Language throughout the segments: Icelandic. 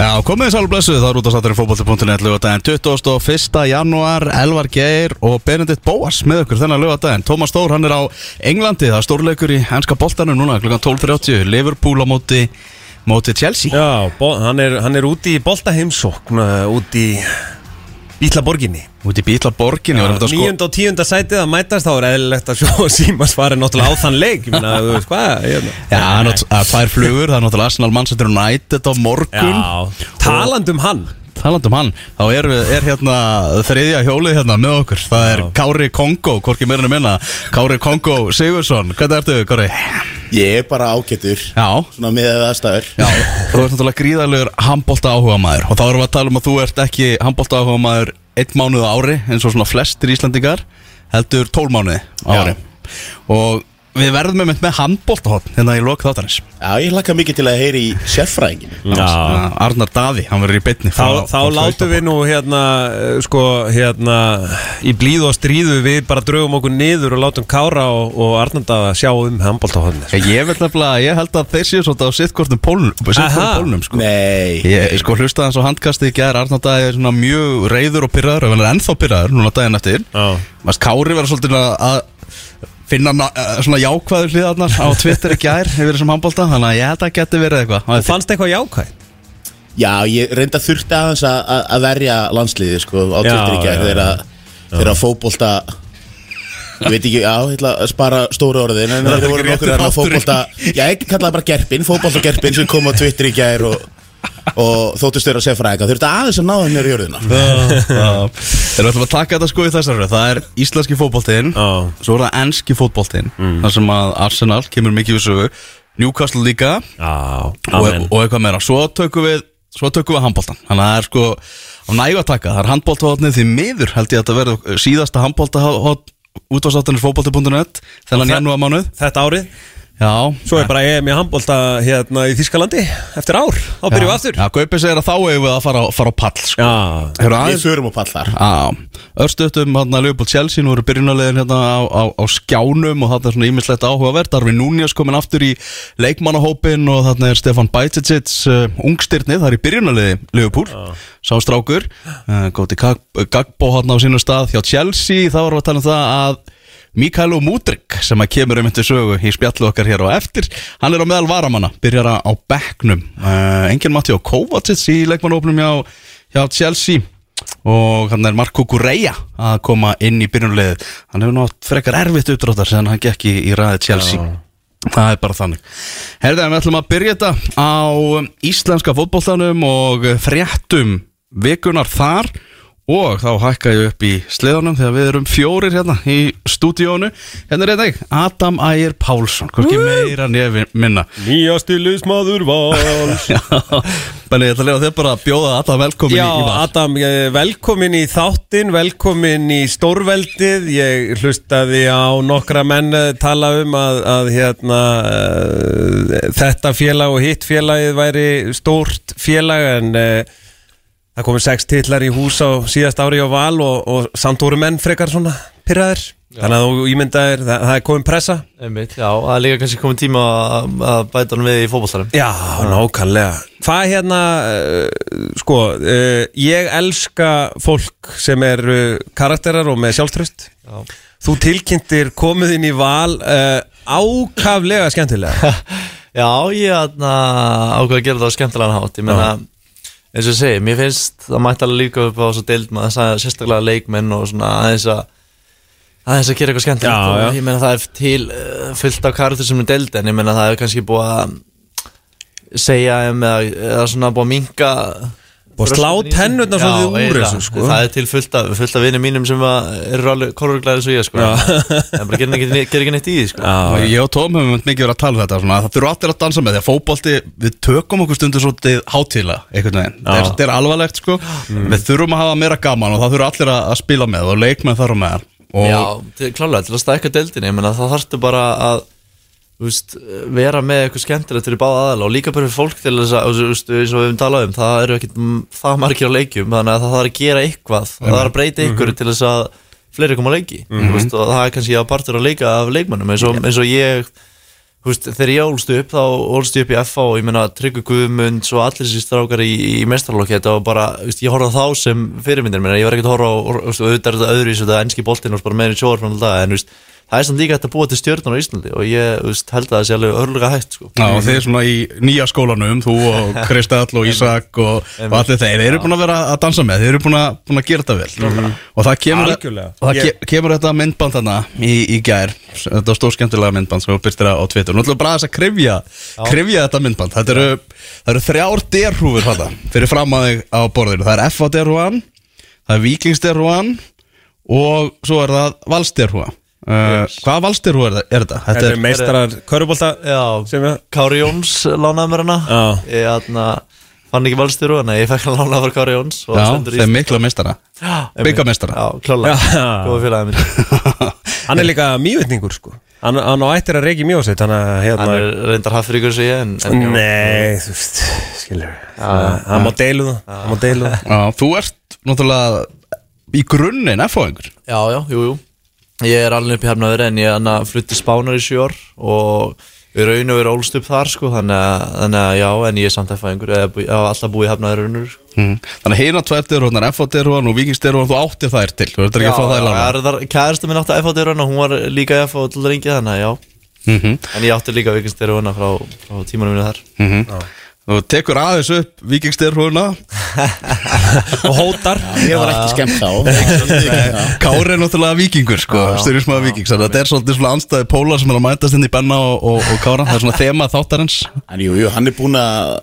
Já, komið þið sálum blessuð, það er út á satturinn fótbolti.net lögadaginn 21. janúar, Elvar Geir og Benedikt Bóas með okkur þennan lögadaginn Tómas Stór, hann er á Englandi, það er stórleikur í ennska boltanum núna kl. 12.30, Liverpool á móti, móti Chelsea Já, hann, er, hann er úti í boltaheimsókn uh, Úti í Bítlaborginni. Úti í Bítlaborginni ja, Níund og tíunda sætið að mætast þá er eðlilegt að sjó Símas fari náttúrulega á þann leik. Þú veist Já, það er tvær flugur, það er náttúrulega Arsenal Manchester United á morgun. Já, Taland um hann, þá er, er hérna þriðja hjólið hérna með okkur. Það er Kári Kongo, hvorki meirinu minna. Kári Kongo Sigursson, hvernig ertu Kári? Ég er bara ágættur Já, Svona með aðstæður. Já, þú ert náttúrulega gríðarlegur handbólta áhuga maður og þá erum við að tala um að þú ert ekki handbólta áhuga maður einn mánuð á ári eins og svona flestir Íslandingar heldur tól mánuði á Já. ári. Og við verðum með með handbóltahotn hérna í lok þáttanins Já, ég hlakka mikið til að heyri í sérfræðingin Já. Arnar Daði, hann verður í bytni Þá, þá látum við nú hérna, uh, sko, hérna, í blíðu og stríðu við bara draugum okkur niður og látum Kára og, og Arnandaða sjá um handbóltahotni. Ég vil nefnilega, ég held að þeir séu svolítið á sittkortum pólnum, sko. Nei. Ég sko hlustaði hans á handkasti í gær Arnar Daði er svona mjög reyður og pyrraður er ennþá pyrraður núna daginn eftir. Kári verður svolítið að- að finna na- eh, svona jákvæður hliðarnar á Twitter í gær yfir þessum handbólta þannig að ég held að það geti verið eitthvað. Og fannst eitthvað jákvæð? Já, ég reynda þurfti aðeins að, að- að verja landsliði sko á Twitter í gær þegar þegar að fótbolta Ég veit ekki, já, ég ætla að spara stóru orðin en það voru nokkur að fótbolta Já, ég kallaði bara gerpin, fótbolta gerpin sem kom á Twitter í gær og, og þóttist vera sérfræðinga Þurfti aðeins að ná henni í jörðina. Þeir ætlum að taka þetta sko í þessari röð. Það er íslenski fótboltinn Já. Svo er það enski fótboltinn þar sem að Arsenal kemur mikið við sögu. Newcastle líka. Já, og, og eitthvað meira. Svo tökum við, svo tökum við handbóltan Þannig að það er sko á nægu að taka Það er handbóltahotnið því miður held ég að þetta verður síðasta handbóltahot útvarsáttanis fótbolti.net þennan Og það- janúar mánuð Þetta árið? Já, Svo er bara EM í handbólta hérna í Þískalandi eftir ár, þá byrjum við aftur. Já, Gaupi segir að þá eigum við að fara, á- fara á pall sko. Já, Hefur Við aðeins förum á pallar Já, örstuðtum hann að Leopold Chelsea nú eru byrjunarlegin hérna á, á, á skjánum og þarna er svona ímislegt áhugavert. Darvin Núñez komin aftur í leikmannahópin og þarna er Stefan Bajicic uh, ungstyrnið, það er í byrjunarlegi Leopold, sá strákur uh, góti Gagbo hann á sínu stað hjá Chelsea, þá erum við að tala um það að Mikael Mudrik sem að kemur um þetta sögu í spjallu okkar hér á eftir. Hann er á meðal varamanna, byrjar á bekknum. Uh, Engin Matti og Kovacic í leikmannahópnum hjá, hjá Chelsea. Og hann er Marco Correa að koma inn í byrjunarliðið. Hann hefur nátt frekar erfitt uppdráttar sem hann gekk í, í ræði Chelsea. Það er bara þannig. Herðið, við ætlum að byrja þetta á íslenska fótboltanum og fréttum vikunar þar og þá hækka ég upp í sleðanum þegar við erum fjórir hérna í stúdíónu hérna er þetta Adam Ægir Pálsson. Hvorki meira nefn minna. Nýjasti liðsmaður vals. Já, ætla að lega þér bara að bjóða Adam velkomin Já, í, í val Adam, velkomin í þáttin, velkomin í stórveldið. Ég hlustaði á nokkra menn eh, tala um að, að hérna, uh, þetta félag og hitt félagið væri stórt félag en uh, það komið sex titlar í hús á síðast ári á val og, og samt voru menn frekar svona pyrraðir Þannig að þú ímyndaðir, það, það er komin pressa. Einmitt, já, það er líka kannski komið tíma að, að bæta hann við í fótballtarum Já, nákvæmlega. Hvað hérna, uh, sko, uh, ég elska fólk sem er uh, karakterar og með sjálfströst Já. Þú tilkynntir komið inn í val uh, ákaflega skemmtilega. Já, ég aðna, ákveð að gera það á skemmtilegan hátt. Ég meina, eins og ég segi, mér finnst það mætti alveg líka upp á svo deild maður það sagði sérstaklega leikmenn og svona aðeins að aðeins að gera eitthvað skemmtilegt. Og ég meina það er til uh, fullt af karakter sem er deild en ég meina það er kannski búið að segja um eða, eða svona búið að minka Að slá tennurnar svolítið úr þessu, sko. Það er til fullt af, fullt af vinið mínum sem að eru alveg korruglæðir svo ég sko. En bara gerir ekki, gerir ekki neitt í því sko. Og Ég og Tóm hefum mikið verið að tala um þetta svona, Það þurfa allir að dansa með því að fótbolti Við tökum okkur stundur svolítið Já. Þetta er alvarlegt sko. Við þurfum að hafa meira gaman og það þurfa allir að, spila með og leikmenn þar og með og Já, klálega, til að ég meina það þarftu bara að veist, vera með eitthvað skemmtilegt fyrir báða aðala og líka bara fyrir fólk til þess að eins og við höfum talað um það eru ekkit mm, það margir á leikjum þannig að það þarf að gera eitthvað. Það þarf að breyta ykkur til þess að fleiri koma að leiki þú veist, og það er kannski að partur að leika af leikmannum eins og, eins og ég veist, þegar ég ólst upp þá ólst ég upp í FA og ég meina Tryggur Guðmund og allir þessi strákar í, í mestarlokki þetta var bara, ég horfði á þá sem fyrirmyndir minna, ég var ekkert að horfa á, er og það er samt líka hægt að búa til stjórnum á Íslandi og ég, veist, held að það sé alveg örluga hægt, sko. Já, og þeir svona í nýja skólanum, þú og Kristall og Ísak og, og allir þeir, þeir eru búin að vera að dansa með, þeir eru búin að, búin að gera þetta vel. Og það kemur, og það Ég- ke kemur þetta myndband þarna í, í gær, þetta var stór skemmtilega myndband sem við byrstir á Twitter, nú ætlum við bara aðeins að krifja, krifja þetta myndband, þetta eru, það eru þrjár derhúfur þetta, fyrir fram að þig á borðinu, það er FA derhúan, það er Víkings derhúan og svo er það Vals derhúa. Uh, hvaða valstyrú er, það- er þetta? Þetta er meistarar Körubólta Kári Jóns lánaði mér hana. Já. Ég aðna, fann ekki valstýru hana Ég fekk hann lánaði frá Kári Jóns og Já, stendur í þeir mikla meistara. Byggameistara. Já, klála, Já. góða félagið minn. Hann er líka mývitningur sko. Hann, hann á ættir að reiki mjósett Hann, hérna, Hann er reyndar hafðfríkur sem ég en, en já. Nei, þú veist, skilur. Hann má deilu það Hann má deilu það. Já, þú ert náttúrulega í grunninn F-fóðingur Já, já, jú, jú Ég er alveg upp í hefnaður en ég hann flutti spánar í sjör og við raun og við ólst upp þar sko þannig að, þannig að já, en ég er samt F-fæðingur ég hef alltaf búið í hefnaður raunur mm. Þannig að hérna tværtir og F-fóðir og Víkingstir og þú áttir þær til Þú ert ekki að fá þær lána er kæðastu minn átti F-fátir og hún var líka F-fá til lengi þannig að já mm -hmm. En ég átti líka vikingstyrir hana frá, frá tímanum mínu þar Mhm. Þú tekur aðeins upp Víkingstir húnna Og hótar. Ég var ekki skemmt þá. Kári er náttúrulega vikingur sko, styrismæða vikings þetta er svolítið svona anstæði pólar sem er að mætast inn í Benna og, og, og Kára. Það er svona þema þáttarins. En jú, jú, hann er búin að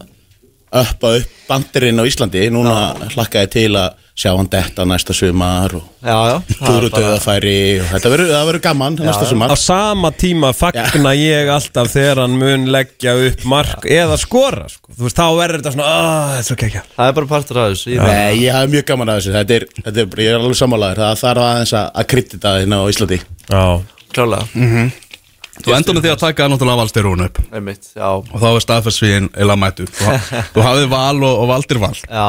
uppa upp bandirinn á Íslandi. Núna hlakkaði til að sjá hann detta næsta sumar og Já, já. Túru bara- þetta verður gaman næsta Á sumar sama tíma fagna ég alltaf þegar hann mun leggja upp mark eða skora sko. Þú veist, þá verður þetta svona "Ah, Þetta er Það er bara partur af þessu ég ég hafi mjög gaman að þessu. Þetta er, þetta er, ég er alveg sammálaður. Það þarf aðeins að, að kryddita hérna á Íslandi. Já. Klálega, Þú endur með því að taka náttúrulega valstir húnu upp. Einmitt, já. Og þá er staðfærsvíðin eila mættur. Þú, þú hafið val og, og valdir val. Já,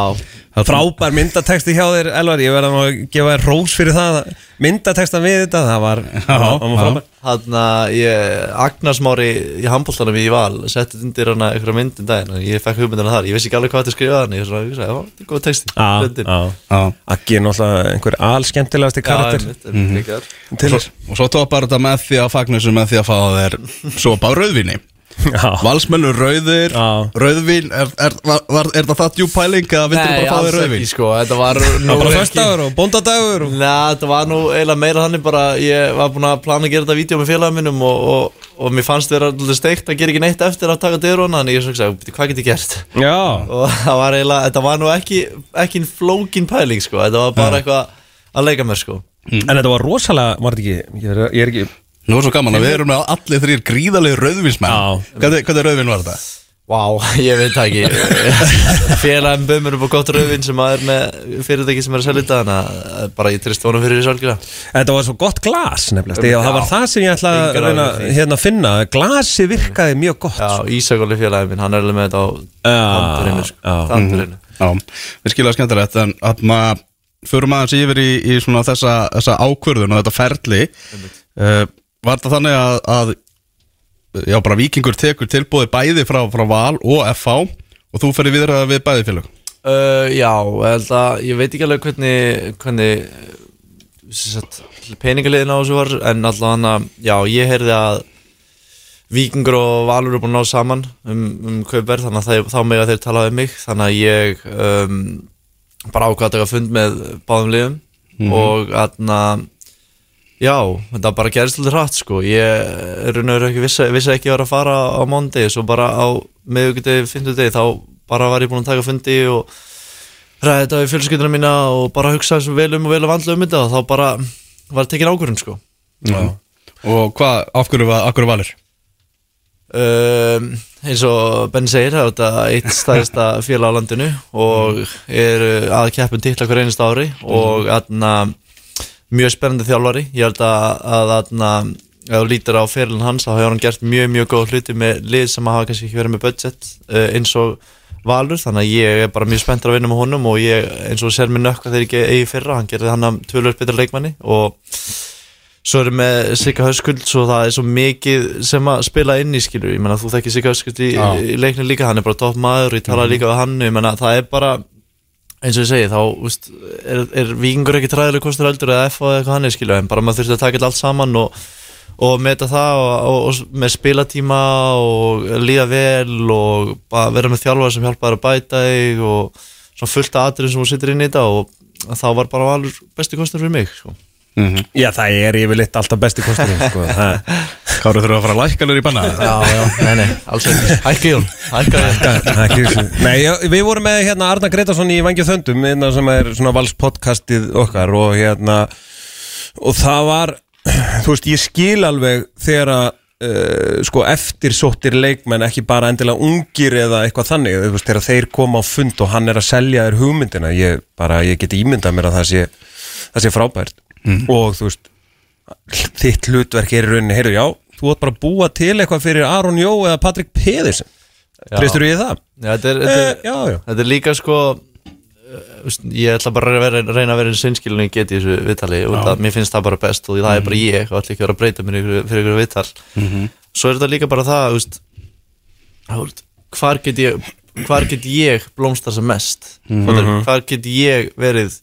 Frábær myndateksti hjá þér, Elvar. Ég verða nú að gefa þér rós fyrir það Myndatekstan við þetta, það var, það var já. frábær hann að ég Agnarsmári í handbóltanum í val settið undir hana einhverja myndin daginn og ég fekk hugmyndina þar, ég vissi ekki alveg hvað þetta skrifaði hann ég var svona, já, þetta er góð texti Já, já. Já. Aggi er náttúrulega einhver alskemmtilegasti Já, karakter. líka þar. til Og svo, svo topar þetta með því að fagna þessu með því að fá þér sopa á rauðvíni Já, Valsmennu rauðir, Já. rauðvín Er, er, var, er það það djúb pæling að vildur Nei, bara fá alls rauðvín? ekki sko, þetta var það nú var bara ekki- föstaður og bóndadagur og... Nei, þetta var nú eiginlega meira þannig bara Ég var búin að plana að gera þetta vídeo með félagum minnum og, og, og mér fannst vera alltaf steikt að gera ekki neitt eftir að taka dyruna Þannig ég svo sagði, "Bíddu, hvað get ég gert? Já, Og það var eiginlega, þetta var nú ekki, ekki flókin pæling sko Þetta var bara eitthvað að leika mér sko en þetta var rosalega, var þetta ekki Ég er, ég er ekki Nú er svo gaman að við erum með allir þrýr gríðalegi rauðvínsmenn. Já. Hvað, er rauðvín var þetta? Vá, ég veit það ekki. Félagum bömmur upp á gott rauðvin sem að er með fyrirtæki sem er að selja þetta Þannig að bara ég trist vonum fyrir þessu algjörða Þetta var svo gott glas nefnilega. Þegar það var það sem ég ætla að reyna, því. hérna, finna. Glasi virkaði mjög gott Já, Ísakóli félagum minn, hann er alveg með þetta á Já, handurinu sko. við skilja skemmtilegt En að maður förum aðeins yfir í, í svona þessa, þessa ákvörðun og þetta ferli Var þetta þannig að, að Já, bara vikingur tekur tilbúið bæði frá, frá Val og FH Og þú ferði viðra við bæði félag uh, Já, að ég veit ekki alveg hvernig, hvernig peningaliðin á þessu var En allavega hann að, já, ég heyrði að Víkingur og Valur eru búin að ná saman um, um kaupverð Þannig að það, þá mega þeir tala um mig Þannig að ég um, bara ákvað að fund með báðum liðum Og aðna Já, þetta bara gerist lítið hratt sko. Ég er veru ekki vissi, vissi ekki að vera að fara á mándi Svo bara á miðugudegi, fimmtudegi Þá bara var ég búin að taka fundi og ræði þetta við fjölskylduna mína og bara hugsa svo vel um og vel að vandla um þetta. Og þá bara var tekin ákvörðun sko. Og hvað, af hverju, af hverju Valur? um, eins og Ben segir það er þetta eitt stæðista félag á landinu og er að keppum titla hver einast ári og aðna, mjög spennandi þjálfari. Ég held að, að ef þú lítir á ferilin hans þá hefur hann gert mjög mjög góð hluti með lið sem hafa kannski ekki verið með budget uh, eins og Valur. Þannig að ég er bara mjög spenntur að vinna með honum og ég eins og sér mér nökka þegar ég eigi fyrra. Hann gerði hann að tvölur betra leikmanni og svo erum með Sigga Höskuld svo það er svo mikið sem að spila inn í skilur, ég menna þú þekkir Sigga Höskuld í, í leikni líka, hann er bara topp maður og ég tala líka við hann, ég menna það er bara eins og ég segi, þá úst, er, er vikingur ekki træðileg kostur eldur eða F eða eitthvað hann er skilur, en bara maður þurfti að taka allt saman og, og meta það og, og, og með spilatíma og líða vel og vera með þjálfar sem hjálpa þér að bæta þig og svona fullt af atriðum sem þú sittir inn í þetta og þá var bara valur besti kostur fyrir mig sko. Já, það er yfirleitt alltaf besti kosturinn sko. Það- Káru þurfa að fara að lækkanur í banna. Já, já, nei, nei, alls ekki. Hækki Jón, hækka þessu. Nei, við vorum með hérna Arna Gretarsson í Vangja Þöndum hérna, sem er svona valspodcastið okkar og hérna og það var, þú veist, ég skil alveg þegar að uh, sko eftirsóttir leikmenn ekki bara endilega ungir eða eitthvað þannig veist, þegar þeir koma á fund og hann er að selja þér hugmyndina, ég bara, ég geti ímyndað mér að það sé, það sé frábært. Og þú veist þitt hlutverk er í rauninni, heyrðu, já þú átt bara að búa til eitthvað fyrir Aron Jó eða Patrik Pedersen. Treystur þú í það? Já, þetta er, þetta Eh, er, já, já. þetta er líka sko veist, Ég ætla bara að vera, reyna að vera eins sinnskilin ég get í þessu viðtali mér finnst það bara best og það er bara ég og ætla ekki vera að breyta mér fyrir ykkur viðtal. Svo er þetta líka bara það veist, hvar get ég hvar get ég blómstar sem mest? Mm hvar get ég verið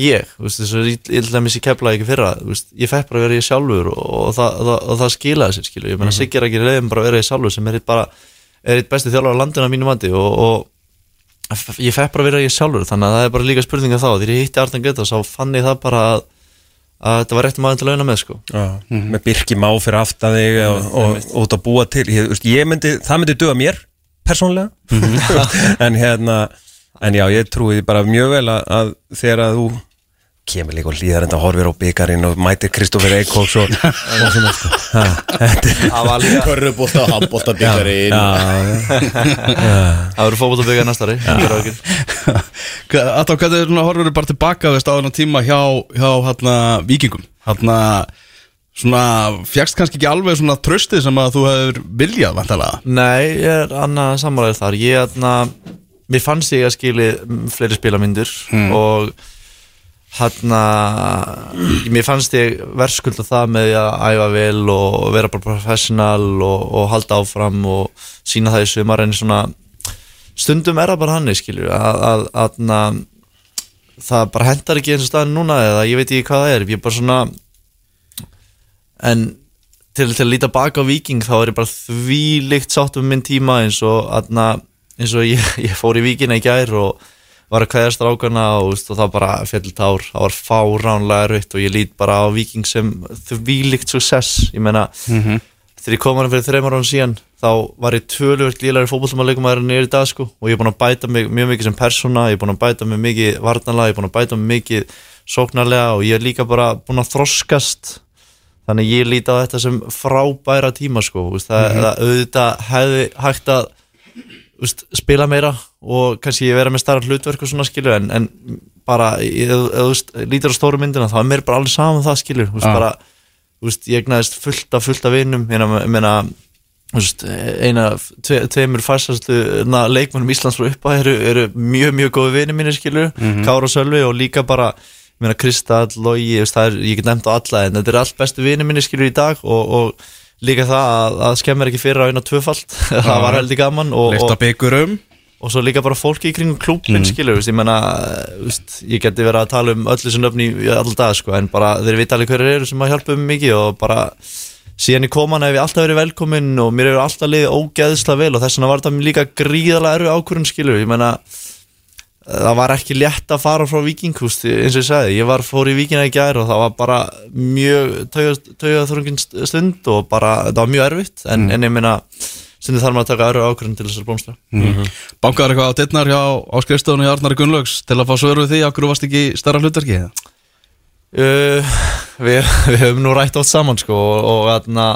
ég, þú veist, þess að ég ætla að missi kepla ekki fyrra, veist, ég fekk bara að vera ég sjálfur og, og, það, og, það, og það skilaði sér skilu, ég meina Siggi er ekki reyðum bara að vera ég sjálfur sem er eitt bara, er eitt besti þjálfur á landinu á mínu mandi og, ég fekk bara að vera ég sjálfur, þannig að það er bara líka spurninga þá, þegar ég hitti Arne Greta þá fann ég það bara að, að þetta var rétt maður til að launa með sko. Já, með Birki Má fyrir aftan þig og, og, og út að búa til. Ég, ég myndi, það myndi duga mér persónlega en hérna en já, ég trúi því bara mjög vel að, að þegar að þú kemur líka og líðar enda horfir á byggarinn og mætir Kristoffer Eikóks og, og svona er- Það var líka, Körrubólta og handbólta byggari Já, já, það verður fókbótt að byggja næstari Alltaf hvernig svona, horfur þú bara tilbaka á þennan tíma hjá, hjá hérna, vikingum hérna, svona, fjagst kannski ekki alveg svona tröstið sem að þú hefur viljað vantalega Nei, ég er annað sammálaðið þar. Ég, aðna, mér fannst ég að skili mm, fleiri spilamyndir og hann mér fannst ég verðskulda það með að æfa vel og vera bara professional og, og halda áfram og sína það í sumar en svona stundum er það bara hann skilur að, að, að, að það bara hendar ekki eins og staðin núna eða ég veit ekki hvað það er. Ég er bara svona en til, til að líta baka á Viking þá er ég bara því líkt sátt um minn tíma eins og, aðna, eins og ég, ég fór í Víkina í gær og var að kveðast rákana og, og það bara fjall tár, það var fáránlega erfitt og ég lít bara á Viking sem því líkt success, ég meina þegar ég kom hann fyrir þreymar án síðan þá var ég töluvert lílari fótbollumæðleikum að nýra í dag sko. Og ég er búin að bæta mig mjög mikið sem persóna, ég er búin að bæta mig mikið varnarlega, ég er búin að bæta mig mikið sóknarlega og ég er líka bara búin að þroskast. Þannig ég líti á þetta sem frábæra tíma sko, það, það auðvitað hefði hægt að veist, spila meira og kannski vera með starra hlutverk og svona skilur en, en bara, ef þú lítir á stóru myndina þá er mér bara alveg saman um það skilur veist, Já. bara, veist, ég egnaðist fullt af fullt af þú veist, eina, tve, tveimur færsastu leikmennum Íslands frá uppa eru, eru mjög, mjög góði vinir mínir skilur, Kára og Sölvi og líka bara Kristall, er, ég get nefnt á alla en þetta er allt bestu vinir mínir skilur í dag og, og líka það að, að skemmir ekki fyrir að vinna tvöfalt, það var heldur gaman og, og, byggurum og svo líka bara fólki í kringum klúbin mm. skilur, veist, ég menna ég geti verið að tala um öll þessu nöfni í all dag sko, en bara þeir vita alveg hverju eru sem að hjálpa um mikið og bara síðan í koman hef ég alltaf verið velkominn og mér hefur alltaf liðið ógeðslega vel og þess vegna var þetta líka gríðalega erfi ákvörðun skilur, ég menna það var ekki létt að fara frá Víkinghúst eins og ég sagði, ég var fór í Víkina í gær og það var bara mjög taugaþrungin stund og bara, það var mjög erfitt. En, en ég meina stundum þarf maður að taka öru ákvörðun til þessar blómstra. Bankaður eitthvað á dittnar hjá á skrifstofunni hjá Arnari Gunnlaugs til að fá svör við því okkur varst ekki starra hlutverki? Eða? Uh, við, við höfum nú rætt átt saman sko og, og, aðna,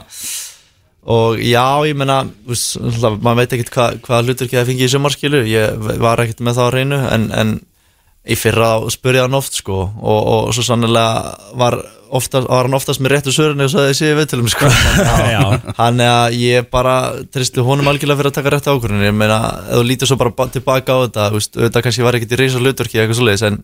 og já, ég náttúrulega, maður veit ekkert hvað hva hlutur ekki að fengi í sumarskilu, ég var ekkert með það á reynu en, en í fyrra spurði hann oft sko. Og, og svo sannlega var, oftast, var hann oftast með réttu svörinni og sagði sér við til um sko hann er að ég bara tristi honum algjörlega fyrir að taka réttu ákvörðin ég meina, ef þú lítur svo bara ba- tilbaka á þetta veist, auðvitað kannski var ekkert í reysa hlutverki eða eitthvað svoleiðis en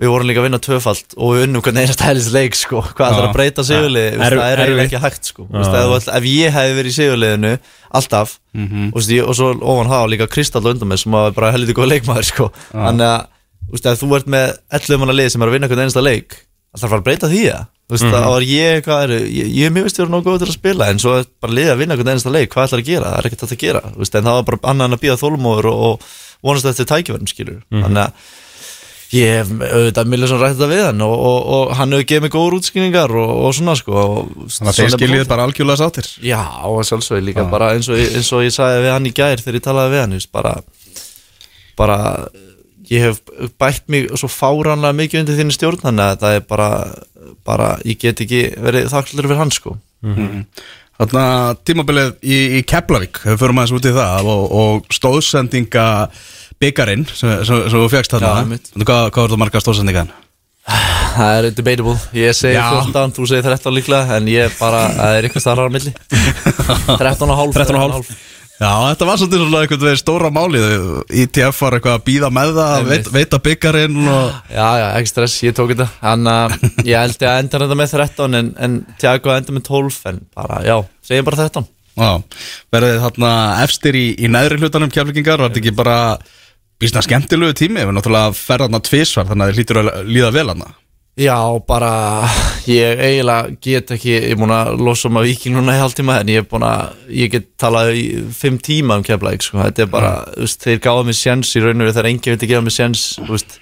við vorum líka að vinna tvöfalt og við unnum hvernig einast hælis leik sko. hvað ætlar að breyta sigurlið það er eiginlega ekki hægt sko. Vist, ef, ég hefði verið í sigurliðinu alltaf Mhm. og, veist, og svo ofan það líka Kristall undan mig sem var bara helviti góð leikmaður sko. þannig að veist, ef þú ert með 11 manna lið sem er að vinna hvern einasta leik alltaf að fara að breyta því að Veist, Mhm. það var ég, hvað er, ég, ég mjög veist ég er nógu góð til að spila en svo er bara liðið að vinna hvern einasta leik, hvað ætlar að gera, það er ekkert að gera veist, en það var bara annað en að býða þólumóður og, og vonast eftir tækifærum skilur Mhm. þannig að ég hef auðvitað Millisson rætt þetta við hann og, og, og hann hefur gefið mig góður útskýningar og, og svona sko og, Þannig að þeir skiljið bara algjörlega sáttir. Já, og sjálfsög líka bara eins og, eins og ég sagði við hann í gær þegar ég talaði við hann just, bara, bara ég hef bætt mig svo fáránlega mikið undir þínu stjórn þannig að það er bara, bara ég get ekki verið þakklur fyrir hann sko. Þannig að tímabilið í, í Keflavík, við förum aðeins út í það og, og stóðsendinga byggarinn sem, þú fegst þarna hvað, er það marga stóðsendingan? Það er debatable, ég segi Já. 14, þú segir 13 líklega en ég bara, það er eitthvað starra á milli. 13 og hálf 13 og hálf. Já, þetta var svolítið svona einhvern veginn stóra málið. ITF var eitthvað að býða með það veit, veita byggarinn og Já, já, ekki stress, ég tók þetta. Þannig að ég held ég að enda þetta með 13 en, en Tiago enda með 12 en bara, já, segjum bara 13 Já, verðið þarna efstir í, í neðri hlutanum kjærleikingar, var þetta ekki bara býsna skemmtilegu tími, við náttúrulega ferða þarna tvisvar, þannig að þið hlýtur að líða vel hana Já, bara ég eiginlega get ekki ég er búin að losa um að viking núna í hálftíma en ég er búin að, ég get talað í fimm tíma um keflaðik, sko, þetta er bara mm. veist, þeir gáða mig sjens í raun og veru þegar enginn vildi gefa mig sjens, veist.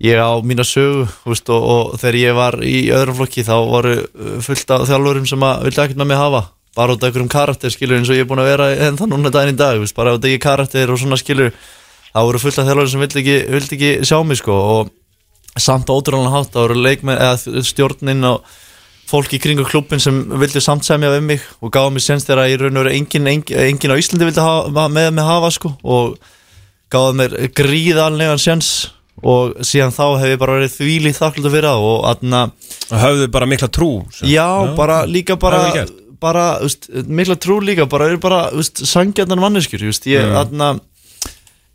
Ég á mína sögu, veist, og, og þegar ég var í öðrum flokki þá voru uh, fullt af þjálfurum sem að vilja ekkert með mig hafa, bara út af einhverjum karakter skilur eins og ég er búin að vera en það núna daginn í dag, veist, bara út af ekki karakter og svona skilur þá voru fullt af þjálfurum sem vildi ekki, vildi ekki sjá mig sko og samt ótrúlega hátt það voru leikmenn eða stjórnin og fólk í kringu klubbin sem vildi samt semja við mig og gáða mig sens þegar í raun og veru engin, engin, engin á Íslandi vildi hafa, með mig hafa sko og gáða mér gríðalnegan sens og síðan þá hef ég bara verið þvílið þakklúta fyrir það og aðna, Höfðu bara mikla trú sem. já, bara líka bara, Það er bara, úst, mikla trú líka bara, eru bara, úst, sangjarnan manneskjur, ég, aðna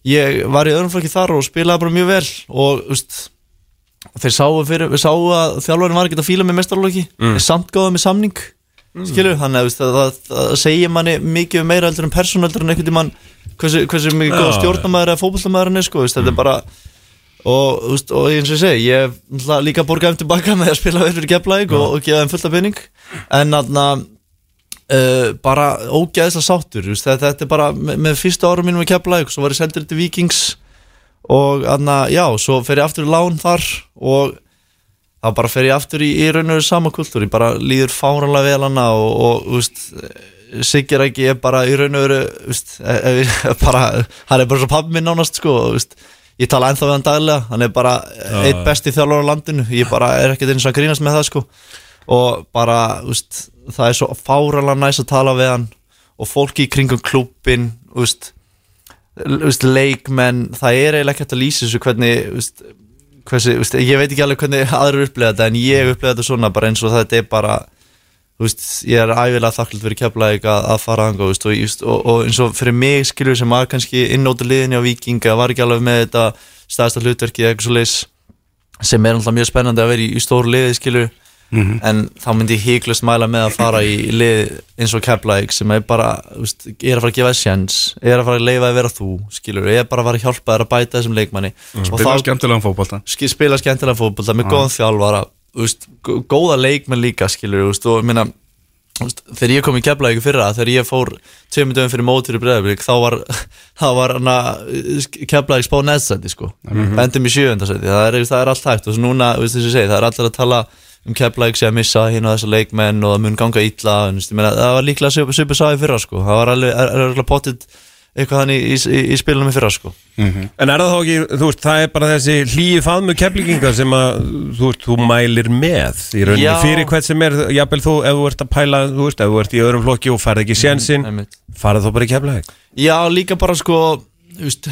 ég var í öðrum flokki þar og spilaði bara mjög vel og, úst þeir sáu, fyrir, sáu að þjálfarinn var ekki að fíla með mestarlóki mm. samt gáða með samning skilur, þannig að, veist, að það, það segir manni mikið meira heldur en persónaldur en einhvern tímann hversu, hversu mikið góða stjórnamaður eða fótballtamaður hann er sko, veist, þetta er bara og, veist, og eins og ég segi ég náttúrulega líka borgað um tilbaka með að spila fyrir geflæk og, og geða þeim fullt af penning en þarna uh, bara ógeðslega sáttur veist, þetta, þetta er bara með, með fyrsta árum mínum með geflæk svo var ég sendur til Vikings og þarna, já, svo fer ég aftur í lán þar og þá bara fer ég aftur í, í raun og sama kultúr ég bara líður fáranlega vel hana og, og Sigur ekki er bara í raun og veru þú veist, e- e- bara, hann er bara svo pabbi minn nánast sko, veist, ég tala ennþá við hann daglega hann er bara eitt besti þjálfur á landinu ég bara er ekkert eins og að grínast með það sko og bara, veist, það er svo fáranlega næst að tala við hann. Og fólki í kringum veist, þú veist, leikmenn það er eiginlega ekki hægt að lýsa þessu hvernig hversi, ég veit ekki alveg hvernig aðrir upplega þetta en ég upplega þetta svona bara eins og þetta er bara ég er ævilega þakklátt fyrir keflaðið að, að fara veist, og, og, og eins og fyrir mig skilur sem var kannski innóta liðinni á Vikinga var ekki alveg með þetta staðista hlutverki eða eitthvað svo leis sem er alltaf mjög spennandi að vera í, í stóru liði skilur en þá myndi ég híklust mæla með að fara í lið eins og keflaðið sem er bara, veist, er að fara að gefa þér sjens er að fara að leifa að vera þú skilur, er bara að fara að hjálpa þér að bæta þessum leikmanni. Og spila skemmtilegan fótbolta. Sk- spila skemmtilega fótbolta með góðan þjálfara veist, gó- góða leikmenn líka skilur veist, og ég veist, þegar ég kom í Keflavík fyrra þegar ég fór tveimur dögum fyrir mótur í Breiðablík þá var, var Keflavík spá neðsæti sko. Endum í sjöfundasæti, það er, það er allt hægt. Og núna, ég það er allir að tala um Keflavík sé að missa og þessa leikmenn og það mun ganga illa en, þú meina, það var líklega svipu, svipu sagði fyrra sko, það var alveg, er potið eitthvað þannig í, í, í spilunum í fyrra sko En er það þá ekki, þú veist, það er bara þessi hlýju faðmu keflinginga sem að þú veist, þú mælir með í rauninni Já. fyrir hvert sem er, jafnvel þú ef þú ert að pæla, þú veist, ef þú ert í öðrum flokki og farið ekki sénsinn, einmitt. farið þá bara í keflæk Já, líka bara sko þú veist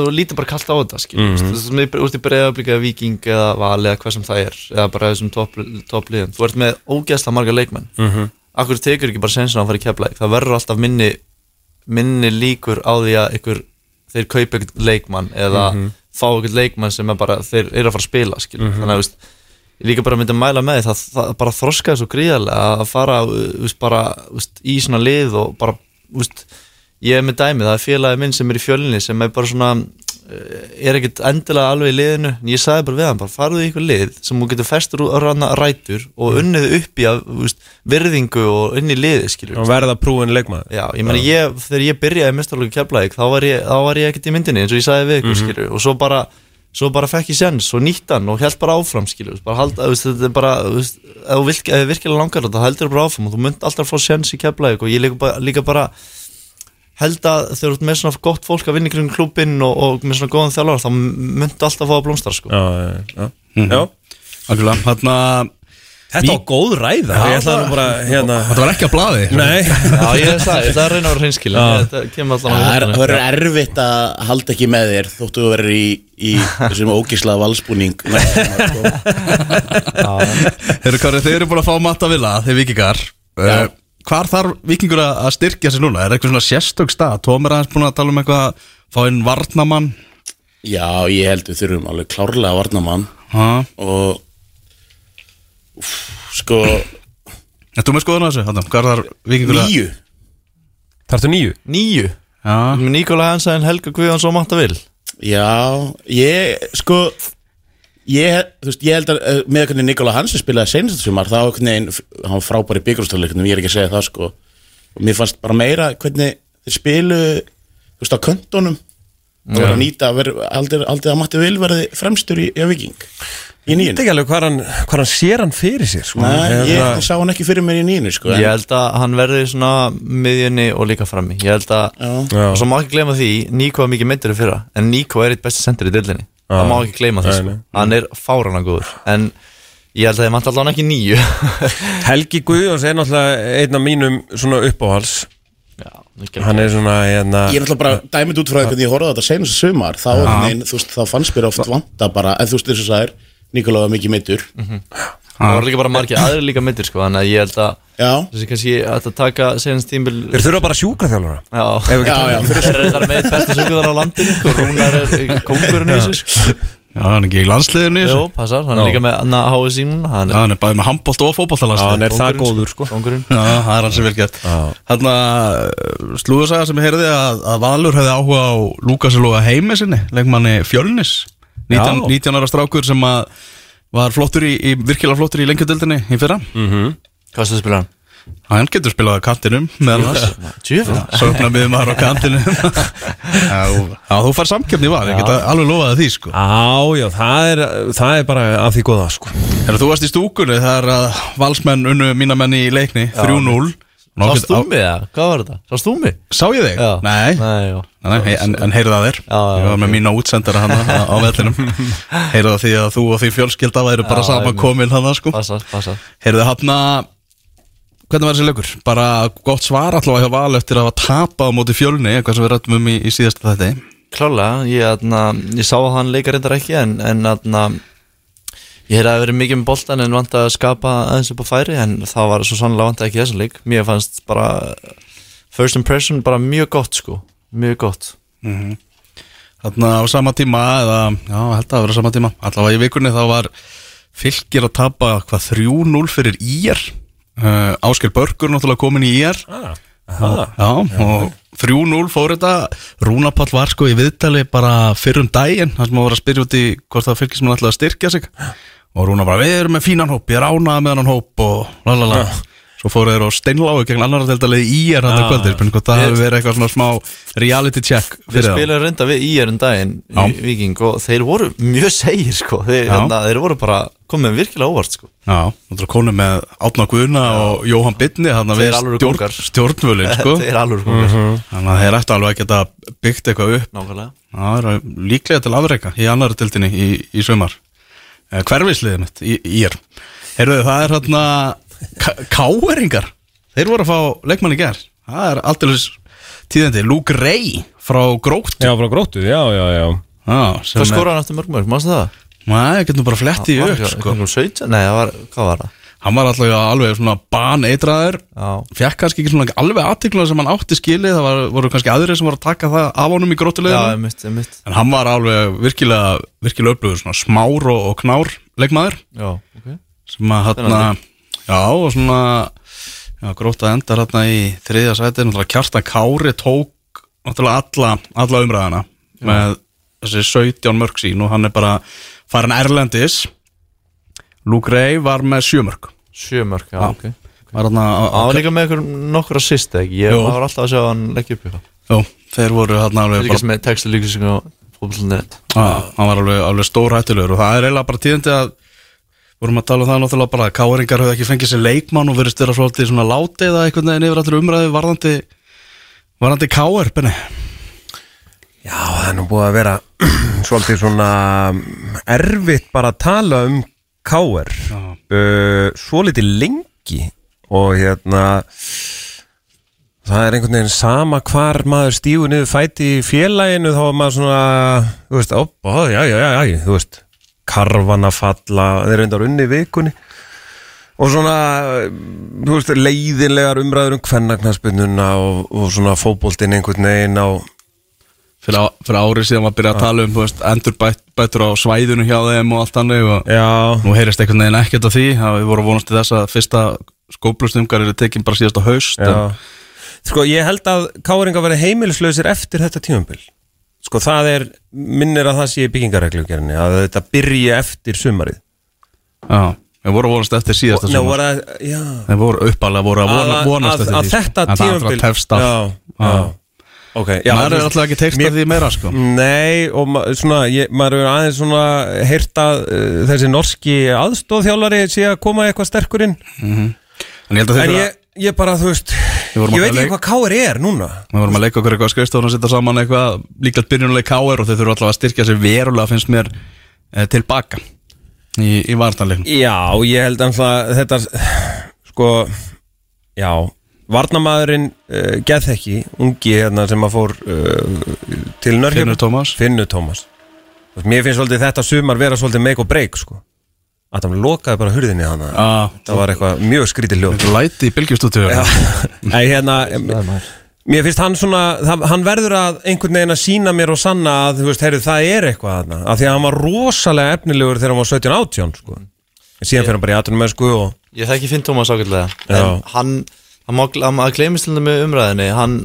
þú lítur bara kallt á þetta mm -hmm. þú ert í breiðablika viking eða vali eða hvað sem það er eða bara þessum toppliðum top liðum. þú ert með ógeðslega marga leikmenn mm -hmm. akkur tekur ekki bara sensin á að fara í keflæk það verður alltaf minni minni líkur á því að ykkur þeir kaupa eitthvað leikmann eða fá eitthvað leikmann sem er bara, þeir eru að fara að spila skilur. þannig að veist, líka bara myndi að mæla með því, það, það bara þroskaði svo gríðarlega að fara veist, bara, veist, í svona lið og bara veist, ég er með dæmi, það er félagi minn sem er í fjölinni sem er bara svona eh, er ekkert endilega alveg í liðinu en ég sagði bara við hann, bara farðu í eitthvað lið sem þú getur festur úr ranna rætur og unnið upp í að, veist, virðingu og inn í liði, skilur Og verða prúin leikmaður. Já, ég meina, ég, þegar ég byrjaði mestarlöku keflaðik, þá var ég, þá var ég ekkert í myndinni eins og ég sagði við ykkur, skilur og svo bara, svo bara fekk ég sens og nýtt hann og held bara áfram, skilur bara halda, veist, þetta er bara, þú veist, ef þú virkilega langar þetta, heldur bara áfram og þú munt alltaf fá sens í keflaðik og ég líka bara, líka bara held að þegar þú ert með svona gott fólk að vinna í kring klubinn og, og með svona góðan þjálfar, þá muntu alltaf fá að blómstra, sko. Já, já, já, já. Algjörlega, þarna Þetta var góð ræða. Ég ætla nú bara, hérna Þetta var ekki að blaði. Nei. Já, ég sagði, það er að reyna að vera hreinskil þetta kemur alltaf Það er- það verður erfitt að halda ekki með þér þóttu þú verður í, í þessum ógislaða valsbúning. Þeir eru búin að fá matta vila Þeir vikingar uh, Hvar þarf vikingur að að styrkja sig núna? Er eitthvað svona sérstök stað? Tómur er aðeins búin að tala um eitthvað Fá inn varnamann Já, ég held við þurfum alveg klárlega varnamann Ha? og úf, sko Ertu með skoðun á þessu? Þarna, Hvar þarf vikingur að nýju Þarftu nýju? Nýju, Já, með Nikola Hansen, Helga Guðjóns og Matta Vil Já, ég sko ég, þú veist, ég held að eh, með hvernig Nikola Hansen spilaði senast sumar þá einhvern veginn, hann var frábær í byggjumstöðleikunum ég er ekki að segja það sko. Og mér fannst bara meira hvernig þeir spilu þú veist á köntunum. Og verið að nýta að vera aldrei, aldrei að Matti Vil verði fremstur í, í Viking í Ég nýjun veit ekki alveg hvað hann, hvað hann sér hann fyrir sér sko. Nei, ég sá hann ekki fyrir mér í nýjunu sko en, Ég held að hann verði svona miðjunni og líka frammi. Ég held að, Já. Og svo má ekki gleyma því Níko var mikið myndir Það má ekki gleyma Nei, sko. Hann er fárana góður. En ég held að þið mætti allan ekki nýju Helgi Guðjóns er náttúrulega einn af mínum svona uppáhals Já, Hann er svona, hérna Ég er náttúrulega bara dæmið út frá því hvernig ég horfði á þetta senast sumar. Þá, nein, þú veist, þá fannst mér oft vanta bara en þú veist þess að það er Nikola var mikið meittur Það var líka bara margir aðri líka myndir sko Þannig að ég held að Já, Þessi kannski að þetta taka senast tímbil Þeir þurfa bara sjúkraþjálfara. Já, Ef við já, já, fyrir Þeir eru þar með besta sögðar á landinu og Rúnar er kongurinn í þessu sko. já, hann er ekki í landsliðinu í Jó, þessu. passar, hann er líka með Anna núna. Hann Já, hann er bæði með handbólt og fótbóltalanslið Já, hann er það góður sko. kongurinn Já, það er hann sem vel gert. Þannig að slúðursaga sem ég heyrði að, að Valur hefði áhuga á Lukas Lóa heimi sinni, leikmanni Fjölnis. 19, Já. 19 ára strákur sem að var flottur í, í virkilega flottur í lengjadöldinni í fyrra. Hvað stuð spila? Hann? Hann getur spilað á kantinum miður maður á kantinum. Já, þú fær samkefni var, ég get alveg lofaði því sko. Já, já, það er, það er bara af því góða sko. Þegar þú varst í stúkunni þegar að valsmenn unnu mína menn í leikni 3-0 Sást þú mig það? Hvað var þetta? Sást þú mig? Sá ég þig? Já. Nei, Nei, já Nei, en, en heyrðu það þér Já, Ég var með mína útsendara hana á, vellinum Heyrðu það því að þú og því fjölskylda væru bara saman komin hana sko Heyrðu hafna Hvernig var þessi leikur? Bara gott svar allavega hjá val eftir að tapað á móti fjölni Eitthvað sem við rættum um í, í síðasta þetta Klálega, ég, atna, ég sá að hann leikar reyndar ekki En, en atna, ég hef verið mikið með boltan En vant að skapa aðeins upp á færi En það var svo sannlega vant ekki þessum leik. Mér fannst bara First impression bara mjög gott sko. Mjög gott. Þarna á sama tíma eða, Já, held að það vera sama tíma. Allavega í vikunni þá var fylgir að tapa hvað 3-0 fyrir IR uh, Ásker Börgur náttúrulega komin í IR ah, Já, og 3-0 fór þetta. Rúnapall var sko í viðtali bara fyrrum daginn, hann sem að voru að spyrja út í hvort það fylgis mann ætlaði að styrkja sig og Rúna bara, við erum með fínan hóp ég er ánað með hann hóp og lalala svo fóru þeir á steinláu gegn annar deildalegi í er hann Já. kvöldir hvort það Við- hefur verið eitthvað svona smá reality check Við fyrir það spilum reynda við í erum daginn Já. í Viking og þeir voru mjög segir sko. Þeir, Já. hérna, þeir voru bara komið virkilega óvart sko. Já, þú konu með Átna Guðna og Jóhann Bitni þannig að við stjórn, stjórnvölin sko. Þeir alveg komið þannig að þeir ættu alveg að geta byggt eitthvað upp. Nákvæmlega. Er líklega til afreika í annari dildinni í, í sömar Hverfisliðið mitt í, í er Heyrðu það er hérna Káeringar Þeir voru að fá leikmann í ger Það er alltaf tíðandi Luke Ray frá Grótt Já, frá gróttu, já, já, já ah, er- skoraði hann eftir mörg mörg, mástu það? Nei, ég get nú bara fletti Var upp sko. einhverjum 17? Nei, það var, hvað var það? Hann var alltaf alveg svona baneitraður. Já, Fekk kannski ekki svona alveg aðtikluna sem hann átti skilið. Það var, voru kannski aðrir sem voru að taka það af honum í já, grótuleginu En hann var alveg virkilega, virkilega upplöður Svona smár og, og knár leikmaður. Já, ok. Sem að hann Já, og svona Já, gróta endar hérna í þriðja sæti. Náttúrulega Kjartan Kári tók Náttúrulega alla, alla umræðana Með þessi 17 mörg sín Og hann er bara farin erlendis. Luke Ray var með sjö mörg Sjömörk, já, Já. ok. Að Hann var líka með nokkur assist, ekki? Ég var alltaf að sjá hann leggja upp eitthvað Jú, þeir voru hann alveg Líka með texta líkising á fótbollinnet Já, hann var alveg, alveg stór hættulegur og það er eiginlega bara tíðandi að vorum að tala um það náttúrulega bara að káringar höfðu ekki fengið sér leikmann og verið styrra svolítið svona látið eða einhvern veginn yfir allir umræðu varðandi varðandi káir, benni. Já, það er nú búið að vera svolítið svona erfitt bara að tala um K.R. Uh, svo litið lengi og hérna það er einhvern veginn sama hvar maður stígur niður fæti í félaginu þá er maður svona þú veist, ó, ó, já, já, já, já, þú veist karfan að falla, þeir reyndar unni vikunni og svona þú veist, leiðinlegar umræður um kvennagnarsbynnuna og, og svona fótboltinn einhvern veginn á fyrir, á, fyrir árið síðan var að byrja að tala um þú veist, endur bætt, bættur á svæðinu hjá þeim og allt annað og Já, nú heyrist einhvern veginn ekkert af því. Að við vorum vonast til þess að fyrsta skóplustungar eru tekin bara síðast á haust já. en, Sko, ég held að káringa verði heimilislausir eftir þetta tímumbil Sko, það er, minnir að það sé í byggingareglugjörni að þetta byrji eftir sumarið. Já, við vorum vonast eftir síðasta Nei, sumar. var að, já. Þeir voru uppalega voru að vona, að, vonast að, eftir að því sko. þetta En það er alltaf tefst af Já, já, ok já, maður er alltaf ekki tekst af því meira sko. Nei, og ma svona, ég, maður er aðeins svona heyrta uh, þessi norski aðstóðþjálari sé að koma eitthvað sterkur inn. En ég held að En þeir ég, ég bara, þú veist Ég að veit ekki hvað káir er núna. Við vorum að leika okkur eitthvað skrifstofun að setja saman eitthvað líklegt byrjunuleg KR og þeir þurfa alltaf að styrkja sér verulega finnst mér eh, tilbaka í, í vartanleiknum Já, ég held að þetta sko, já Varnamaðurinn uh, geðþekki, ungi hérna sem að fór uh, til Nörgjum Finnur Tómas. Finnur Tómas. Mér finnst svolítið þetta sumar vera svolítið make or break sko. að hann lokaði bara hurðinni hana Ah, það var eitthvað mjög skrítið hljóð. Læti í bylgjustútið Nei, hérna Mér finnst hann svona, það, hann verður að einhvern veginn að sína mér og sanna að þú veist, heyrðu, það er eitthvað þarna, af því að hann var rosalega efnilegur þegar hann var 17-18 sko. en síðan fyrir hann bara í 18 með sko og Ég þekki Finn Tómas Já. En hann, hann má gl- hann má gleymist til þetta með umræðinni Hann,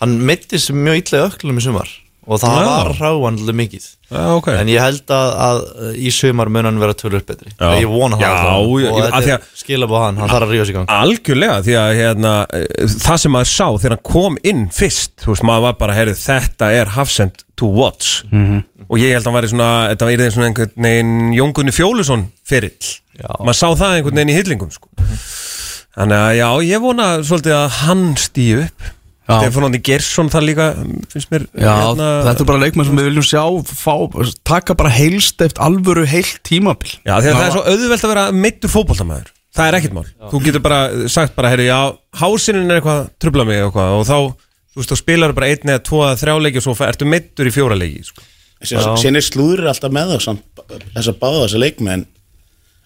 hann mittist mjög illa í öklum í sumar Og það Já. var ráanlega mikið Já, ok En ég held að, að í sumar mun hann vera tölur betri Já. Ég vona það Já, allavega. ég- Og af því þetta að- er skilabóð hann, hann þarf að ríða sig í gang Algjörlega, því að hérna, eh, það sem maður sá þegar hann kom inn fyrst, þú veist, maður var bara, heyrðu, þetta er Hafsend to watch og ég held að hann væri svona, þetta var svona einhvern veginn Jóngunni Fjólusson ferill, Já. maður sá það einhvern veginn í hillingum, sko. Þannig að já, ég vona svolítið að hann stíu upp. Já. Stefán Andi Gersson það líka, finnst mér, Já, hérna, þetta er bara leikmenn sem við viljum sjá fá, taka bara heilst eftir alvöru heilt tímabil. Já, því að það er svo auðvelt að vera meittur fótboltamæður Það er ekkert mál. Þú getur bara sagt bara, herri, já, hásinin er eitthvað trubla mig eitthvað. Og þá, þú veist, þá spilar bara einn eða tvo eða þrjá leiki og svo ertu meittur í fjóra leiki sko. Sen er slúður alltaf með það samt, þess að báða þessa leikmenn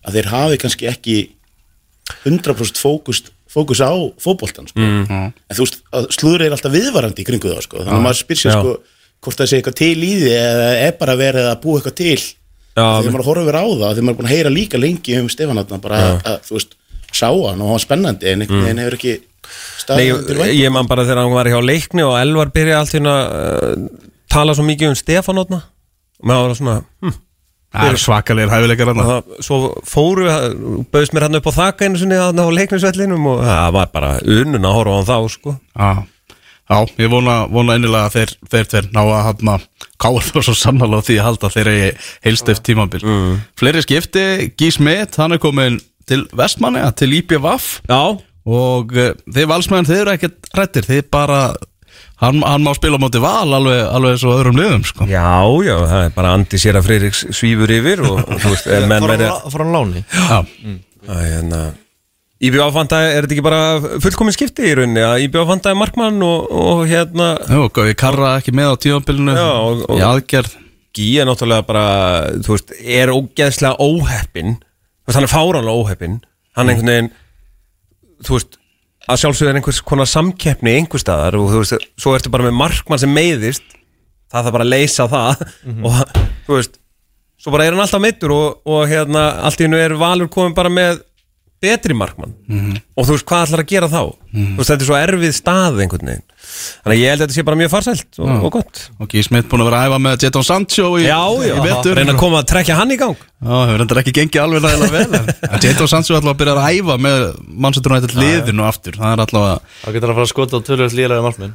að þeir hafi kannski ekki 100% fókus, fókus á fótboltan sko. en þú veist, að slúður er alltaf viðvarandi í kringu það sko. þannig að maður spyr sér Já. sko, hvort það sé eitthvað til í því eða er bara verið að búa eitthvað til. Já, þegar maður horfir á það þegar maður er búin að heyra líka lengi um Stefán þarna, bara að, að, þú veist, sá hann og hann var spennandi en einhvern veginn hefur ekki Nei, staðið undir ég, man bara þegar hann var hjá leikni og Elvar byrjaði allt hérna uh, tala svo mikið um Stefán átna og maður var svona, hm, Það er svakalegir hæfileikar hann svo fóru bauðst mér hann upp á þakka einu sinni þarna á leiknisvellinum og það var bara unnun að horfa á hann þá, sko. Já, já ég vona, vona innilega að þeir, þeir tveir ná að hafna káar þá svo sannlega á því að halda að þeir eigi heilst eftir tímabil. Mm. Fleiri skipti, Guy Smith, hann er komin til Vestmanni, til IPVaf Já, og uh, þeir valsmenn, þeir eru ekkert rættir, þeir bara hann, hann má spila á móti val alveg, alveg svo öðrum liðum sko. Já, já, það er bara Andi sér að Freiriks svífur yfir og, og þú veist, menn Fór verið hann- fór hann láni. Hérna Íbjá Fanta, er þetta ekki bara fullkomin skipti í rauninni að Íbjá Fanta er markmann og, og hérna Jú, Gaui Karra ekki með á tímabilinu Já, og- og- í aðgerð. Gí er náttúrulega bara, þú veist, er ógeðslega óheppin er fáránlega óheppin hann einhvern veginn þú veist, að sjálfsögðu er einhvers konar samkeppni einhver staðar og þú veist, svo ertu bara með markmann sem meiðist það þarf bara að leysa það og þú veist svo bara er hann alltaf meittur og, og hérna allt í hennu er Valur komin bara með betri markmann. Og þú veist hvað ætlar að gera þá? Þú veist þetta er svo erfið stað einhvern veginn. Þannig að ég held að þetta sé bara mjög farsælt og, og gott. Og Gí Smith búin að vera að æfa með Jadon Sancho í, já, já, í vetur. Reyna að koma að trekja hann í gang. Já, hefur endur ekki gengið alveg nægilega vel Jadon Sancho ætla að byrja að æfa með Manchester United liðinu aftur. Það er allavega Þá getur hann að fara að skota á tölvöld líðlega markminn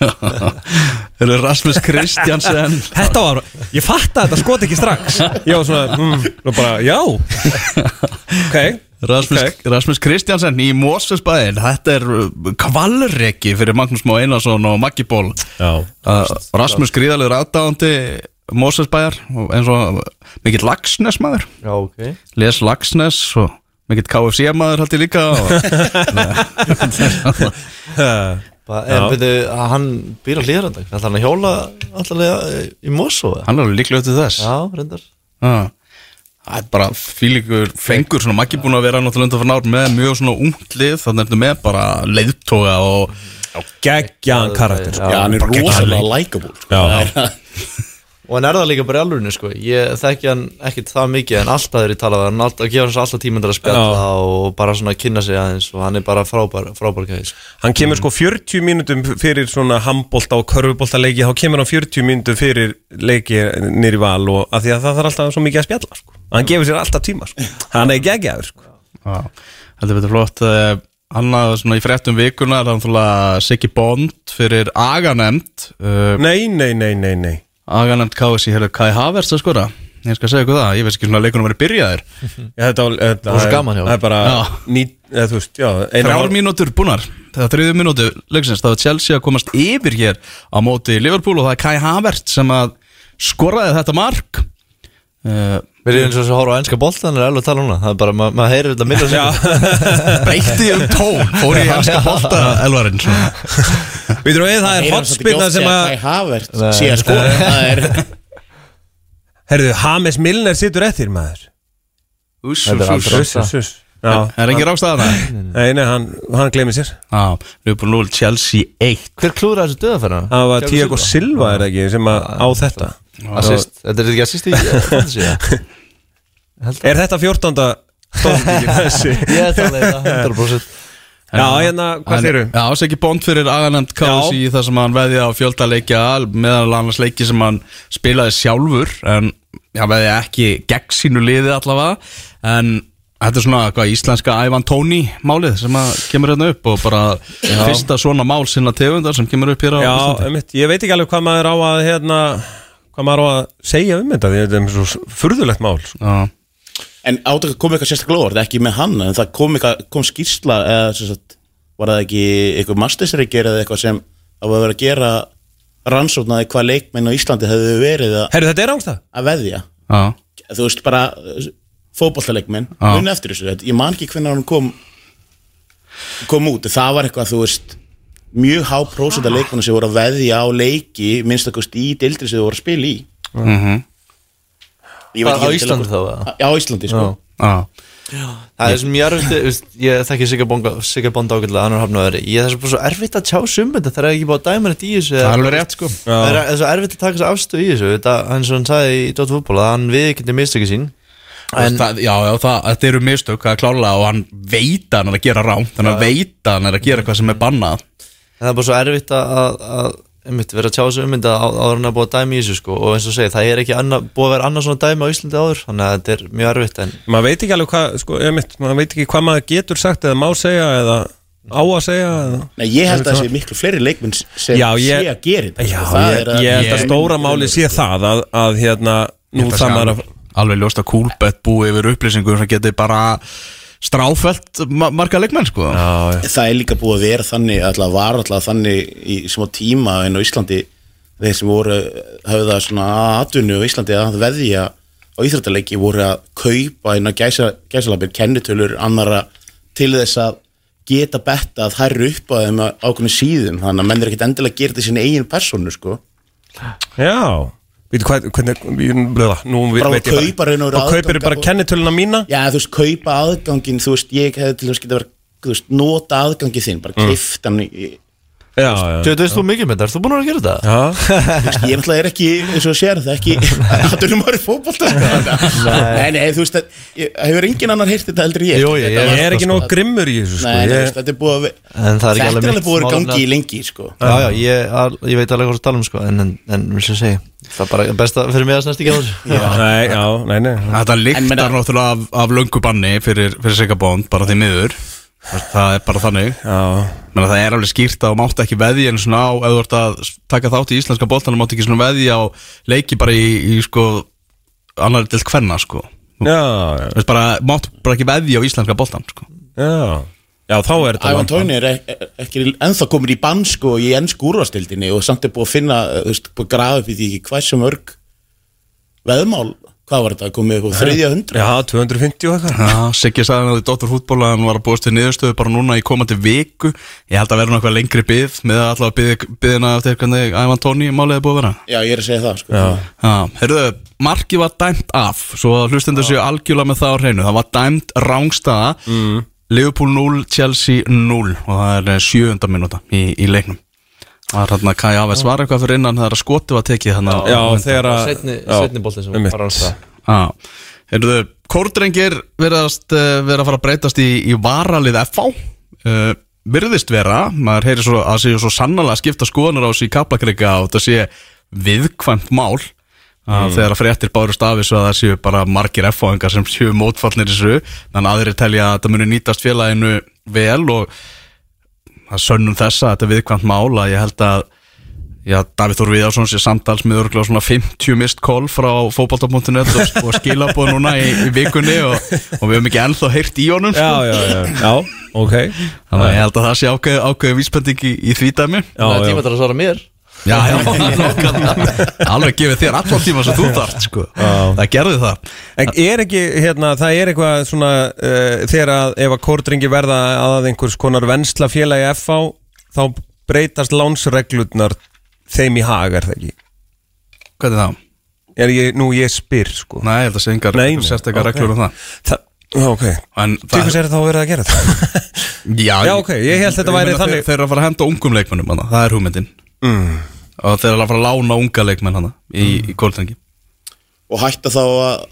Rasmus Kristjansen Þetta var, ég fatt að þetta skot ekki strax. Ég var svona, mm, og bara, já. Ok, Rasmus, Ok. Rasmus Kristjansen í Mosesbæðin Þetta er kvalreki fyrir Magnús Má Einarsson og Maggi Ból Já. Uh, Rasmus gríðalegur aðdáðandi Mosesbæðar og eins og mikill Lagsnes maður Já, ok. Les Lagsnes og mikill KFC maður held ég líka og, En byrju, hann býr á hlýðrandag Það er hann að hjóla allavega í Mosó eða? Hann er alveg líklega til þess Já, reyndar Já. Það er bara fílingur fengur svona Maggi búin að vera náttúrulega undan fyrir ár með mjög svona ungt lið þannig er þetta með bara leiðtoga og Geggjaðan karakter sko. Já, hann er rosalega likeable sko. Já. Það er- Og hann er það líka bara í alvörinu sko Ég þekki hann ekkit það mikið En alltaf er ég talað við hann Alltaf gefa hann svo alltaf tímundar að spjalla Og bara svona kynna sig aðeins Og hann er bara frábær, frábær gæði sko. Hann kemur sko 40 mínútum fyrir svona handbolta og körfubolta leiki þá kemur hann 40 mínútum fyrir leiki nýri val og af því að það þarf alltaf svo mikið að spjalla sko. Hann gefur sér alltaf tíma sko. Hann er geggjaður sko. Já, heldur betur flott uh, Annað svona í fréttum vikuna er það náttúrulega Siggi Bond fyrir Aganemt uh, Nei, nei, nei, nei, nei Aganemt KSI hefur Kai Havertz að skora? Ég skal segja ykkur það, ég veist ekki svona að leikunum verið byrjaðir Já, þetta, var- þetta, var svo er- gaman hjá Það er bara Þrjár mínútur búnar. Það þriðu mínútu leiksins Það var Chelsea að komast yfir hér á móti Liverpool og það er Kai Havertz sem að skoraði þetta mark Við erum eins og þess að horfa á enska boltan er alveg að tala um það. Er bara, ma maður heyrir þetta minna sig breytti um tón. Fór í hanska bolta elvarinn. Við þurfum við, það er hotspilna sem að Það er Herðu, James Milner situr eftir maður. Úss, Þetta er Já, Er ekki rákstæðana? nei, nei, hann, hann glemir sér Já, Liverpool 0, Chelsea 1 Hver klúður þessu döðafæra? Það var Tiago Silva er það ekki sem að á þetta Assist, þetta er ekki assist í? Er þetta 14. stóðstíkin þessi? Ég að leita 100% Já, hérna, hvað þeir eru? Já, Siggi Bond fyrir Agaland KSI þar sem hann veði á fjölda leikja meðal annars leiki sem hann spilaði sjálfur en hann veði ekki gegn sínu liði allavega en þetta er svona hvað íslenska Ivan Tóni málið sem að kemur hérna upp og bara fyrsta svona mál sinna tegundar sem kemur upp hér á Já, einmitt, ég veit ekki alveg hvað maður á að hérna, hvað maður á að segja um þetta þetta er svo furðulegt mál sko. Já, En átaka kom eitthvað sérstaklega óvart, ekki með hann En það kom, eitthvað, kom skýrsla eða sem sagt, Var það ekki eitthvað mastersreikir eða eitthvað sem var að vera að gera rannsóknaði hvað leikmenn á Íslandi hefðu verið að, er ángstað? að veðja. Já, Þú veist bara fótballtaleikmenn Já. Muni eftir þessu, Þetta- ég man ekki hvernig hann kom kom út Það var eitthvað, þú veist mjög há prósenda leikmenn sem voru að veðja á leiki minnstakost í dildri sem þú voru að spila í. Mhm, Ég veit Á Íslandi þá? Já, á Íslandi, sko. Já. Það er sem ég erfitt, ég þekki Sigga Bond ágætlega, annar hafnaður Ég er þess að bara svo erfitt að tjá sumbunda Það er ekki búið að dæma neitt í þessu Það er alveg rétt sko. Það er, er svo erfitt að taka þessu afstöð í þessu. Þetta, hann svo hann sagði í Dótt fútból að hann viðkynni mistöki sín En, það, já, já, það, þetta eru mistök, það er klálega og hann veit að hann er að gera rámt þannig að veit að hann er að gera eitthvað sem er bannað En það er bara svo erfitt að, að, að einmitt, vera að tjá þessu ummynda áður en að búið að dæma í þessu sko. og eins og segi, það er ekki anna, búið að vera annað svona dæmi á Íslandi áður þannig að þetta er mjög erfitt en Maður veit ekki alveg hvað, sko, einmitt, maður veit ekki hvað maður getur sagt eða má segja eða á að segja Nei, ég held að það sé miklu fleiri leikmenn sem Já, sé ég- að gera þetta sko. Ég, er að- ég held að stóra máli sé það að, að hérna, nú það sé maður að alveg, ljóst að Kúlbett búi yfir upplýsingum sem geti bara stráfelt ma marga leikmenn sko Já, já. Það er líka búið að vera þannig alltaf var alltaf þannig í smá tíma en á Íslandi þeir sem voru höfðu það svona aðtunni á Íslandi að veðja á íþrættaleiki voru að kaupa inn á gæsa, gæsalabir kennitölur annara til þess að geta betta að þær eru upp á þeim á ákveðinu síðum þannig að menn er ekkit endilega að gera þetta í sinni eigin personu sko já. Veitu hvað, hvernig, nú veit Bara ég raun og kaupir bara og- kennitöluna mína Já, þú veist, kaupa aðgangin Þú veist, ég hefði til þess geta verið Þú veist, nota aðgangi þinn Bara Mm. keift hann í Þú veist þú mikið með þetta, ert þú búin að gera þetta? Já, Þú veist, Ég er ekki, eins og sér það ekki Hattunum í fótbolta sko. Nei, nei, þú veist að ég- Hefur engin annar heyrt þetta heldur ég Jú, ég- er ekki nóg grimmur í þessu sko þetta er búið að það að gangi í að- lengi sko. Já, já, ég, al, ég veit alveg hvað þú tala um sko En, en, en vil ég segja Það er bara best að fyrir mig að snæst ekki á þessu. Nei, já, nei, nei. Þetta meina- náttúrulega af, af löngu banni fyrir, fyrir Sigabond, bara því miður Það er bara þannig. Já, Menna, Það er alveg skýrt að þú mátt ekki veðja en svona á, ef þú ert að taka þátt í íslenska boltanum mátt ekki svona veðja á leiki bara í, í sko annari til hvenna sko. Já, já, Þú veist bara, mátt bara ekki veðja á íslenska boltan sko. Já. Já, þá er þetta Ævan. Tóni er ek- ek- ekki ennþá komin í bann sko í ennsku úrvastildinni og samt er búið að finna, þú veist, búið að grafa upp í því ekki hvað sem örg veðmál, hvað var þetta, komið upp á þriðja hundra Já, 250 og eitthvað. Já, Siggi sagði hann að í Dóttur fútból að hann var að búast til niðurstöðu bara núna í komandi viku. Ég held að vera eitthvað lengri byð með að allavega byðina eftir hvernig Ævan Tóni málið er búið að vera. Já, ég er að segja það sko. Já, Já, heyrðu, markið var dæmt af Svo hlustendur séu algjörlega með það á hreinu. Það var dæmt rángstaða mm. Liverpool 0, Chelsea 0 Og það er eh, Það er hérna Kai Havertz var eitthvað fyrir innan þegar að skoti var tekið þannig já þegar að Setni, boltin sem var það Já, heyrðu, kórdrengir verðast uh, vera að fara að breytast í, í varalið FH uh, Virðist vera, maður heyri svo að séu svo sannlega að skipta skoðanur á sig í kaplakrika og þetta sé viðkvæmt mál að þegar að fréttir bárust af þessu að það séu bara margir FH-engar sem séu mótfallnir þessu þannig að aðrir telja að þetta muni nýtast félaginu vel og það sönnum þessa að þetta er viðkvæmt mál að ég held að Já, Davíð Þór Viðarsson sé samtals með örgulega svona 50 mist call frá fótbolta.net og, og skilabóð núna í, í vikunni og, og við höfum ekki ennþá heyrt í honum sko. Já, já, já, já, ok. Þannig að ég held að það sé ákveð, ákveð vísbending í, í því dæmi. Já, Það er já, tíma til að svara mér Já, já, alveg gefið þér allan tíma sem þú þart sko. Það gerði það En er ekki, hérna, það er eitthvað svona uh, þegar að ef að kórdringi verða að einhvers konar vensla félagi FH þá breytast lánsreglurnar þeim í hag, er það ekki? Hvað er það? Er ég, nú ég spyr, sko Nei, ég held að sé engar sérstakar ok. reglur um það Það, já, ok hvers er þá verið að gera þetta? Já, Já, ok, ég held þetta væri þannig- þeir, eru að fara að henda ungum leikmennum hana, Það er hugmyndin mm. Og þeir eru að fara að lána unga leikmenn hana, í, í kórdrengi Og hætta þá að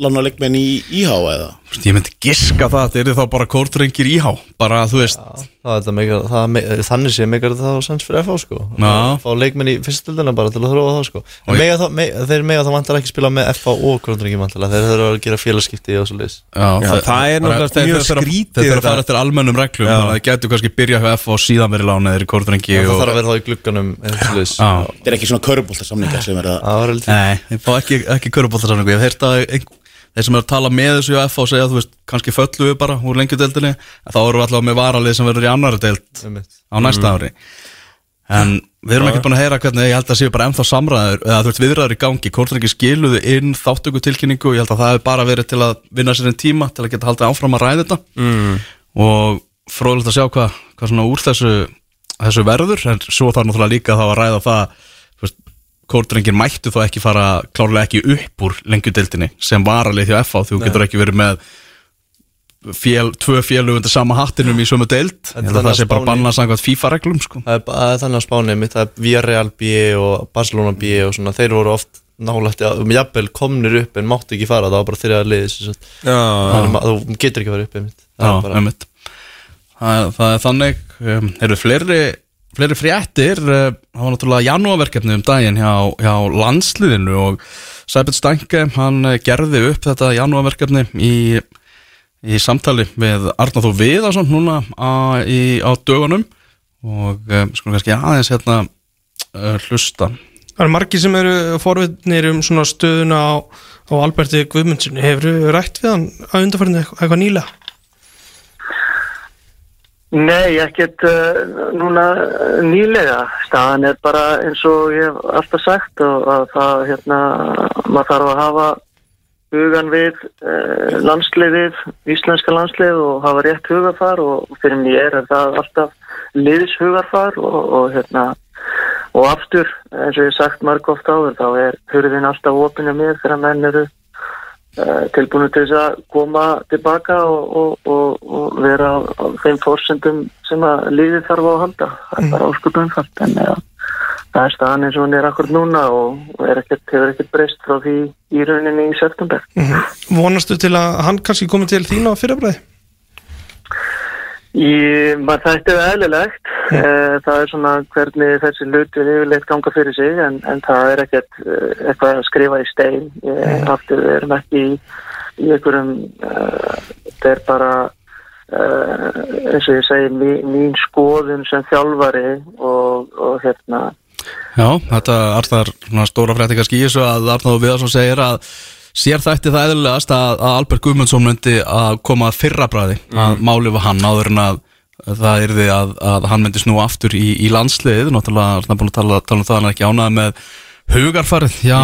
lána leikmenn í íhá eða? Ég myndi giska það að þeir eru þá bara kórdrengir íhá. Bara, þú veist Það er þetta meikar, það, þannig sé meikar það á sens fyrir FH sko. Já. Að Fá leikmenn í fyrstildina bara til að þróa það sko. Mega það, me, Þeir mega það vantar ekki spila með FH og Krondrengi vantarlega Þeir þurfa að gera félagskipti og svo leis Já, það er náttúrulega mjög skrítið Þeir þurfa að þetta. fara eftir almennum reglum Já. Þannig að þeir getur kannski byrja hjá F og síðan verið lánaðir í kórdrengi Það og... þarf að vera þá í glugganum Já. Þetta er ekki svona körubolta er þeir ekki, ekki sem eru að tala með þessu á F og segja, þú veist, kannski föllu við bara úr lengjudeldinni En þá eru við alltaf með varalið sem verður í annari deild á næsta ári. En við erum ekki búin að heyra hvernig ég held að séu bara ennþá samræður eða þú veist viðræður í gangi, kórdrengi skiluðu inn þáttöku tilkynningu og ég held að það hefur bara verið til að vinna sér einn tíma til að geta haldið áfram að ræða þetta. Mm. og fróðilegt að sjá hvað, hvað svona úr þessu, þessu verður en svo þarf náttúrulega líka þá að ræða það kórdrengir mættu þó ekki fara klárlega ekki upp úr lengjudeildinni sem varalið hjá FH þú getur ekki verið með fél, tvö félug undir sama hattinum í sömu deild. Ég held að það sé bara bannað samkvæmt FIFA-reglum sko. Það er það er þannig að spáni mitt, það er Villarreal B og Barcelona B og svona, þeir voru oft nálægt, um jafnvel komnir upp en máttu ekki fara, það var bara þeirra liðis að þú getur ekki að fara upp einmitt. það Já, er bara, það, það er þannig. Um, eru fleiri, fleiri fréttir uh, það var náttúrulega janúarverkefni um daginn hjá, hjá landsliðinu og Sæbjörn Stanke, hann eh, gerði upp þetta janúarverkefni í, í samtali við Arnar Þó Viðarsson núna á, í, á dögunum og um, skulum kannski aðeins hérna hlusta Það eru margir sem eru forvittnir um svona stöðuna á, á Alberti Guðmundssoni. Hefur rætt við hann að undarfærinu eitthvað nýlega? Nei, ekkert uh, núna uh, nýlega. Staðan er bara eins og ég hef alltaf sagt og að það, hérna, maður þarf að hafa hugan við uh, landsliðið, íslenska landslið og hafa rétt hugafar og fyrir mér er það alltaf liðshugarfar og, og hérna og aftur, eins og ég hef sagt marg oft áður, þá er hurðin alltaf opinu mér þegar menn eru tilbúinu til þess að koma tilbaka og, og, og, vera á, þeim fórsendum sem að lífið þarf á að halda. Það er bara óskup umfalt en ja, það er staðan eins og hún er akkur núna og, er ekkert, hefur ekkert breyst frá því í rauninni í september. Vonastu til að hann kannski komi til þín á fyrirbræði? Í, maður þætti það eðlilegt, Eh, það er svona hvernig þessi hluti yfirleitt ganga fyrir sig en, en það er ekkert eh, eitthvað að skrifa í stein, ég, aftur við erum ekki í, í einhverjum, uh, þetta er bara eins og ég segi mín, mín skoðun sem þjálfari og, og hérna, Já, þetta er stóra og að Arnáð Viðarsson segir að sér þætti það eðlilegast að, að Albert Guðmundsson myndi að koma að fyrra bræði að máli var hann áður en að það yrði að, að hann myndi snúa aftur í, í landslið, náttúrulega er búin að tala, tala um það hann er ekki ánæði með hugarfarið hjá,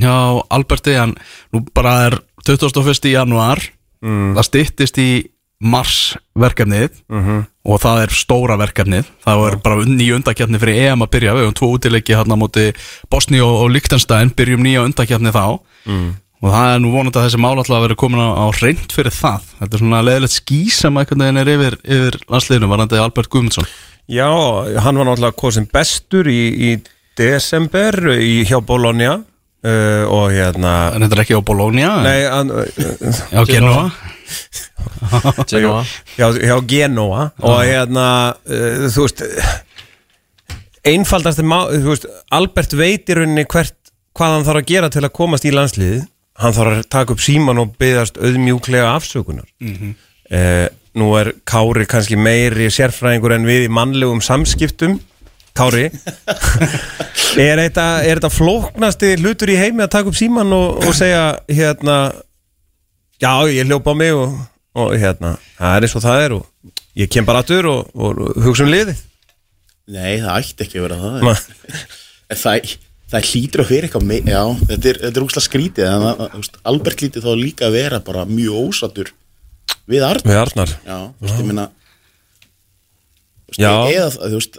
hjá Alberti en nú bara er 21. januar það styttist í mars verkefnið og það er stóra verkefnið. Það er bara nýja undakjarni fyrir EM að byrja. Við höfum tvo útileiki hérna á móti Bosni og, og Liechtenstein. Byrjum nýja undakjarni þá og það er nú vonandi að þessi mál alltaf að vera komin á, á reynd fyrir það. Þetta er svona leðilegt sem einhvern veginn er yfir, yfir landsliðinu varandi Albert Guðmundsson. Já, hann var náttúrulega kosin bestur í, í desember í, hjá Bologna uh, og hérna en þetta er ekki á Bologna? Nei, hann, uh, á Genoa Genoa hjá, hjá Genoa og hérna, uh, þú veist einfaldast þú veist, Albert veit í rauninni hvert hvað hann þarf að gera til að komast í landsliðið hann þarf að taka upp síman og byggðast auðmjúklega afsökunar. Eh, nú er Kári kannski meiri sérfræðingur en við í mannlegum samskiptum. Kári er þetta, er þetta flóknasti hlutur í heimi að taka upp síman og, og segja hérna já ég hljópa á mig og, og hérna það er eins og það er og ég kem bara aftur og, og hugsa um liðið. Nei, það ætti ekki að vera það. En það, það hlýtur að vera eitthvað með, Já, þetta er, þetta er úkslega skrítið En það, þú veist, Albert hlýtur þá líka að vera bara mjög ósattur Við Arn með Arnar? Já, þú veist, ég minna. Eða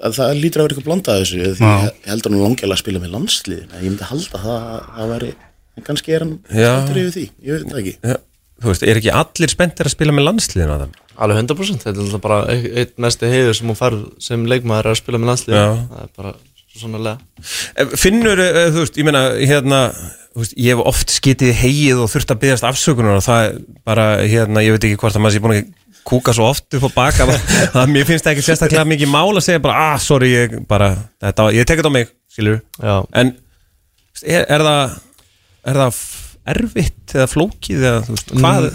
að það lítur að vera eitthvað blandað þessu Því Já. ég heldur hann langilega að spila með landsliðin Ég myndi halda það að það væri En kannski er hann spenntur yfir því Ég veit það ekki. Já, þú veist, er ekki allir spenntir að spila með landsliðin að þeim? Alveg 100% Þetta er bara ein- einn mesti heiður sem hún fær sem leikmaður að spila með landslið Já. Það bara svo sannlega Eh, Finnur, eh, þú veist, ég meina, hérna, veist, ég hef oft skitið heið og þurft að byggast afsökunar og það er bara, hérna, ég veit ekki hvort að maður sé búin að kúka svo oft upp á baka það mér finnst það ekki sérstaklega mikið mál að segja bara, ah, sorry, ég bara, þetta, ég tek þetta á mig, skilur en er, er það er það erfitt eða flókið eða, þú veist, hvað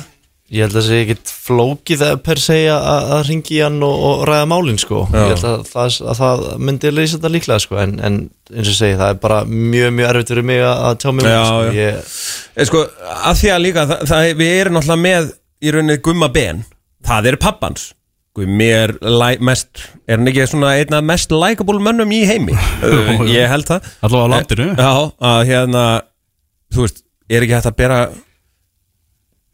ég held að það sé ekkit flókið að per segja að, að ringi hann og, og ræða málin sko. Já. Ég held að það, að það myndi leysa þetta líklega sko en, en eins og ég segi, það er bara mjög, mjög erfitt fyrir mig að, að tjá mig um sko. ég, En sko, að því að líka, það, það, við erum náttúrulega með í rauninni Gumma Ben, það er pappans. Gummi er mest, er hann ekki svona einn af mest likeable mönnum í heimi? Ég held það. Allavega á landinu. Já, að hérna, þú veist, er ekki hægt að bera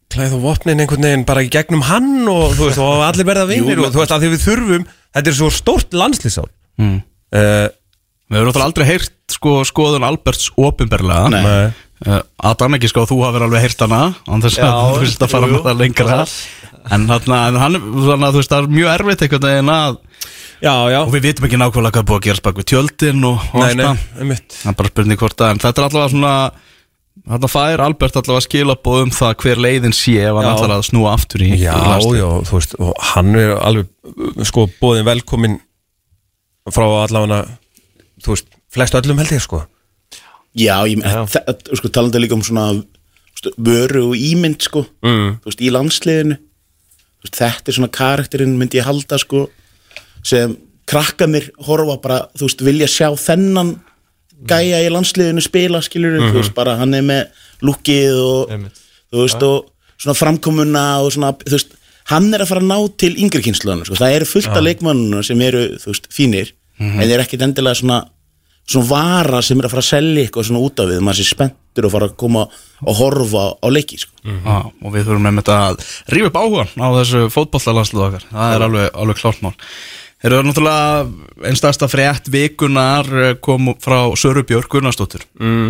klæð og vopnin einhvern veginn bara í gegnum hann og þú veist, og allir verða vinir Jú, og þú veist, að því við þurfum, þetta er svo stórt landslýsál Mm. uh, Við höfum náttúrulega aldrei heyrt sko, skoðun Alberts. Nei. uh, Adam ekki sko, þú hafur alveg heyrt hana án þess að þú vilt að fara jú, með það lengra en, þarna, en hann, þú veist, það er mjög erfitt einhvern veginn að Já, já, og við vitum ekki nákvæmlega hvað búið að gerast bak við tjöldin og, og nei, nei, það er bara spurning hvort að en þetta er allavega svona þarna fær Albert allavega skilabóð um það hver leiðin sé ef hann ætlar að snúa aftur í Já, í já, þú veist, og hann er alveg, sko, bóðin velkomin frá allavega, þú veist, flest öllum held ég, sko. Já, ég, það, sko, talandi líka um svona veist, vöru og ímynd sko, Mm. þú veist, í landsliðinu. Þú veist, þetta er svona karakterinn myndi ég halda sko, sem krakkanir horfa bara, þú veist, vilja sjá þennan gæja í landsliðinu spila, skilur þú veist, bara hann er með lukkið og Einmitt. þú veist, og svona framkomuna og svona, þú veist, hann er að fara að ná til yngri kynsluðan, sko, það eru fullt af leikmannuna sem eru, þú veist, fínir en þeir eru ekkit endilega svona svona vara sem er að fara að selja eitthvað svona út af við, maður sé spenntur og fara að koma og horfa á leiki sko. Já, og við þurfum með þetta að rífa upp áhugan á þessu fótballalansluð okkar. Það er alveg, alveg klárt mál Þeir eru náttúrulega einn stærsta frétt vikunar eh, kom frá Söru Björk Gunnarsdóttir mm.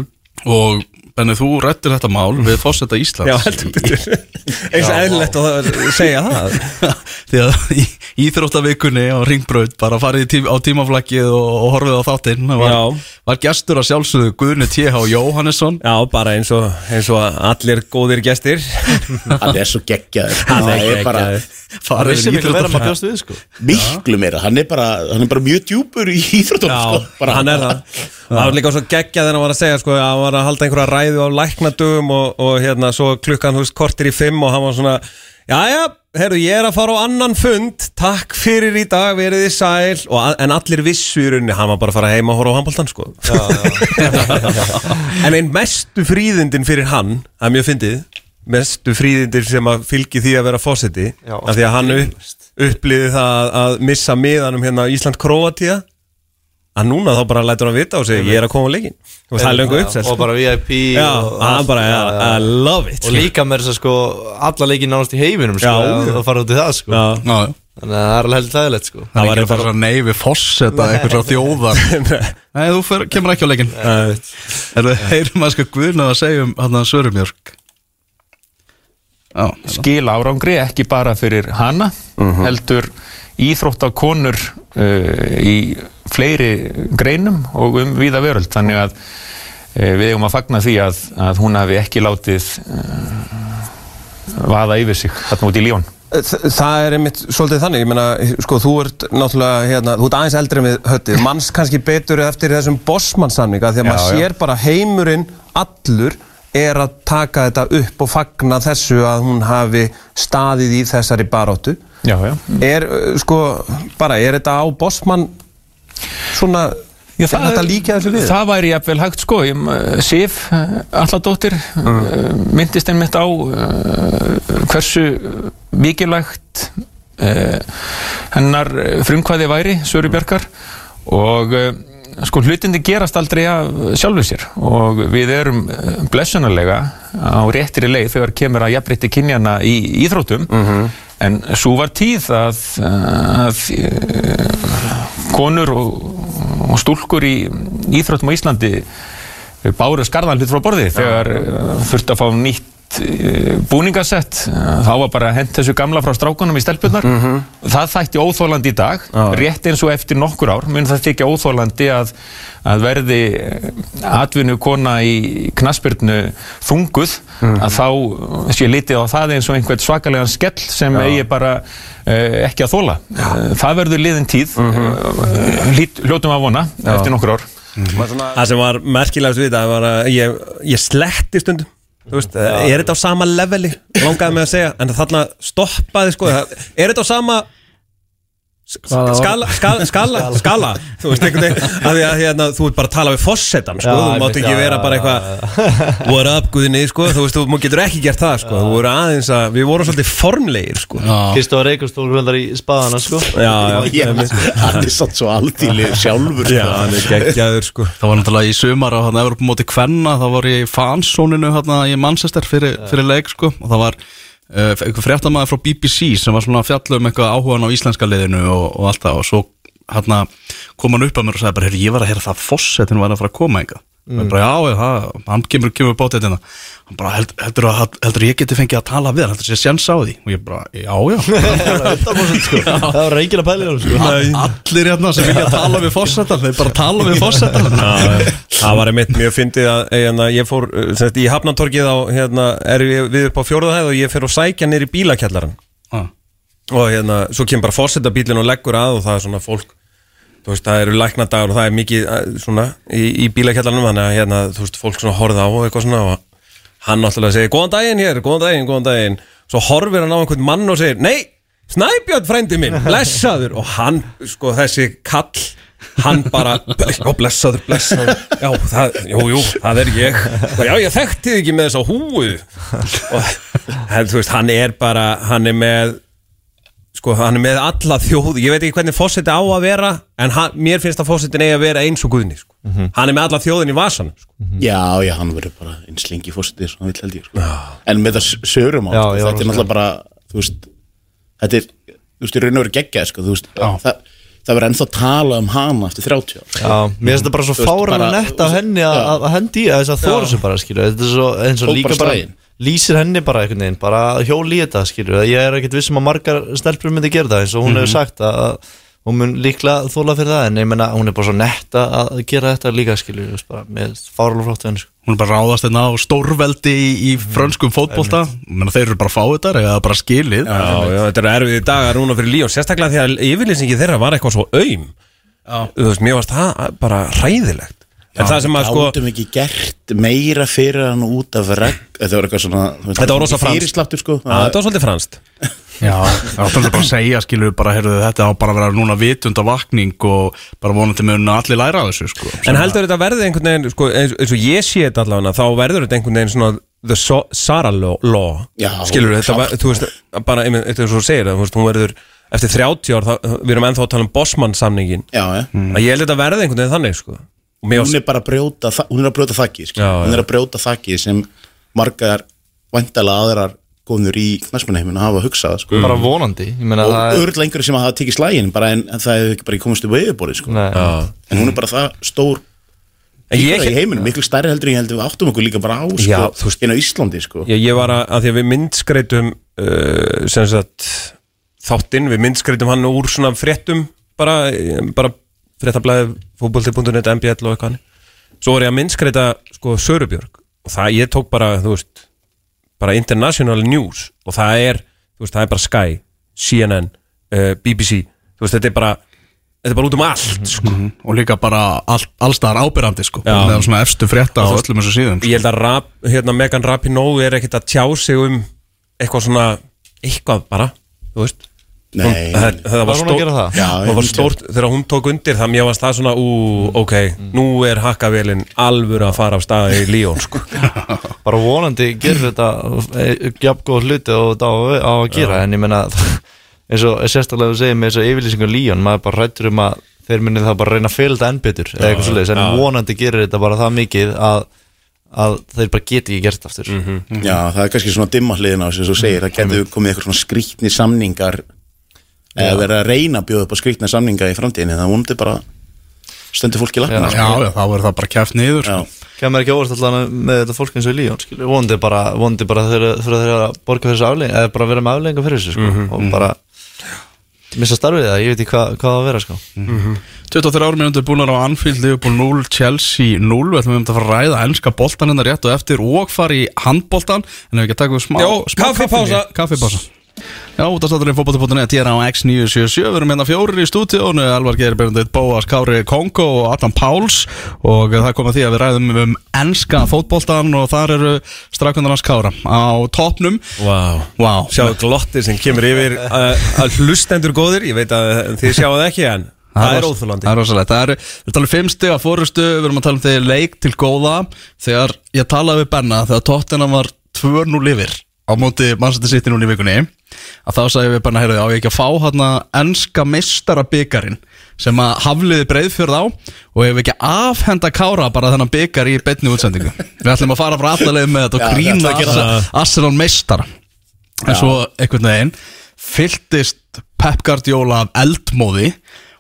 og Benni, þú rættir þetta mál við fórseta Íslands. Já, heldur betur. Eins og eðlilegt að segja það. Því að í íþróttavikunni á Ringbraut bara farið í tím, á tímaflaggið og, og horfið á þáttinn var, Já. var gestur að sjálfsögðu Guðni T.H. Jóhannesson. Já, bara eins og, eins og allir góðir gestir. Hann er svo geggjaður. Hann er bara. Það í miklu að maður bjóst við sko. Miklu meira. Hann er bara, hann er bara mjög djúpur í íþróttum Já, sko. bara, hann er það Ræðu á læknadugum og, og hérna svo klukkan veist kortir í fimm og hann var svona Jæja, herru, ég er að fara á annan fund. Takk fyrir í dag, verið þið sæl. Og, En allir vissu í rauninni Hann var bara að fara heim og horfa á handbóltan sko. En einn mestu fríðindin fyrir hann Það er mjög fyndið Mestu fríðindin sem að fylgi því að vera fósiti Já, Af því að hann upp, upplýði það að- missa miðanum hérna Ísland-Króatíða að núna þá bara lætur hann vita og segja ég er að koma á leikin og það er löngu uppsett Og bara VIP já, og hann bara. I love it Og líka með þess að sko Alla leikinn nánast í heiminum sko. Og fara út í það sko. Já. Já, já. Þannig að það er alveg heldur þægilegt sko. Það var bara svona nei við fórseta eitthvað frá þjóðar. Nei, þú fer, kemur ekki á leikin Er heyrum að sko Guðna að segja um hann að Söru Björk Já, skil árangri ekki bara fyrir hana heldur íþróttakonur uh, í fleiri greinum og um víða veröld. Þannig að uh, við eigum að fagna því að, að hún hafi ekki látið uh, vaða yfir sig þarna út í lífun Þ- Það er einmitt svolítið þannig, ég meina, sko, þú ert náttúrulega, hérna, þú ert aðeins eldri með höttið, manns kannski betur eftir þessum bossmannsamninga, því að Já, maður já. sér bara heimurinn allur er að taka þetta upp og fagna þessu að hún hafi staðið í þessari baróttu. já, já. Er, uh, sko, bara, er þetta á bossmann svona, Já, er þetta líka þessu við? það væri jafnvel hægt sko uh, Sif, uh, Alladóttir Mm. myndist einmitt á hversu mikilvægt uh, hennar frumkvæði væri Söru Bjarkar og sko hlutindi gerast aldrei af sjálfu sér og við erum uh, blessunarlega á réttri leið þegar kemur að jafnrétti kynjana í íþróttum. En svo var tíð að, að uh, konur og, og stúlkur í íþróttum á Íslandi báru skarðan hlut frá borði þegar uh, þurfti að fá nýtt uh, búningasett uh, þá var bara hent þessu gamla frá strákunum í stelpunar það þætti óþólandi í dag rétt eins og eftir nokkur ár. Mun það þykja óþólandi að, að verði atvinnu kona í knaspyrnu þunguð að þá sé litið á það eins og einhvern svakalegan skell sem eigi bara uh, ekki að þóla uh, það verður liðin tíð uh, lít- hljótum að vona eftir nokkur ár. Það sem var merkilegast við þetta var að ég, ég sletti stundum veist, er þetta á sama leveli langaði mig að segja, en þarna stoppaði sko, er þetta á sama skala, skala, skala, skala. þú veist einhvern veginn, af því að hérna, þú ert bara að tala við fossetan, sko, Já, þú mátt ekki já, vera bara eitthvað what up guðinni, sko, þú veist, þú getur ekki gert það, sko, þú voru aðeins að við vorum svolítið formlegir, sko. Já. Kristóð Reykjastól hröndar í spaðana sko. Já, já, hann er satt svo aldíli sjálfur já, sko. hann er geggjaður, sko. Það var náttúrulega í sumar á hann Evropa móti Kvenna þá var ég í fansóninu hérna í Manchester fyrir, fyrir leik sko. Og það var uh, einhver fréttamaður frá BBC sem var svona að fjalla um eitthvað áhugan á íslenska liðinu og, og allt það og svo hérna kom hann upp að mér og sagði bara, "Heyrðu, ég var að heyra það fossetin var að fara að koma eitthvað mm. bara, já, það, hann kemur, kemur bótið hérna hann bara, held, heldur, að, heldur að ég geti fengið að tala við hann, heldur að ég séns á því? Og ég bara, já, já. Sko. Það var reygin að pæla sko. Allir hérna sem vilja tala við fossetan þeir bara tala við fossetan Það var einmitt mjög fyndið að hérna, ég fór, uh, sem sagt, í Hafnantorkið á, hérna, er við, við upp á fjóruðahæð og ég fer og sækja nýr í bílakjallaran og hérna, svo kemur bara fórseta bílinn og leggur að og það er svona fólk þú veist, það eru læknadagur og það er mikið uh, svona í, í bílakjallaranum þannig að hérna, þú veist, fólk horfða á eitthvað svona og hann náttúrulega segir, góðan daginn hér, góðan daginn, góðan daginn. Svo horfir hann á einhvern mann og segir, nei Snæbjörn frændi minn, blessaður. Og hann, sko, þessi kall hann bara, já, blessaður, blessaður. Já, það, jú, jú, það er ég. Og já, ég þekkti þig ekki með þess að húu og en, þú veist, hann er bara, hann er með sko, hann er með alla þjóð ég veit ekki hvernig fósiti á að vera en hann, mér finnst að fósitin eigi að vera eins og guðni sko. hann er með alla þjóðin í vasan sko. Já, já, hann verður bara eins lengi fórsetið sem hann vil held ég sko. En með það sögurum á Já, sko, var Þetta er náttúrulega bara Þú veist Þetta er, þú veist, í raun og veru geggjað sko, Þú veist, það, það verður ennþá tala um hana eftir 30 ár Já, mér finnst þetta bara svo fáran bara- nett af henni að, Já. hendi í að þess að þóra sig bara, skilur Þetta er svo og lýsir henni bara einhvern veginn, bara hjól í þetta, skilur Ég er ekkert vissum að margar stelpur myndi gera það eins og hún Mhm. hefur sagt að, að hún mun líklega þóla fyrir það en ég menna hún er bara svo nett að gera þetta líka, skilur bara með við henni, sko. Hún er bara ráðast hérna á stórveldi í, í frönskum fótbolta. Menna, Þeir eru bara fáiðar eða bara skilið. Já, já, þetta eru erfiði dagar núna fyrir Líón Sérstaklega því að yfirlýsingi þeirra var eitthvað svo aum. Þú veist, mér varst það bara hræðilegt En það sem að sko gátum ekki gert meira fyrir hann út af regg þetta var eitthvað svona Þetta var rosa franskt. sko að, Þetta var svolítið franst Já, það áttum við bara að segja, skilur bara, heyrðu, þetta á bara að vera núna vitunda vakning og bara vonandi mun allir læra af þessu, sko. En heldur þetta verði einhvern veginn sko, eins, eins og ég sé þetta allavega þá verður þetta einhvern veginn svona the so Sara law. Já, skilur þetta, þú veist, bara er svo segir það, þú veist, hún verður eftir 30 ár, það, við erum ennþá að tala um Bosman samningin, já, já. að ég held þetta verði einhvern veginn þannig, sko hún er bara að brjóta hún er að brjóta þakki sko. Já, hún er að brjóta þakki sem margar vandalega aðrar góðnur í knæsmunaheimin hafa hugsað sko. Bara vonandi, og það er örgulega einhverju sem hafa tekið slægin bara en en það hefur ekki bara ekki komist upp á yfirborðið sko. En hún er bara það stór En ég, í heiminum, miklu stærri heldur en ég heldur við áttum okkur líka bara á sko, Já, þú veist- inn á Íslandi sko. ég, ég var að, að því að við myndskreitum uh, sem sagt þáttinn, við myndskreitum hann úr svona fréttum bara, bara fréttablaði fótbolti.net, MBL og eitthvað svo var ég að myndskreita sko Sörubjörg og það, ég tók bara, þú veist bara international news og það er, þú veist, það er bara Sky CNN, uh, BBC þú veist, þetta er bara þetta er bara út um allt, sko Og líka bara all, allstaðar ábyrrandi, sko. Já. Með svona efstu frétta á öllum þessu síðum, sko. ég held að rap, hérna, Megan Rapinoe er ekkert að tjá sig um eitthvað svona eitthvað bara, þú veist hún, það, það Var var að það? Já, það var hún- stórt þegar hún tók undir það mér varst það svona, ú, ok nú er hakkavélinn alvöru að fara af staði í Líón, sko. Bara vonandi gerir þetta jafn góð hluti og þetta á, á að gera en ég menna eins og sérstaklega þú segir með þessu yfirlýsingu Líón maður bara rættur um að þeir minni það bara reyna að fylgta enn betur eða eitthvað svolítið en vonandi gerir þetta bara það mikið að, að þeir bara geti ekki gert aftur. Já, það er kannski svona dimma hliðin á þessu sem þú segir, það getur komið eitthvað svona skrýtni samningar eða verið að reyna að bjóða upp á skrýtna samninga í framtíðinni, það vonandi bara stendur fólki lappina Já, já, þá er það bara kæft niður, sko. Já. kemur ekki óvart allan með þetta fólk eins og í Líón vonandi bara, vonandi bara þeir, þeir, þeir að borga fyrir þessu aflegging eða bara vera með aflegginga fyrir þessu sko, og bara missa starfið það, ég veit ekki hvað, hvað það að vera sko. 23 árum mínútur búinar á Anfield, Liverpool 0, Chelsea 0 Við ætlum um þetta að fara að ræða ennska boltan hérna rétt og eftir og fara í handboltan En ef við ekki að taka við smá, Jó, smá kaffipása. Já, út af státturinn fótbolti.net, ég er á X977 Við erum hérna fjórir í stúdíónu Elvar Geir Berndeit, Bóas, Kári, Kongo og Adam Páls. Og það kom að því að við ræðum um ennska fótboltan Og þar eru strakundar hans Kára Á topnum wow. Vá, sjáðu glotti sem kemur yfir uh, að hlustendur góðir, ég veit að þið sjáu það ekki en það er óþúlandi Það er rosalegt. Það er, við talum fimm stig að fórustu Við erum að tala um þegar leik til góða. Þegar ég talaði við Benna Þegar tóttina var 2-0 yfir Á móti mannsætti sitt núna í vikunni Að þá sagði ég við Benna Heyrðu, á ég ekki að fá hérna Enska mistara byggarinn Sem að hafliði breiðfjörð á Og ég hef ekki afhenda kára Bara þennan byggar í beinni útsendingu? Við ætlum að fara frá allalegum með þetta Og grína að gera Arsenal- meistara. En svo einhvern veginn Fylltist Pep Guardiola af eldmóði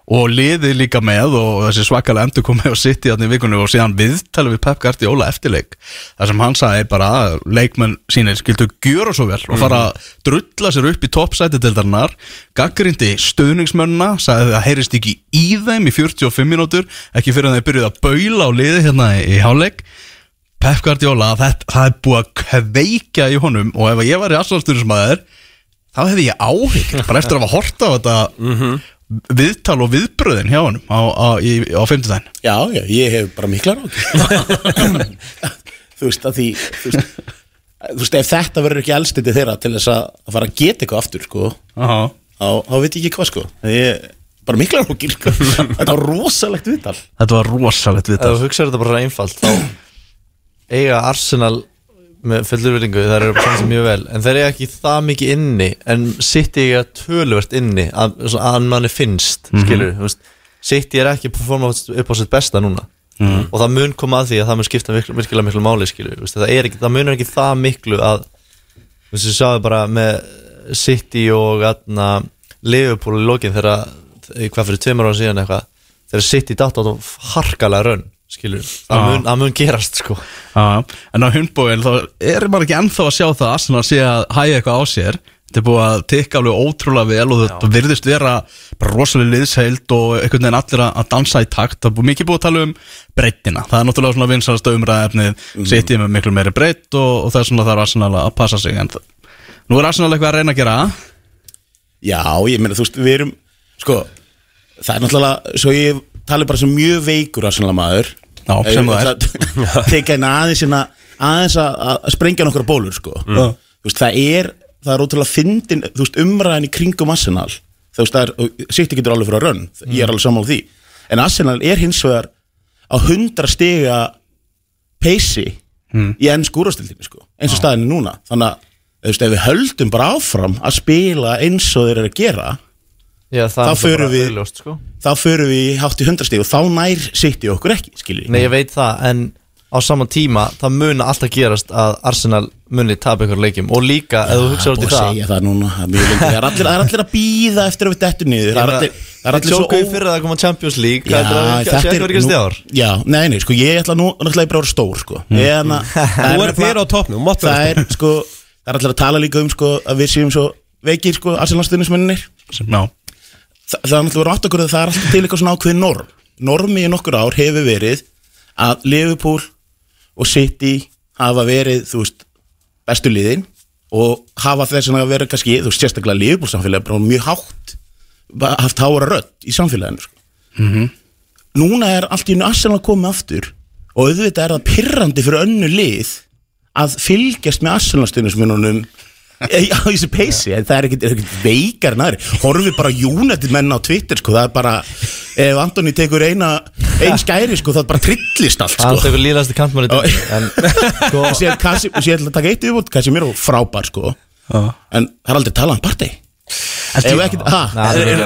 og liði líka með og þessi svakalega endur komið og sitt í þannig vikunni og síðan viðtalið við Pep Guardiola eftirleik. Þar sem hann sagði bara að leikmenn sínir skildu gjöra svo vel og fara að drulla sér upp í toppsæti deildarinnar. Gaggrindi stöðningsmönna sagði að það heyrist ekki í þeim í 45 mínútur ekki fyrir að þeir byrjuði að baula á liði hérna í, háleik Pep Guardiola, það, það er búið að kveikja í honum og ef ég var í aðstofnstyrjusmaður þá hefði ég áhygg bara eftir að hafa horta á þetta viðtal og viðbröðin hjá honum á, á, í, á fimmtudaginn? Já, já, ég hef bara miklar ákveð Þú veist að því þú veist, þú veist, ef þetta verður ekki elstiti þeirra til þess að fara að geta eitthvað aftur sko, Aha. þá, veit ég ekki hvað sko. Ég, bara miklar ákveð sko. Þetta var rosalegt viðtal. Þetta var rosalegt ef viðtal þú hugsaður þetta bara einfalt þá eiga Arsenal með fullurvilingu, það eru bara mjög vel. En þeir eiga ekki það mikið inni en City eiga töluvert inni að, að manni finnst, skilur mm City er ekki að performa upp á sitt besta núna. Og það mun koma að því að það mun skipta miklu, virkilega miklu máli, skilur það, ekki, það mun ekki það miklu að við sjáum bara með City og atna, Liverpool í lokin þegar hvað fyrir tveimur ára síðan eitthvað þegar sitt í dátt á harkalega raun skilur, það mun, það mun gerast sko. Já, en á hundbóin þá er maður ekki ennþá að sjá það að Arsenal sé að hæja eitthvað á sér. Þetta er búið að tikka alveg ótrúlega vel og þetta virðist vera bara rosalega liðsheild og einhvern veginn allir að dansa í takt. Það er búið mikið búið að tala um breyttina. Það er náttúrulega svona vinsalasta umræðefnið mm. sitið með miklu meiri breytt og, og það er svona þarf Arsenal að passa sig en það, nú er Arsenal eitthvað að reyna að gera Já, ég meina, þú veist, við erum Sko, það er náttúrulega Svo ég tala bara sem mjög veikur Arsenal maður. Já, sem það er. Teka einn aðeins hérna Aðeins að, að sprengja nokkra bólur, sko. Mm. Veist, það er Það er ótrúlega fyndin, umræðin í kringum Arsenal. Það er Sitt getur alveg fyrir að rönn, ég er alveg sammála því. En Arsenal er hins vegar Á hundra stiga Peysi Mm. Í enn skúrastildinni, sko Eins og staðinni núna. Þannig að, ef við höldum bara áfram Að spila eins og þeir eru að gera Já, það Þá förum við- augljóst, sko. þá förum við í hátt í hundrastíð og þá nær sitt í okkur ekki, skiljið Nei, ég veit það, en á saman tíma það mun alltaf gerast að Arsenal muni tapa ykkur leikjum. Og líka, ef þú hugsa út í búið að það það núna það er allir, allir að býða eftir að við dettum niður. Það er er allir svo Tjókuðu fyrir að koma Champions League Já, Þetta er þetta ekki verið ekki nú- ár. Já, nei, nei, sko, ég ætla nú náttúrulega að vera stór, sko. Mm. Ég er hana- það Þú er þér á toppnum, vera Það er, sko, það er allir að tala líka um, sko, að við séum svo veikir, sko, arsenalstuðnismenninir sem, já, Þa, það er náttúrulega verið átt okkur að það er alltaf til eitthvað svona ákveðin norm Normi í nokkur ár hefur verið að Liverpool og City hafa verið, þú veist, bestu liðin og hafa þess að vera kannski, þú veist, sérstaklega Liverpool samfélagi bara mjög hátt haft hára rödd í samfélaginu sko. Núna er allt í einu Arsenal komið aftur og auðvitað er það pirrandi fyrir önnu lið að fylgjast með Arsenal-stundismununum á þessu peysi en það er ekkert ekkert veikar en aðri horfið bara United menn á Twitter sko, það er bara, ef Antoni tekur eina ein skæri sko, það er bara trillist allt Það sko. Alltaf ykkur líðasti kantmann í dag En sko, og sér, ætla að taka eitt yfirbútt Kasi mér og frábær sko. En það er aldrei talað um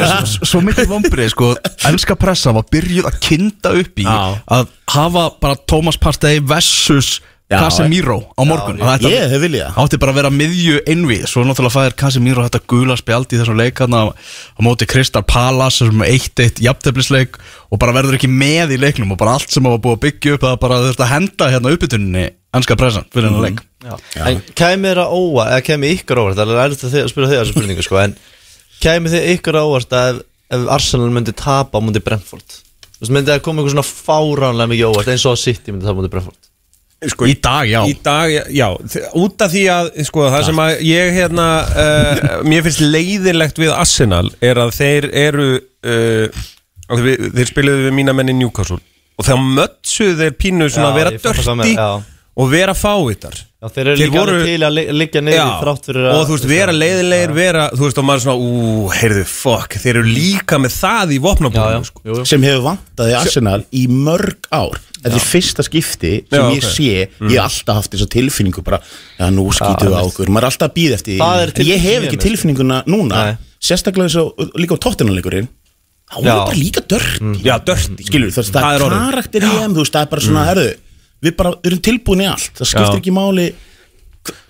er, svo mikið vombrið sko, ennska pressa var byrjuð að kynda upp í að hafa bara Thomas Partey versus Casemiro á morgun. Já, Það ætti- ég hef viljað það. átti bara að vera miðju einvið svo náttúrulega fæðir Casemiro þetta gula spjald í þessum leikarna á, á móti Kristal Palace sem 1-1 jafnteflisleik og bara verður ekki með í leiknum og bara allt sem var búið að byggja upp það bara þurft að henda hérna uppbytuninni ennska pressan fyrir hennar leik. Já. En kæmi þér að óa Eða kæmi ykkur óvart Það er erfitt að að spyrja þig þessu spurningu sko, En kæmi þið ykkur óvart að ef, ef Arsenal myndi tapa á múndi Brentford? Þú veist, myndi það koma eitthvað svona fáránlega mikið óvart eins og að City myndi tapa á múndi Brentford sko, í dag, já, Í dag, já, út af því að sko, það sem að ég hérna uh, mér finnst leiðilegt við Arsenal er að þeir eru uh, þeir spiluðu við mína menni Newcastle. Og þá mötsuðu þeir pínu svona Já, að vera dörti já. Og vera fávittar Já, þeir eru líka alveg til að li- liggja niður þrátt fyrir að og þú veist, vera leiðilegir, vera þú veist, og maður er svona, ú, heyrðu, fuck þeir eru líka með það í vopnabúinu sko. jú, jú. sem hefur vantað í Arsenal í mörg ár. Þetta er fyrsta skipti sem Já, ég ok. sé ég hef alltaf haft þessa tilfinningu bara, já nú skýtum við á okkur maður er alltaf að býða eftir því. Ég hef ekki mér, tilfinninguna núna Nei. sérstaklega eins og líka á tóttinanleikurinn þá er bara líka dörti já, dörti skilur, það, það, Það er er karakter í þeim þú veist, það er bara svona, herðu við bara erum tilbúin í allt, það skiptir Já. ekki máli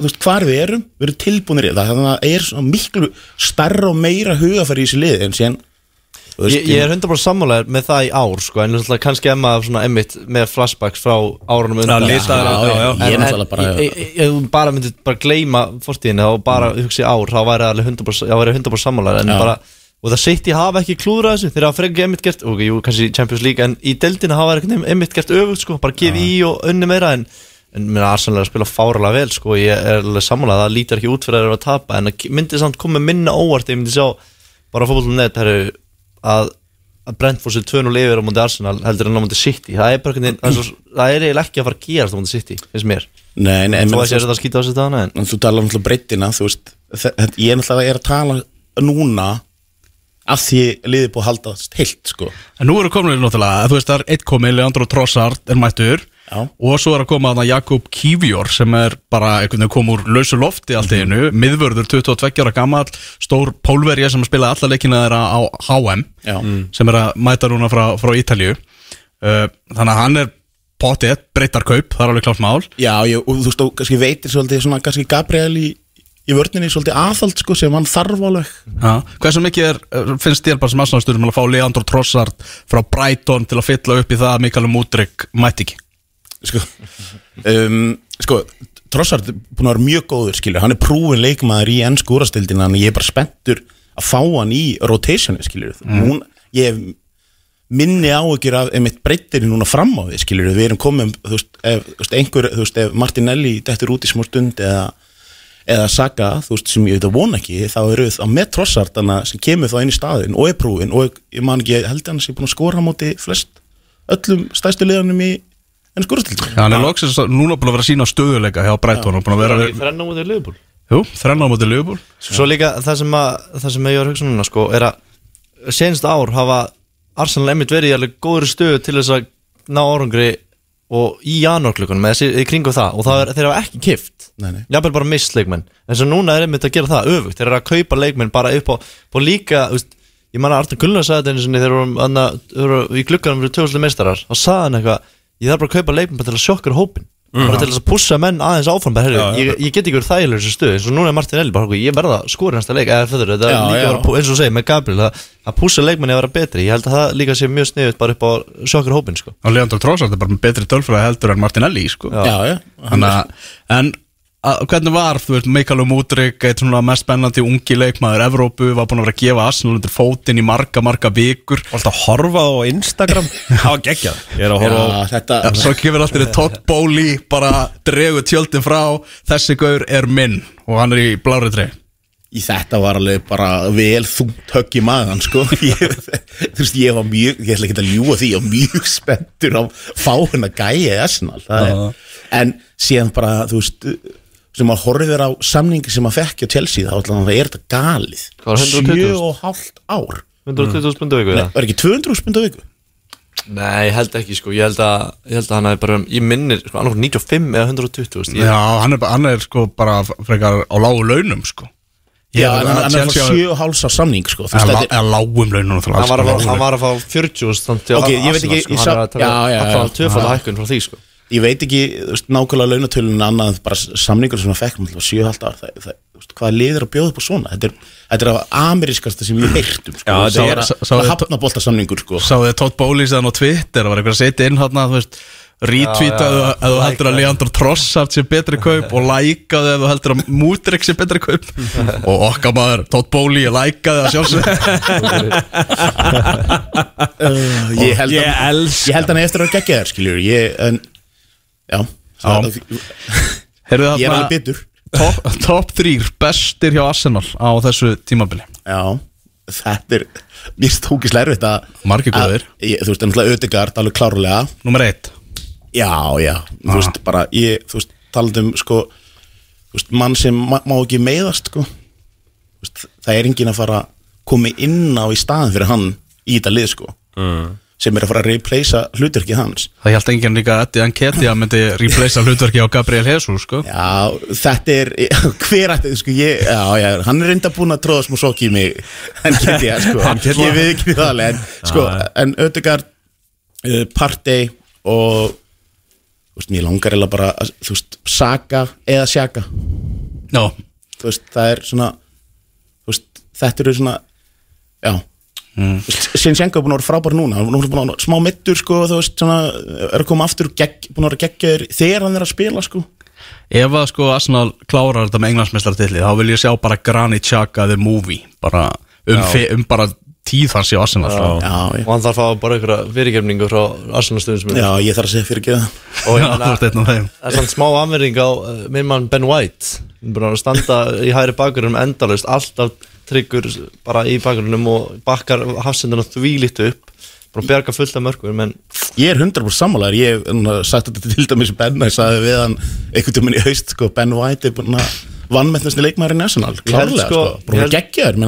veist, hvar við erum við erum tilbúinir í það, þannig að það er svona miklu starra og meira hugafæri í þessi lið en síðan Ég, ég er 100% sammálaður með það í ár sko, en náttúrulega kannski emma svona emmitt með flashbacks frá árunum undan Já, já, já. já, ég er náttúrulega bara ég, ég, ég bara myndi bara gleyma fortíðinu og bara hugsa í ár þá væri alveg 100%, já, væri 100 sammálaður en Já. bara, og það sitt ég hafa ekki klúðrað þessu. Þeir hafa frekar emmitt gert, ok, jú, kannski Champions League en í deildinu hafa þeir emmitt gert öfugt sko, bara gefa í og unni meira en en mér er Arsenal er að spila fáralega vel sko, ég er alveg sammálað, það lítar ekki út fyrir að þeir eru að tapa en það myndi samt koma minna óvart ég myndi sjá bara fótbollum net herru, að, að Brentford sér 2-0 yfir á múndi Arsenal heldur en á múndi City. Það er bara einhvern veginn, það er það er eiginlega ekki að fara að gerast á múndi City, finnst mér. Nei, nei, en, Þó menn, að sé þetta að skýta á sig dana en en þú talar náttúrulega breyttina þú veist, þetta- ég er náttúrulega er að tala núna að því liðið búið að haldast heilt sko. En nú eru komin náttúrulega, þú veist það er eitt komið, Leandro Trossard er mættur Já. og svo er að koma þarna Jakob Kivjor sem er bara einhvern veginn kom úr lausu lofti allt í einu, miðvörður 22 ára gammal, stór pólverja sem spilaði alla leikina þeirra á HM Já. sem er að mæta núna frá, frá Ítalju uh, þannig að hann er potið, breytar kaup, það er alveg klárt mál Já, ég, og þú veist, og kannski veitir svolítið svona, kannski Gabriel í, í vörninni svolítið aðhald sko sem hann þarf alveg Já, hversu mikið er, finnst þér bara sem aðstæðasturum að fá Leandro Trossard frá Brighton til að fylla upp í það að Mikael Mudrik mætti ekki? Sko, um, sko Trossard er búin að vera mjög góður skilur. Hann er prúin leikmaður í ennsku úrastildina en ég er bara spenntur að fá hann í rotationi skilur. Hún, ég minni áhyggjur af einmitt breyttir núna fram á við skilur. Við erum komið þú veist, ef, þú veist, einhver, þú veist, ef Martinelli dettur út í smá stund eða eða Saka, þú veist, sem ég veit að vona ekki þá eru það með trossartana sem kemur þá inn í staðin og er prúin og ég man ekki, held að hann sé búin að skora á móti flest öllum stæstu liðanum í enn skorastildinu Já, hann er loksins að- núna búin að vera sína stöðuleika hjá Brighton og búin að vera er þrenna mútið liðbúl Jú, þrenna á móti Liverpool. Svo líka það sem, að, það sem ég var að hugsa núna sko, er að senst ár hafa Arsenal einmitt verið í alveg góður stöðu til þess að ná árangri og í janúarklökunum eða í kringu það og það er, þeir hafa ekki kift jafnvel bara mist leikmenn. En svo núna er einmitt að gera það öfugt. Þeir eru að kaupa leikmenn bara upp á, på líka veist, ég manna Artur Gullnar sagði þetta við vorum þarna- þegar við vorum í glugganum fyrir tjóðslega meistarar. Þá sagði hann eitthvað, ég þarf bara að kaupa leikmenn bara til að sjokkar hópin bara til þess að pussa menn aðeins áfram bara, herri, ég, ég get ekki verið þægilegur þessu stöðu eins og núna er Martin Eli bara, ég verða að skora næsta leik eða fyrir þetta Já, er líka já. vera, eins og segir með Gabriel að, að pussa leikmenni að vera betri ég held að það líka sé mjög sniðut bara upp á sjokkar hópin sko. og Leandro Trossard er bara með betri tölfræði heldur en sko. já, Þannig að, en að, hvernig var, þú veist, Mikael Mudrik eitt svona mest spennandi ungi leikmaður Evrópu, var búin að vera að gefa Arsenal undir fótinn í marga, marga vikur. Alltaf horfa á Instagram? Það var geggjað. Ég er að horfa á þetta Svo kemur alltaf Todd Bowley bara dregur tjöldin frá. Þessi gaur er minn og hann er í blári trey í þetta var alveg bara vel þungt högg í maðan sko. Ég, þú veist ég var mjög, ég ætla ekki að ljúa því ég var mjög spenntur að fá henn að gæja Arsenal. Það er, en síðan bara þú veist sem að horfir á samningi sem að fekk á Chelsea þá ætla hann að er þetta galið. Hvað var 120.000? sjö og hálft ár. 120 spundu viku Nei, eða? var ekki 200 spund á viku? Nei, ég held ekki sko, ég held að, ég held að hann hafi bara, ég minnir, sko, annars 95 eða 120 veist, ég, Já, hann er, bara- hann er sko bara frekar á lágu launum sko. Já, Ég- en hann hann er að fá Chelsea- sjö og hálfs á samning sko þú veist, Eða þetta lá- er- eða lágum launum hann, var að, sko, fá- hann var að fá 40 veist, þannig Ok, ég veit ekki, sko, ég hann sá- er að taka já, já, já. allan tvöfald hækkun frá því sko ég veit ekki veist, nákvæmlega launatölun annað en bara samningur sem það fekk um 7,5 ár. Það, það, veist, hvað liður að bjóða upp á svona? Þetta er, þetta er að amerískasta sem ég heyrt um sko. Já, þetta er sá- að, að hafna bolta samningur sko. Sáðu þið Todd Bowley séðan á Twitter Það var eitthvað að setja inn hann þú veist Retweetaðu já, að þú heldur að Leandro Trossard sé betri kaup og likeaðu ef þú heldur að Mudrik sé betri kaup. Og okkar maður Todd Bowley likeaði að sjálfsög uh, ég held Ég að elska. ég held að hann eftir að gegja þér skiljur ég, en, já, það, Heyrðu ég er alveg bitur. top, top 3 bestir hjá Arsenal á þessu tímabili. Já, þetta er mér stókislega erfitt að að- ég- þú veist, ennlega Ödegard alveg klárlega. Númer 1 Já, já, þú veist, bara ég, þú veist, talað um, sko þú veist, mann sem ma má ekki meiðast, sko. Veist, það er enginn að fara að koma inn á í staðin fyrir hann í þetta lið, sko. Mm. Sem er að fara að replacea hlutverkið hans. Það held enginn líka að Eddie Nketiah myndi replacea hlutverki á Gabriel Jesus sko. Já, þetta er, hver ætti, sko, ég, já, já, hann er reynda búin að tróða smá sokk í mig, get ég, sko, ég við ekki það alveg, en, sko, en Ödegard, uh, Partey og, þú veist, mér langar eða bara, að, þú veist, Saka eða Sjaka, Já, þú veist, það er svona, þú veist, þetta eru svona, já. Sinchenko er búin að vera frábær núna, hann er búin að vera smá mittur, sko, þú veist, svona, er að koma aftur, gegg, búin að vera geggjaður þegar hann er að spila, sko. ef að sko Arsenal klárar þetta með englandsmeistartilli þá vil ég sjá bara Granit Xhaka the movie bara um, fe, um bara tíð hans í Arsenal sko. Já, já. og hann þarf að fá bara einhverja fyrirgefningu frá Arsenal-stöðum sem Já, ég þarf að segja fyrir ekki það er svona smá anverðing á uh, minn mann Ben White Hann er búin að standa í hæri bakgrunum endalaust alltaf tryggur bara í bakgrunum og bakkar hafsendana því lítu upp. Búin að bjarga fullt af mörgum en Ég er 100% sammálaður, ég hef sagt þetta til dæmis Ben, ég sagði við hann einhvern tímann í haust, sko, Ben White er búin að leikmaður í National Ég held, klárlega, sko, sko, bara held-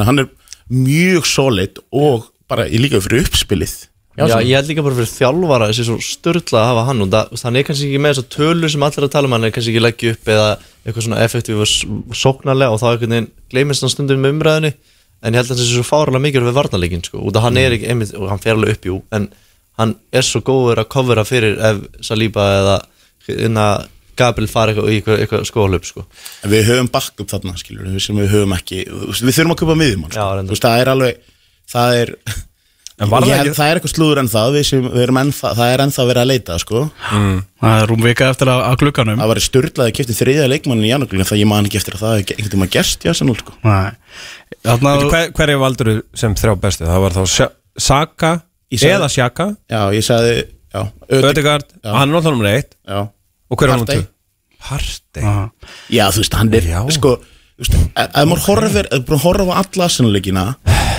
hann er mjög solid og bara í líka fyrir uppspilið Já, svona. ég held líka bara fyrir þjálfara þessi svo störla að hafa hann og það, hann er kannski ekki með þessar tölur sem allir er að tala um hann er kannski ekki leggja upp eða eitthvað svona effektíf og sóknarlega og þá einhvern veginn gleymist hann stundum með umræðinu en ég held að þessi svo fáralega mikið við varnarleikin sko, út af hann er ekki einmitt og hann fer alveg upp jú en hann er svo góður að covera fyrir ef Saliba eða inna Gabriel fara eitthvað eitthvað, skólup sko. Við höfum backup þarna, skilur við, við ekki Við þurfum að köpa Já, sko. það er alveg Það er Var Ég það það er eitthvað slúður en það, við sem, við erum ennþá, það er ennþá verið að leita, sko. Það er rúm vika eftir að, að glugganum Það var styrlaði að kipta þriðja leikmannin í janúrglunum, það ég man ekki eftir að það hefði einhvern tíma gerst, já, sem sko. Nei Þarna, Hver, Hverju valdur sem þrjá bestu? Það var þá Saka sagði- eða Sjaka Já, ég sagði, já, Ödegard, hann er náttúrulega nummer eitt já. Og hver er hann tvö? Partey Já. Já, þú veist, hann er, Já. sko, þú veist, ef ef maður horfir, ef maður horfir á alla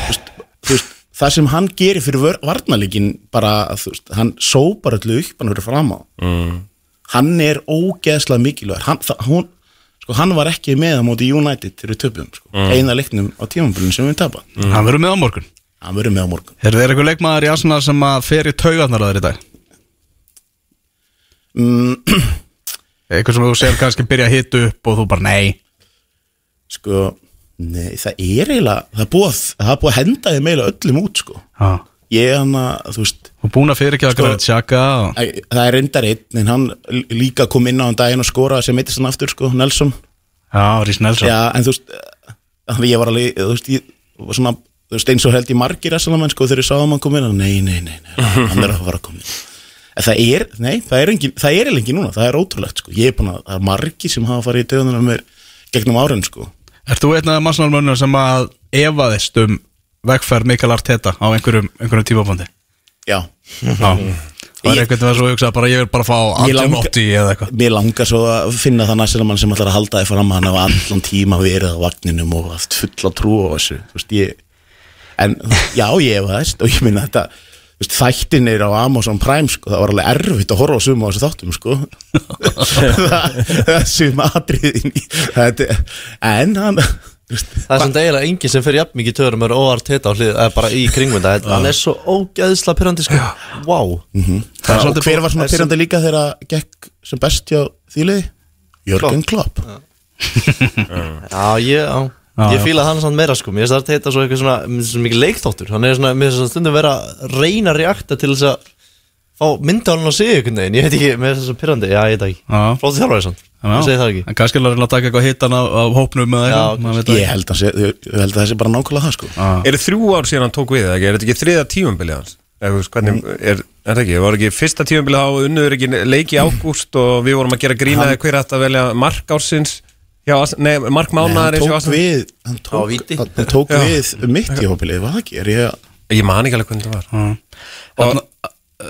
veist, þú veist, það sem hann gerir fyrir varnarleikin bara, þú veist, hann sópar öllu upp hann fyrir fram á. Mm. Hann er ógeðslega mikilvægur, hann, það, hún, sko, hann var ekki með á móti United til við töpum, sko, eina leiknum á tímambilinu sem við tapa. Hann verður með á morgun Hann verður með á morgun. Er þeir eitthvað leikmaður í Arsenal sem að fer í taugarnar að þeir í dag? Mm, Eitthvað sem þú segir kannski byrja að hitta upp og þú bara nei sko, nei, það er eiginlega, það er búið, að- það er búið að henda þeim eiginlega öllum út, sko. Já. Ég, hann að, þú veist, Þú búin að fyrir ekki að Sko- græða tjaka og... Það er reyndar einn, en hann líka kom inn á hann daginn og skoraði sem mittist hann aftur, sko, Nelson. Já, Rís Nelson Já, en þú veist, eh, ég var alveg, þú veist, ég var svona, þú veist, eins og held ég margir essalamenn, sko, þegar ég sáðum hann kom inn, og nei, nei, nei, nei, hann er að fara að koma inn. Það er, nei, það er engin, það er engin núna, það er ótrúlegt, sko. Ég er búin að, það er margir sem hafa farið í döðunar mér gegnum árin, sko. Ert þú einn af massanalmönnum sem að efaðist um vegferð Mikael Arteta á einhverjum, einhverjum tímafundi? Já, Það er einhvern veginn svo að hugsa bara ég vil bara fá Ég langa- 1880 eða eitthvað? Mér langar svo að finna það næstilamann sem ætlar að halda þið fram hann hafa allan tíma verið á vagninum og haft fulla trú á þessu. Þú veist ég en já ég það og ég minna þetta þættinir á Amazon Prime sko, það var alveg erfitt að horfa á suma á þessu þáttum sko. Það, það suma atriðin en hann Það er svona eiginlega enginn sem fer jafn mikið törum er óvart hitta á hlið, eða bara í kringmynda Hann er svo ógeðsla pyrrandi sko. Wow Það er og svolítið hver var svona pyrrandi líka þegar að gekk sem best hjá þýliði Jörgen Klopp. Já, ég, já Já, Ég já. fíla hann samt meira sko. Mér finnst það að heita svo eitthvað svona mér finnst Svo mikið leikþáttur. Hann er svona Mér finnst það stundum vera að reyna að reakta til þess að Fá mynda hann á sig einhvern veginn. Ég veit ekki Mér finnst það svo pyrrandi Já, ég veit það ekki. Flótið þjálfari samt. Ég segi það ekki. En kannski er að reyna að taka eitthvað hittan af, af hópnum eða eitthvað það ég held að, sé, ég held að það sé bara nákvæmlega það sko. Já. Eru þrjú ár síðan hann tók við, ekki? Er þetta ekki þriða tímabilið hans? Hvernig, er, er það ekki? Var ekki fyrsta tímabilið á unnuður ekki leiki ágúst og við vorum að gera grína eða hver ætti að velja mark ársins Ars- Nei, mark Nei, mánaðar hann tók við hann tók, víti. hann tók Já. við mitt í hópilið, var það ekki? Er ég, Ég man ekki alveg hvernig það var Þarna,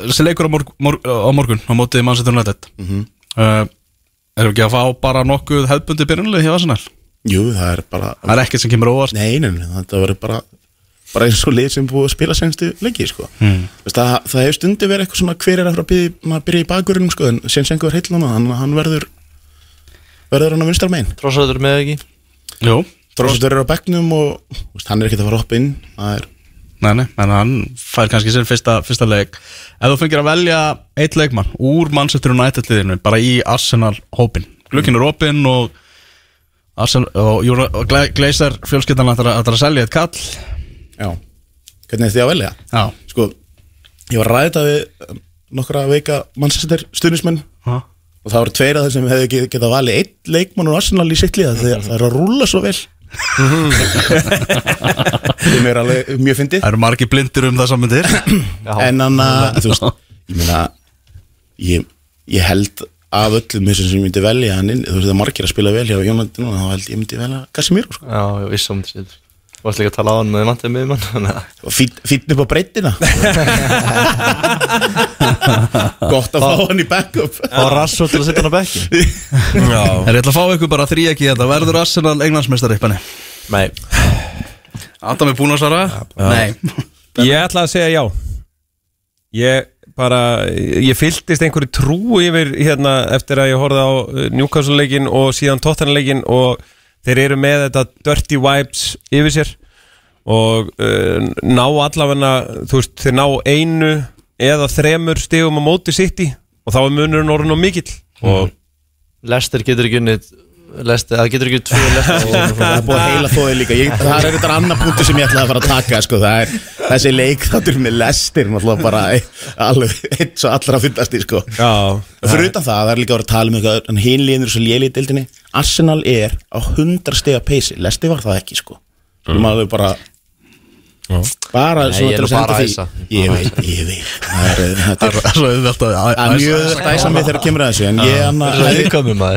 Þessi leikur á, morg, morg, á morgun á mótið Manchester United mm Mhm. -hmm. Erum við ekki að fá bara nokkuð hefðbundi byrjunlega hjá Arsenal? jú, það er bara Það er ekkert sem kemur óvart Nei, nei, nei, þetta verður bara bara eins og lið sem búið að spila senstu leiki sko. mm. það, það hefur stundi verið eitthvað svona hver er að fara að byrja, maður byrja í bakverðinum sko, en sen sengu er heillana hann, hann verður verður hann á vinstar megin? Trossæður með ekki? Jú. Dróstur er á bekknum og þú veist, hann er ekkert að fara að hoppa inn. Það er, Nei, nei, en hann fær kannski sinn fyrsta, fyrsta leik. Ef þú fengir að velja eitt leikmann úr Manchester United liðinu bara í Arsenal hópin Glukkin er opinn og Arsenal, og, og Gle- Glazer fjölskyldan ætlar að, að selja eitt kall. Já, hvernig er þið að velja? Já, Sko, ég var að ræða þetta við nokkra veika mannsæstir stuðnismenn? Og það voru tveir af þeir sem hefði get- getað valið einn leikmann úr Arsenal í sitt liða þegar það er að rúlla svo vel. Sem er alveg mjög fyndið. Það eru margir blindir um þessa myndir en hann að, þú veist, ég meina ég, ég held af öllum þessum sem ég myndi velja hann inn, þú veist það er margir að spila vel hjá Jónandi núna, þá held ég myndi velja Casemiro sko. Já, ég vissi um þetta varst líka að tala á hann með vantið og fínn fínn upp á breytina. Gott að fá hann í backup. Fá rassó til að setja hann á bekkin Já. Er ég ætla að fá ykkur bara þrý ekki þetta Verður Arsenal englandsmeistari uppanni? Nei. Adam er búin að svara? Nei. Ég ætla að segja já. Ég bara, ég fylltist einhverju trú yfir hérna eftir að ég horfði á Newcastle leikin og síðan Tottenham leikin og þeir eru með þetta dirty vibes yfir sér og uh, ná allavegna, þú veist, þeir ná einu eða þremur stigum á móti sitt í og þá er munurinn orðin og mikill. Og Lester getur ekki unnið lesti, það getur ekki tvö lesti Það er búið að heila þóði líka. Ég, Það er eitthvað annar punktu sem ég ætlaði að fara að taka sko. Það er þessi leik þáttur með lestir náttúrulega bara alveg eitt svo allra fyndast í sko. Já, Fyrir utan það, það er líka að vera að tala um eitthvað en hinlíðinur svo léli í dildinni Arsenal er á 100 stiga peysi. Lesti var það ekki sko. Alveg bara Bara svona til að senda því. Ég veit, ég veit. Það er, svo auðvelt að mjög æsa mig þegar kemur að þessu En ég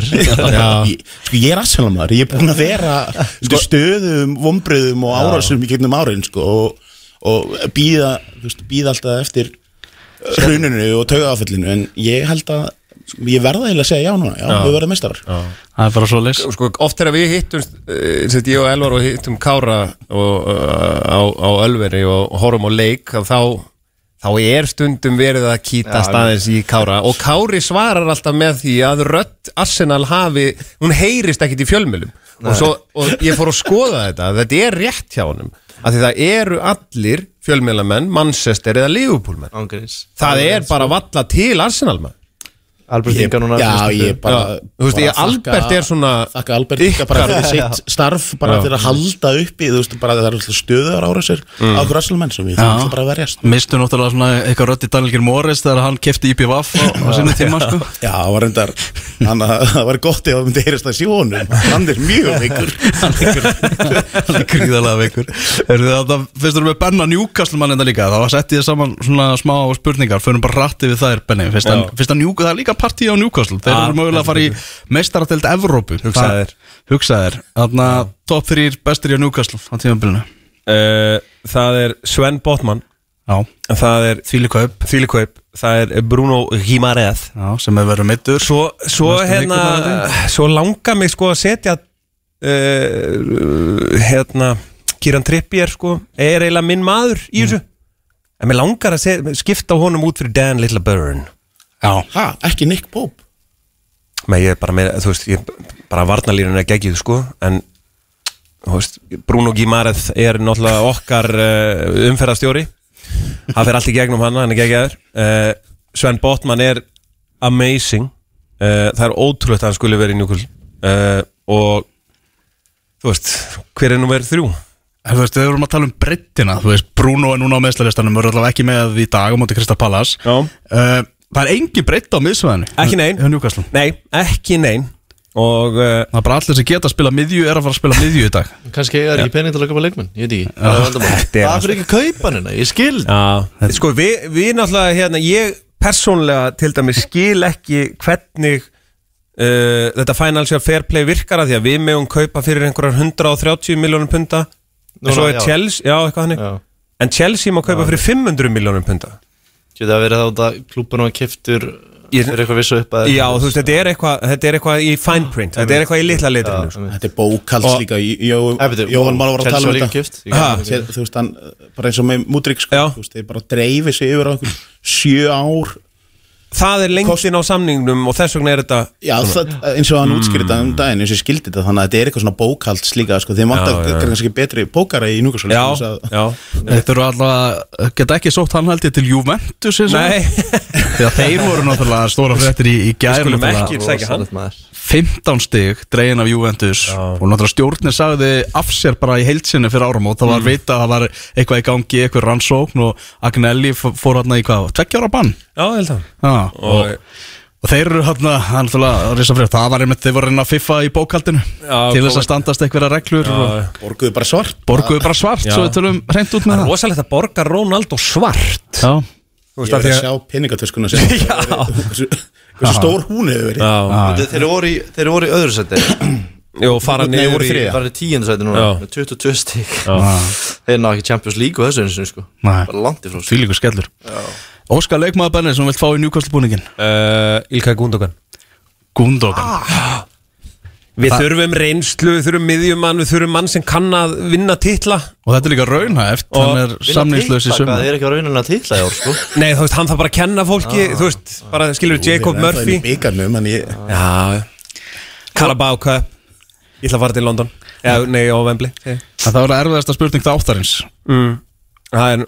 Ég- Sko ég er Arsenal maður, ég er búinn að vera sko, stöðum, vombriðum og árásum í gegnum árin sko, og, og býða, býða alltaf eftir hruninu og taugaáfellinu en ég held að sko, ég verða eiginlega að segja já núna, já, við verðum meistarar. Það er bara svo leys. Sko, oft þegar við hittum sett ég og Elvar og hittum Kára og, uh, á, á Ölveri og horfum á leik þá, þá er stundum verið að kýta staðins í Kára. Og Kári svarar alltaf með því að rödd Arsenal hafi, hún heyrist ekkit í fjölmjölum og, svo, og ég fór að skoða þetta þetta er rétt hjá honum. Af því það eru allir fjölmjölamenn Manchester eða Liverpool menn. Það er bara valla til Arsenal menn Albert Inga núna Já, ég bara Já, þú veist, bara ég- Albert er svona Þakka Albert líka bara fyrir sitt starf bara fyrir að halda uppi, þú veist, bara það er alltaf stöðar ára sér Mm. á okkur Arsenal menn sem við alltaf bara að verjast. Mistu náttúrulega svona eitthvað rödd í Daniel Morris þegar hann kefti IPVaf á, á sinni tíma sko. Já, það var reyndar það var gott ef það myndi heyrist það sjónum hann er mjög veikur. Hann er gríðarlega veikur. Er það fyrst þú með Benna Newcastle mann enda líka? Það var sett ég saman svona smá spurningar Partí á Newcastle. Þeir Ah, eru mögulega að fara í meistaratelt Evrópu. Hugsaðu þér. Hugsaðir Þannig að top 3 bestir í Newcastle á tímabilinu. Uh, það er Sven Botman. Já, það er þvíli kaup. Þvílikaup, það er Bruno Gimarez Já, sem hefur verið meittur Svo, svo hérna Svo langar mig sko að setja uh, Hérna Kieran Trippier sko. Er eiginlega minn maður í þessu. En mér langar að set, skipta honum út fyrir Dan Little Burn Já, Ha, ekki Nick Pope? Men ég er bara með, þú veist ég, Bara varnalínun er geggið sko En þú veist, Bruno Gimarez er náttúrulega okkar uh, umferðastjóri Það fer allt í gegnum hann, hann er geggjaður. Uh, Sven Botman er amazing. Uh, Það er ótrúlegt að hann skulle verið í njúkul uh, Og Þú veist, hver er nú verið þrjú? Þú veist, við vorum að tala um breyttina Þú veist, Bruno er núna á meðslaristanum Við allavega ekki með í dag á móti Krista Pallas Já. uh, Það er engin breytt á miðsvæðinu. Ekki nein. Nei, ekki nein. Og uh, Það er bara allir sem geta að spila miðju er að fara að spila miðju í dag. Kannski er ekki pening til að kaupa leikmenn Ég veit ekki. Það er fyrir ekki að kaupa hann hérna Ég skil. Já, sko við, við náttúrulega hérna, ég persónlega til dæmis skil ekki hvernig uh, þetta financial fair play virkar að því að við megum kaupa fyrir einhverjar 130 miljónum punta. En svo er já. Chelsea, já Já. en Chelsea má kaupa fyrir 500 miljónum punta Geta að vera þá að klúbun og kiftur Ég- Fyrir eitthvað vissu upp að Já, þú veist, þetta er eitthvað, þetta er eitthvað í fine print, þetta er eitthvað í litla litrinu sko. Þetta er bókalds líka Jóhann Mála var að tala um þetta. Þú veist, hann, bara eins og með Múdrik sko, þú veist, þeir bara dreifi sig yfir á einhver sjö ár Það er lengdin á samningnum og þess vegna er þetta Já, það, eins og hann útskýrði þetta um daginn eins og ég skildi þetta, þannig að þetta er eitthvað svona bókalds líka sko, þeir já. kannski betri pókara í núkvæmsvöld Já, já. Þetta eru allavega, geta ekki sótt hann held ég til Juventus eins og- Nei, Því að þeir voru náttúrulega stóra fréttir í, í gæri skulum ekki sækja hann 15 stig dregin af Juventus. Og náttúrulega stjórnir sagði af sér bara í heilsinni fyrir áramót. Það var vita að það var eitthvað í gangi eitthvað rannsókn og Agnelli fór hann í hvað, tveggja ára bann? Já, held að Já, og, og þeir eru hann að það var einmitt þeir voru að reyna að fiffa í bókaldinu Já, til þess að standast einhverja reglur og Borguðu bara svart. Borguðu bara svart Já. svo við tölum reynd út Það með er það. rosalegt að borga Ronaldo svart. Já, Ég verði að sjá peningatöskuna sem hversu, hversu stór hún hefur verið. Já, Þeir voru í, þeir voru í öðru seti jú, fara niður í tíundu sæti núna. Já. með 22 stík Já. þeir ná ekki Champions League og þessu eins og sko. Nei. bara langt ifrá sko. því líka skellur. Óskar leikmaður Benni sem vilt fá í Newcastle búningin uh, Ilkay Gundogan. Gundogan Við þurfum reynslu, við þurfum miðjumann, við þurfum mann sem kann að vinna titla. Og þetta er líka raunhæft hann er samningslaus í Það sumar. er ekki rauninni að titla í ár sko? Nei, þú veist, hann þarf bara að kenna fólki, þú veist, bara skilur Jacob Murphy. Bíkarnum, en ég Já, Carabao Cup. Ég ætla að fara til London. Já, nei, á. En það var að erfiðasta spurning þáttarins. Mm. Það er,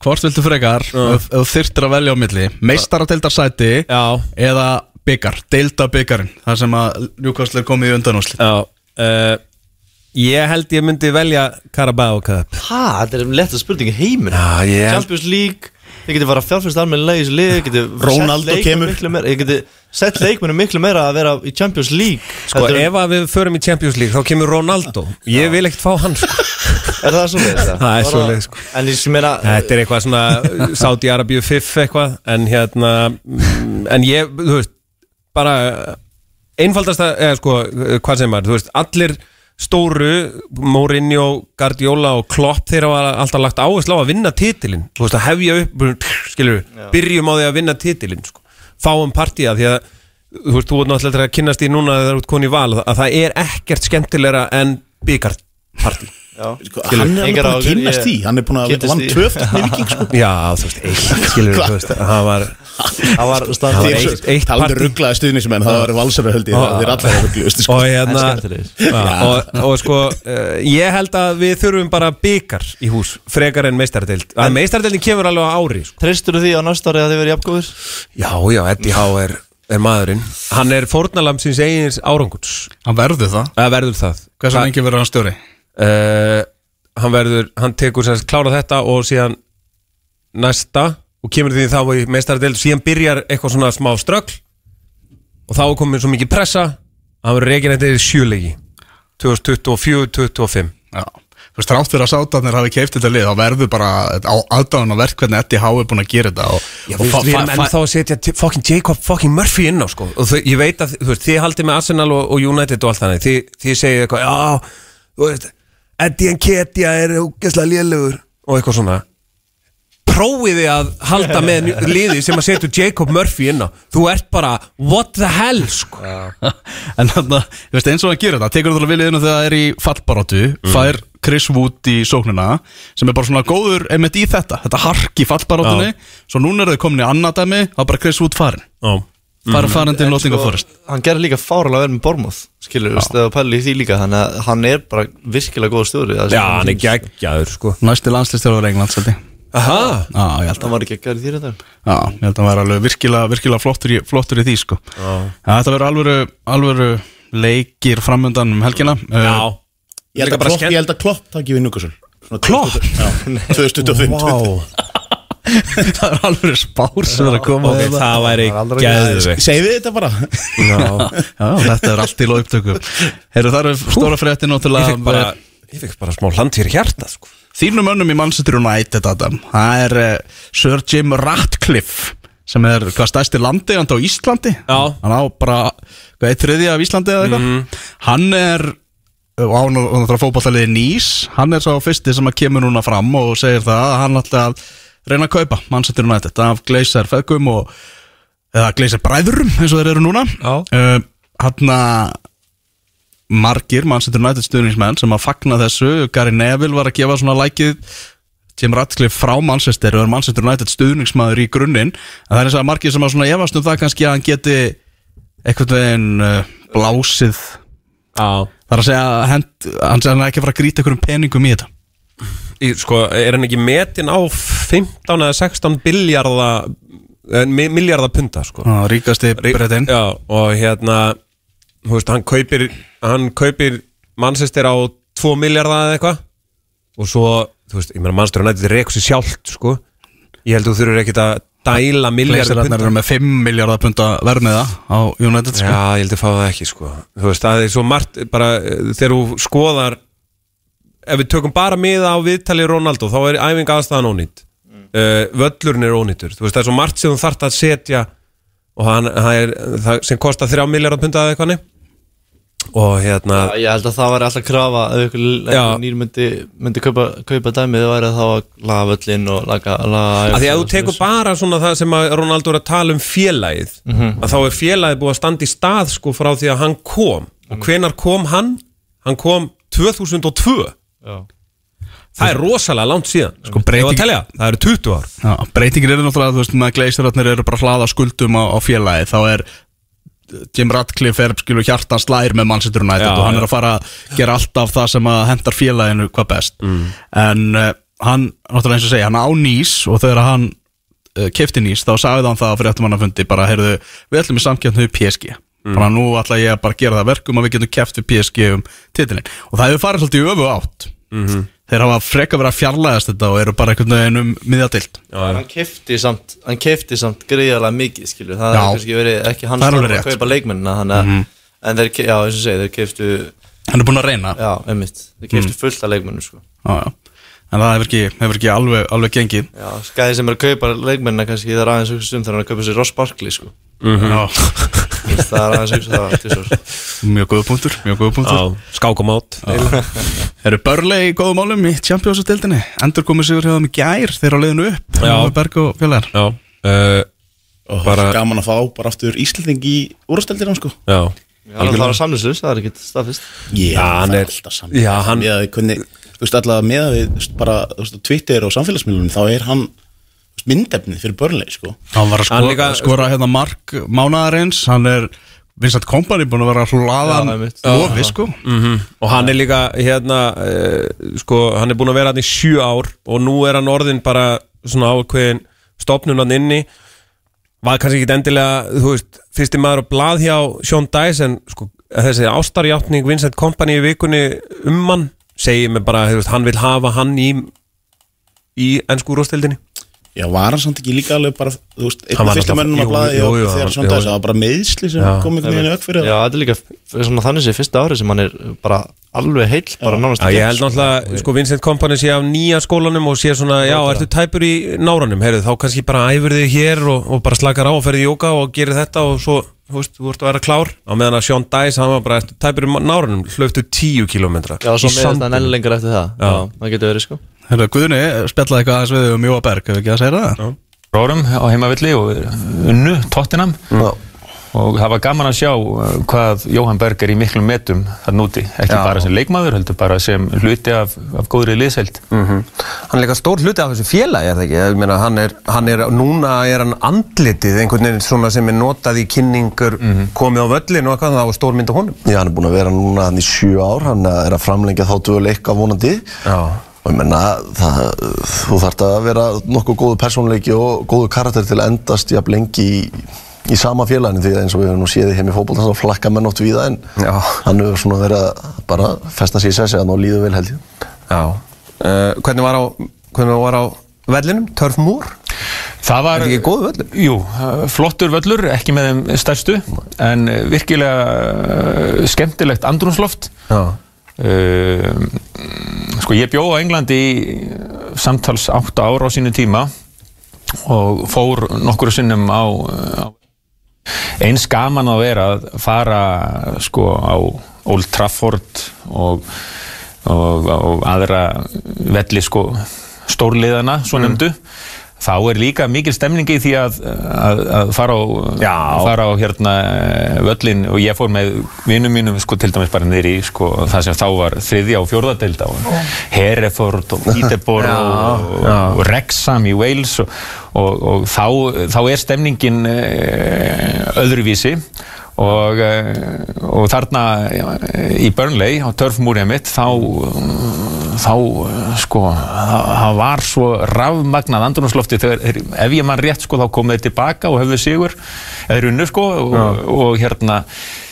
Hvort viltu frekar ef ef þú þyrftir að velja á milli Meistaradeildarsæti já, eða byggar, deilda byggarinn þar sem að Newcastle er komið í undanúsli Já uh, Ég held ég myndi velja Carabao Cup Hæ, þetta er letta spurning í heiminn Já, ég held Champions League Þið getið bara fjárfyrst almennilega í þessu lið þið getið Ronaldo sett leikmenn kemur. miklu meira- Þið getið sett leikmennu miklu meira að vera í Champions League Sko Heldur en- ef að við förum í Champions League þá kemur Ronaldo Ég vil ekkert fá hann sko. Er það svo leið? Það er svoleiðis, sko. En ég sem meina Þetta er eitthvað svona Saudi Arabíu fiff eitthvað En hérna mm, En ég, þú veist Bara uh, einfaldasta eða sko, uh, hvað sem er Þú veist, allir stóru Mourinho, Guardiola og Klopp þeir hafa alltaf lagt áherslu á að vinna titilin Þú veist, að hefja upp Skilur, byrjum á því að vinna titilin sko. Fáum partíða því að Þú veist, þú ert náttúrulega að kynnast í núna þegar þú ert koni í val að það er ekkert skemmtilegra en byggarpartí Sko, Hann er alveg bara að ég- því Hann er búin að vann því. tvöft með viking sko. Já, þú veist, eitt, skilur þú veist, það var Það var Það var eitt- eitt talandi partí. rugglaði stuðnismenn Það var valsara höldi Það er allir ruggluðust sko. og Það hérna og, og sko uh, ég held að við þurfum bara byggar í hús frekar en meistardeild að meistardeildin kemur alveg á ári sko. Treystur því á næsta ári að þið verið jafngóður? já, já, Eddie Howe er, er maðurinn. Hann er fórnalam síns eigins áranguts Hann verður það. Eða verður það. Hversu lengi verður hann stjóri? Uh, hann verður, hann tekur sérst klára þetta og síðan næsta og kemur því þá í meistardeild síðan byrjar eitthvað svona smá ströggl og þá komin svo mikið pressa að hann verður reygin þetta í sjölegi 2024-2025 Já. Þú veist, rátt fyrir að sátarnir hafi keift þetta lið þá verður bara á aðdáðan og verk hvernig Eddie Howe er búin að gera þetta og, Já, og við, erum ennþá að setja fucking Jacob fucking Murphy inn á sko. Og þau, ég veit að þú veist, þið haldið með Arsenal og, og United og allt þannig. Þið, þið segið eitthvað, já, þú veist Eddie Nketiah er ógeðslega lélugur og eitthvað svona. Prófiði að halda með liði sem að setja Jacob Murphy inn á. Þú ert bara, what the hell sko. En þannig að, þú veist, eins og hann gera þetta tekur það viliðinu þegar það er í fallbaróttu fær Chris Wood í sóknina sem er bara svona góður einmitt í þetta þetta hark í fallbaróttunni svo núna er þau komin í annað dæmi þá er bara Chris Wood farin Já, fara farin til Nottingham Forest. Hann gerir líka fáralega vel með Bormóð Skilur, eða pæli í því líka Þannig að hann er bara virkilega góð stjóri það sem já hann er finnst. geggjaður sko. Næsti landslistjóður Englands held ég. Aha, Já, ég held að Hann var að gera því þetta Já, ég held að hann var alveg virkilega, virkilega flottur, í, flottur í því sko. Já. Þetta verður alvöru, alvöru leikir framöndan um helgina. Já. Uh, Ég held að bara Klopp- ég að Klopp takk við Newcastle. Svona Klopp? 20 Já, 2025 Vá, Það er alvöru spár sem er að koma ok, okay, það væri geðveikt. Segðu við þetta bara. Já. Já, þetta er allt í lóiptöku Heyrðu, það eru stóra frétti Ég náttúrulega fekk bara, ég fekk bara smá hland fyrir hjarta sko. Þínum önnum í Manchester United Adam. Það er uh, Sir Jim Ratcliffe sem er hvað stærsti landi á Íslandi. Já. hann á bara hvað þriði af Íslandi eða eitthvað. Hann er og á náttúrulega fótballtaliði Nýs hann er sá fyrsti sem að kemur núna fram og segir það að hann að reyna að kaupa Manchester United af Glazer feðgum og eða Glazer bræðurum eins og þeir eru núna. Uh, hann að margir Manchester United stuðningsmenn sem að fagna þessu. Gary Neville var að gefa svona lækið Jim Ratcliffe frá Manchester og er Manchester United stuðningsmaður í grunninn. En það er eins og að margir sem að svona efast um það kannski að hann geti eitthvað veginn uh, blásið. Já. Það er að segja að hend, hann segja hann er ekki að fara að grýta einhverjum peningum í þetta Sko, er hann ekki metin á 15 eða 16 biljarda miljardar punta sko. Ríkasti breytin Já, og hérna veist, hann kaupir hann kaupir mannsestir á 2 miljardar eða eitthvað. Og svo, þú veist, ég meina mannstur hann eitthvað reyku sér sjálft, sko. Ég held þú þurfur ekkert að dæla miljardar með 5 miljardar punta vermiða á United sko. Já, ég held að fá það ekki sko. Þú veist, það er svo margt bara eh, þegar þú skoðar ef við tökum bara miða á viðtali Ronaldo þá er æfinga aðstæðan ónýtt uh, völlurinn er ónýttur þú veist, það er svo margt sem þú þarft að setja og hann, hann er, það sem kostar 3 miljardar punta eða eitthvað og hérna Já, Ég held að það væri alltaf krafa ef ykkur, nýr myndi, myndi kaupa, kaupa dæmið það væri þá að laga völlin og laga, laga að því að þú tekur bara svona það sem að Ronaldo er að tala um félagið að þá er félagið búið að standa í stað sko frá því að hann kom. Og hvenar kom hann? Hann kom 2002 Já. Það er rosalega langt síðan Sko breyting- telja, það eru 20 ár. Já, breytingin eru náttúrulega, þú veist, með Gleisirarnir eru bara að hlaða skuldum á, á félagi þá er Jim Ratcliffe er skilur hjartan slær með Manchester United Já, og hann er að fara að gera alltaf það sem að hendar félaginu hvað best. Mm. en uh, hann, náttúrulega eins og segja, hann á nýs og þegar hann uh, kefti nýst þá sagði hann það fyrir eftir manna fundi bara, heyrðu, við ætlum í samkjöfnu við PSG bara nú ætla ég að bara gera það að verkum að við getum keft við PSG um titilin og það hefur farið svolítið í öfu átt. Þeir hafa freka verið að fjarlæðast þetta og eru bara einhvern veginn um miðjadild hann kefti samt, samt greiðarlega mikið skilju, það Já. er kannski verið ekki hans er að. Mhm. kaupa leikmennina þannig að, en þeir, já, eins og segi, þeir keftu hann er búin að reyna. Já, einmitt, þeir keftu fullt af leikmennu sko. já, já. en það hefur ekki, hefur ekki alveg, alveg gengið. Já, skæði sem er að kaupa leikmennina kannski það er aðeins um þegar hann það er aðeins hugsa það tvisvar. mjög góða punktur mjög góða punktur. Já, skák og mát eru börlega í góðum málum í Champions-dildinni endur komið sigur hjá þeim í gær þeir á leiðinu upp Já. Berg og félagar Já, uh, Og Bara- gaman að fá bara aftur Íslanding í úrstældir sko. já. Hann er að fara samlislust, það er ekkit staðfist Já, hann hann er- er alltaf saman Já, hann- Með að hvernig, þú veist allavega með að við þú veist, bara, þú veist, á Twitter og samfélagsmiðlunum þá er hann myndefnið fyrir börnleik sko. hann var að skora, líka- skora hérna mark mánaðarins hann er Vincent Kompany búin að vera hlaðan lofi sko. Og hann er líka hérna uh, sko, hann er búin að vera hann í sjö ár og nú er hann orðin bara svona ákveðin stopnunan inni. Var kannski ekki endilega þú veist, fyrsti maður á blað hjá Sean Dice en sko, þessi ástarjáttning Vincent Kompany í vikunni um hann segir mig bara, veist, hann vil hafa hann í í ennsku úrstildinni Já, var hann samt ekki líka alveg bara, þú veist, einn af fyrsta mönnum að blaða þegar hann- svona jú. dags, það var bara meðsli sem Já, kom einhvern veginn auk fyrir já, þetta er líka svona þannig sé fyrsta ári sem hann er bara alveg heill, bara nánast Já, ég held náttúrulega, sko, Vincent Kompany sé af nýja skólanum og sé svona, já, ertu tæpur í náranum, heyrðu, þá kannski bara æfur þig hér og, og bara slakar á og ferði í jóka og gerir þetta og svo, þú veist, þú ert að vera klár. Á meðan að Sean Dice, hann var bara, ertu tæpur í náranum? Hlöftu tíu kilometra Já, Herra, Guðni spjallaði eitthvað aðeins við um Jóa Berg hefur ekki að segja það? Rórum á heimavilli og unnu Tottenham og það var gaman að sjá uh, hvað Jóhann Berg er í miklum metum þar núti, ekki Já. bara sem leikmaður heldur bara sem hluti af, af góðri liðseld Hann er líka stór hluti af þessu félagi, er það ekki? Ég meina, hann er, hann er, núna er hann andlitið einhvern veginn svona sem er notað í kynningur komið á völlin og eitthvað, það var stór mynd á honum. Já, hann er búin að vera núna hann í sjö ár, hann er að framlengja þá duguleika vonandi Já. Og ég menna, það, þú þarft að vera nokkuð góðu persónleiki og góðu karakter til að endast jafn lengi í, í sama félaginu því að eins og við höfum nú séð heim í fótbolta þá flakka menn oft við það en Já. hann hefur svona verið að bara festa sér í sessi að ná líðu vel held ég Já. Uh, hvernig var á, hvernig var á vellinum? Turf Moor? Það var, ekki góður völlur? Jú, flottur völlur, ekki með þeim stærstu en virkilega uh, skemmtilegt andrúnsloft Já. Uh, Sko ég bjó á Englandi í samtals 8 ár á sínu tíma og fór nokkru sinnum á, á eins gaman að vera að fara sko á Old Trafford og, og, og aðra velli sko stórliðana, svo nefndu þá er líka mikil stemning í því að, að, að fara á, Já. fara á hérna völlin og ég fór með vinnum mínum sko til dæmis bara í sko það sem þá var þriðja og fjórðadelda og Hereford og Peterborough og, og, og Wrexham í Wales og, og, og þá, þá er stemningin eh, öðruvísi. Og, eh, og þarna eh, í Burnley á törfmúrið mitt þá, þá eh, sko það var svo rafmagnað andrunarslofti þegar ef ég mann rétt sko þá komið þeir tilbaka og höfðu sigur eða runnu sko og, og hérna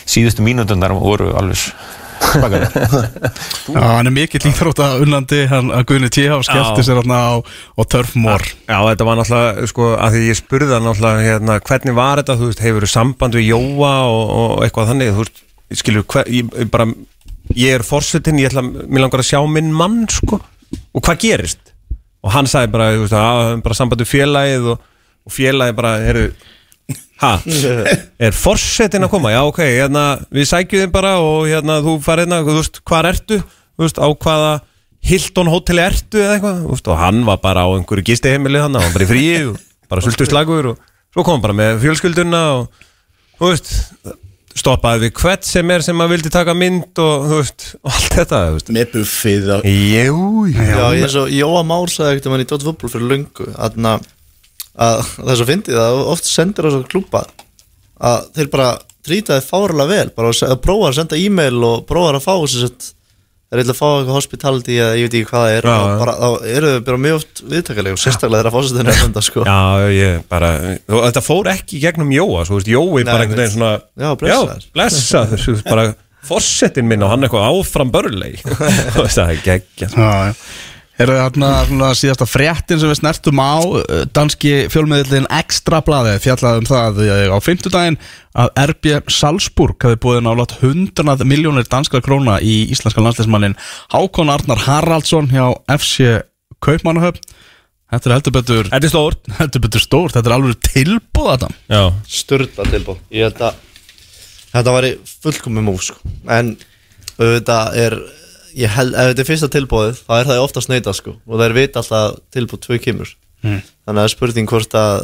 síðustu mínútundar voru alveg Já, hann er mikill íþrótta unnandi hann að Guðni T. hafa skellti sér hérna á, á Turf Moor. Já, þetta var náttúrulega, sko, að því ég spurði hann náttúrulega, hérna, hvernig var þetta, þú veist, hefur þú samband við Jóa og, og eitthvað þannig, þú veist, skilur, hver, ég bara, ég er fórsetin, ég ætla, mér langar að sjá minn mann, sko, og hvað gerist? Og hann sagði bara, þú veist, að það bara samband við félagið og, og félagið bara, heyrðu, ha, er fórsetin að koma? Já, ok, hérna, við sækjum þið bara og hérna, þú farið hérna, þú veist, hvað ertu? Þú veist, á hvaða Hilton hóteli ertu eða eitthvað þú veist, og hann var bara á einhverju gistiheimili hann hann var bara í fríi og bara sultu slagur og svo kom hann bara með fjölskylduna og þú veist stoppaði við hvert sem er sem að vildi taka mynd og þú veist, og allt þetta veist. með buffið og Jú, Já, ég er svo, Jóa Már sagði ekkert um hann í Dótt fútból fyrir löngu Þannig að það er svo fyndið að oft sendir á svo klúpa að þeir bara trýta þið fárlega vel bara að að prófa að senda e-mail og prófa að fá sér sett Það er eitthvað að fá eitthvað hospitality eða ég veit ekki hvað það er og bara, þá eru þau bara mjög oft viðtakalega og sérstaklega þegar fórsetin er enda sko. Já, ég bara og Þetta fór ekki í gegnum Jóa Svo veist, Jói bara einhvern veginn svona Já, blessaður. Já, blessaður þú veist, bara Fossetin minn og hann eitthvað áfram börlei Það er geggja Já, já Er það þarna svona síðasta fréttin sem við snertum á uh, danski fjölmiðlinn Extra blaði fjallaði um það uh, á fimmtudaginn að RB Salzburg hafi búið nálat 100 miljónir danskra króna í íslenska landsleismannin Hákon Arnar Haraldsson hjá FC Kaupmannahöfn. Þetta er heldur betur Þetta er stórt. Heldur betur stórt, þetta er alveg tilbúð þetta Já. Sturla tilbúð Ég held að þetta væri fullkomið múf sko. en auðvitað er ég held, ef þetta er fyrsta tilbúðið þá er það oftast neita sko. Og það er vita alltaf að tilbúð tvö kemur. Mm. þannig að það er spurning hvort að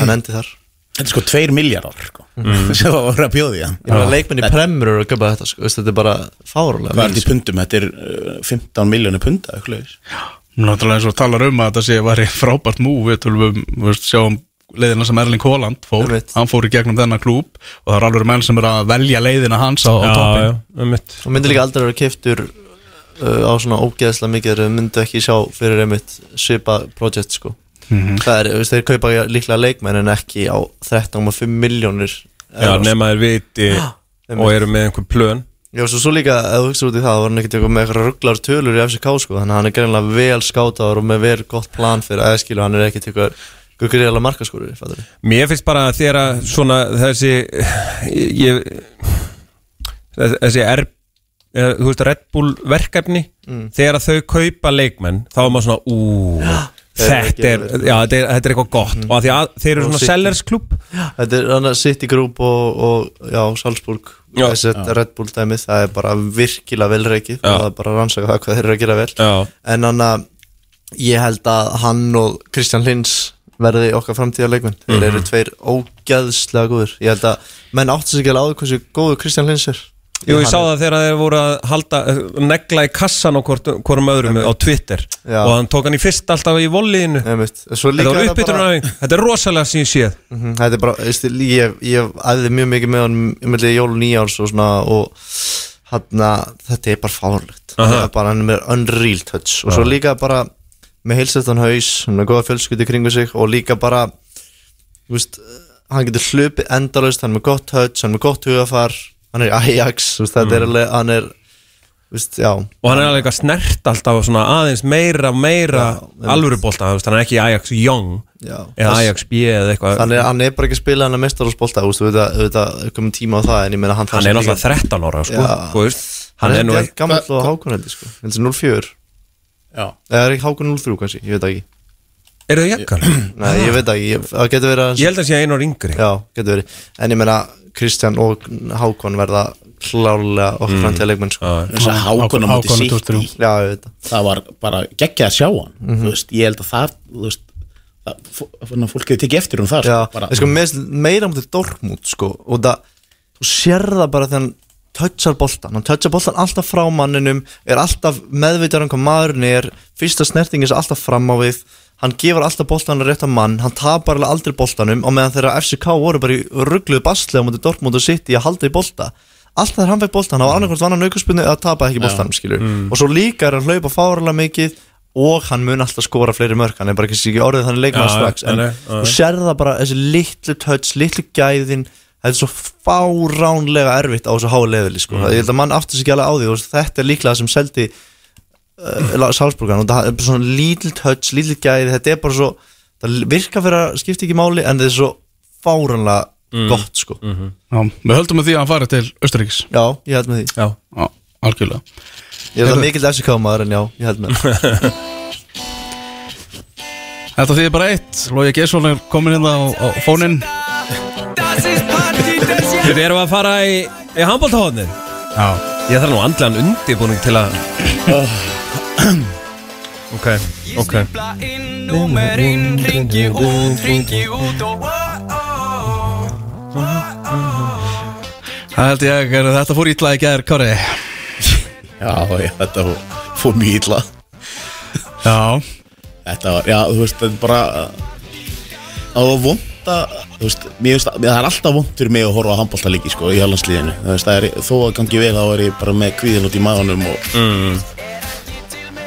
hann endi þar. Þetta er sko 2 miljardar sko. Mm. sem það voru að bjóði leikmenn í premmur eru að köpa þetta sko, þetta er bara fárulega Hvað er þetta í pundum? Þetta er uh, 15 miljónir punda. Náttúrulega eins og talar um að þetta sé væri frábært múf við um, sjáum leiðina sem Erling Haaland fór. Hann fór í gegnum þennan klúb og það er alveg menn sem er að velja leiðina hans á, á Já, toppin og myndi líka aldrei vera keftur uh, á svona ógeðslega mikið þegar þau myndu ekki sjá fyrir einmitt svipa project sko. Mhm. það er, þeir kaupa líklega leikmenn en ekki á 13,5 miljónir Já, nema þeir viti og eru með einhver plön. Já, svo, svo líka, ef þú hugsa út í það, þá var hann ekkert eitthvað með eitthvað rugglar tölur í FCK, sko, þannig að hann er greinlega vel skátaður og með vel gott plan fyrir aðskilu, hann er ekkert eitthvað, greiðlega markaskorur, fattur Mér finnst bara að þegar að svona þessi ég, þessi er eða, þú veist Red Bull verkefni Mm. þegar þau kaupa leikmenn þá er maður svona ú þeir eru þetta er, já, þetta er, þetta er eitthvað gott. Og að því að þeir eru Og svona sellers klub Þetta er hann að City Group og, og já, Salzburg, Já. Já. Red Bull dæmið, það er bara virkilega vel reikið og það er bara að rannsaka það hvað þeir eru að gera vel. En hann að ég held að hann og Kristján Lins verði okkar framtíða leikmenn þeir eru Mhm. tveir ógæðslega góður ég held að menn áttu sig ekki alveg á því hversu góður Kristján Lins er Jú, ég sá það þegar þeir voru að halda, negla í kassan á hvorum öðrum á Twitter. Já. og hann tók hann í fyrst alltaf í volliðinu Þetta var uppbytun bara- Þetta er rosalega sín séð. Mhm, Þetta er bara, veist, ég, ég æði mjög mikið með hann um milli jól og nýjárs og svona og hann þetta er bara fárlegt það er bara hann er með unreal touch. Og svo líka bara með heilsættan haus hann er góða fjölskyldi kringu sig og líka bara þú veist, hann getur hlupið endalaust, hann er með gott touch hann er með gott hugafar, hann er í Ajax þú veist, þetta er Mm. alveg, hann er já, og hann er alveg eitthvað snert alltaf svona aðeins meira, meira alvöru bolta, þú veist, hann er ekki Ajax Young Já. eða Ajax B eða eitthvað. Hann er, hann er bara ekki að spila hann að auðvitað, auðvitað er komin tíma á það, en ég meina hann hann er náttúrulega 13 ára sko, Já. þú veist, Hann er nú ekki gammal og heldur sko. Heldur sem 04 Já. Eða er ekki Hákon 03 kannski, ég veit það ekki. Eru þau jakkar? Nei, ég veit það ekki, ég- það getur verið að ég held að sé einu ára yngri Já, getur verið. En ég meina, Kristján og Hákon verða klárlega okkar Mm. mm. framtíða leikmenn sko Þess að Hákon á móti Hákon á City 23. Já, ég veit það var bara geggjað að sjá hann Mhm. Þú veist, Ég held að það veist, fólk hefur tekið eftir um það Já, sko, bara, en sko með, meira mútið Dortmund sko og það, þú sér það bara þegar hann touchar boltan, hann touchar boltan alltaf frá manninum, er alltaf meðvitað um hvað maðurinn er, fyrsta snerting er alltaf fram á við, hann gefur alltaf boltan að rétta mann, hann tapar alveg aldrei boltanum og meðan þeirra FCK voru bara í ruggluðu baslega mútið Dortmund og City að halda í bolta alltaf þegar hann fekk boltan, hann var annarkvæmst vannan aukarspunni eða tapaði ekki boltanum, skilur Mm. og svo líka er hann hlaupa fárlega mikið og hann mun alltaf skora fleiri mörk hann er bara ekki orðið þannig Já, strax en þú sér það bara þessi litlu touch, litlu gæðin þetta er svo fáránlega erfitt á þessu háu leðili sko. Mm. Uh, Salzburgan og það er bara svona litlu touch, litlu gæði þetta er bara svo, það virka fyrir að skipta ekki máli en þetta er svo fáránlega Mm. gott sko. Mhm. Já, við höldum með því að hann fari til Östuríkis já, ég held með því. Já, já algjörlega. Ég er það mikill FCK maður en já, ég held með. Þetta þýðir bara eitt. Lógi Geirsson er komin hérna á, á fóninn. Við erum að fara í, í handbóltahóðnið Já. Ég þarf nú andlegan undirbúning til að Ok, ok. Númerinn ringi út, ringi út og Það held ég að þetta fór ítla í gær, Kári. Já, já, þetta fór- fór mjög illa. Já. Þetta var, já, þú veist, þetta er bara Það var vond að þú veist, mér að það er alltaf vont fyrir mig að horfa á handbólta líki sko, í alhansliðinu þú veist, það er, þó að gangi vel þá er ég bara með kvíðin út í maðunum og mm.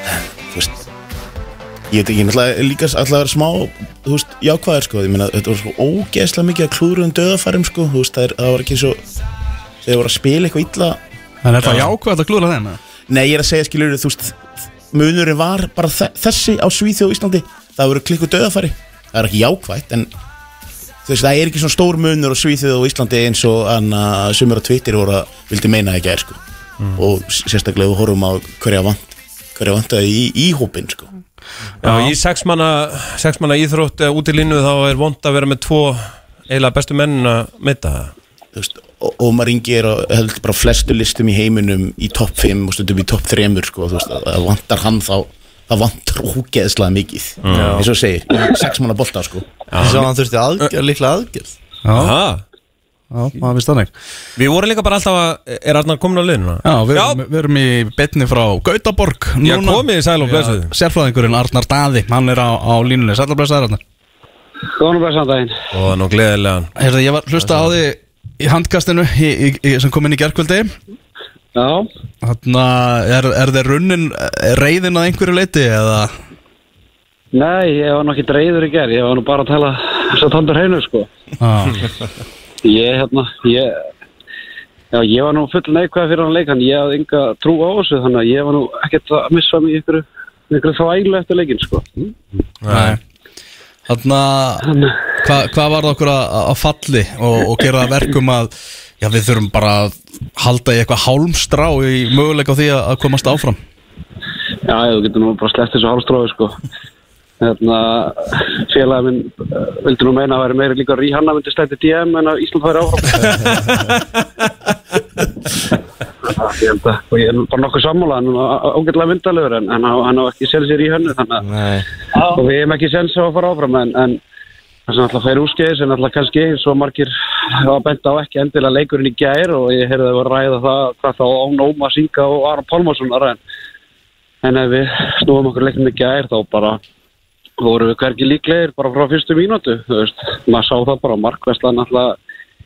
Þú veist ég ekki, náttúrulega líka vera smá þú veist, jákvæður sko, ég meina þetta var svo ógeðslega mikið að klúru um döðafærum sko, þú veist, það, er, það var ekki svo þegar voru að spila eitthvað illa. En er það jákvæð að klúra þeim? Nei, ég er að segja, skilur, þú veist munurinn var bara þe þessi á Svíþjóð og Íslandi, það voru klikku döðafæri það er ekki jákvætt, en þú veist, það er ekki svona stór munur á Svíþjóð og Íslandi eins og anna að hverja vant hverja vantaði í, í hópin sko? Já, í sex manna, sex manna íþrótt uh, út í línu þá er vond að vera með tvo eiginlega bestu menn að veist, og Ómar Ingi er á heldur bara flestu listum í heiminum í topp 5 og stundum í topp 3 sko, þú veist, að það vantar hann þá það vantar ógeðslega mikið Já. eins og segir, sex manna bolta sko. Svo hann þurfti aðgerð, líklega aðgerð. Aha. Já, maður finnst þannig. Við vorum líka bara alltaf að, er Arnar komin á liðinu? Já, við erum, við erum í betni frá Gautaborg Já, komið í sæl og blessuð. Já, Sérfræðingurinn Arnar Daði, hann er á, á línunni. Sæl og blessaður Arnar. Góðan og blessaðan daginn. Og nú gleðilegan. Heyrðu, ég var hlusta á því í handkastinu í, í, í, sem kom inn í gerkvöldi Já. Þannig er, er þeir runnin reyðin að einhverju leiti eða? Nei, ég var nú ekki reyður í gerð Ég var nú bara að tala þess að tandur heinu sko. Ég, hérna, ég Já, ég var nú full neikvæð fyrir hann leik en ég hafði enga trú á þessu þannig að ég var nú ekkert að missa mig ykkur ykkur þvæglu eftir leikin sko. Nei. Þannig hvað hva var það okkur að, að falli og, og gera verkum að já, við þurfum bara að halda í eitthvað hálmstrá í möguleika á því að, að komast áfram? Já, þú getur nú bara sleppt þessu hálstrófi sko Hérna, félagin minn uh, vildi nú meina að væri meiri líka Ríhanna myndi sleppti DM en að Ísland væri áfram. Ég held að, og ég er bara nokkuð sammála hann er ágætlega myndalegur en hann á, hann á ekki sens sér í hönnu þannig að og við hefum ekki sens á að fara áfram en, en það sem alltaf færi úrskeiðis en alltaf kannski svo margir hafa bent á ekki endilega leikurinn í gær og ég heyrði að það var að ræða það hvað þá án Óma Singa og Aron Pálmarsson að ræðin en ef við snúum okkur leiknum í gær þá bara voru við hvergi líklegir bara frá fyrstu mínútu þú veist, maður sá það bara markvæslan alltaf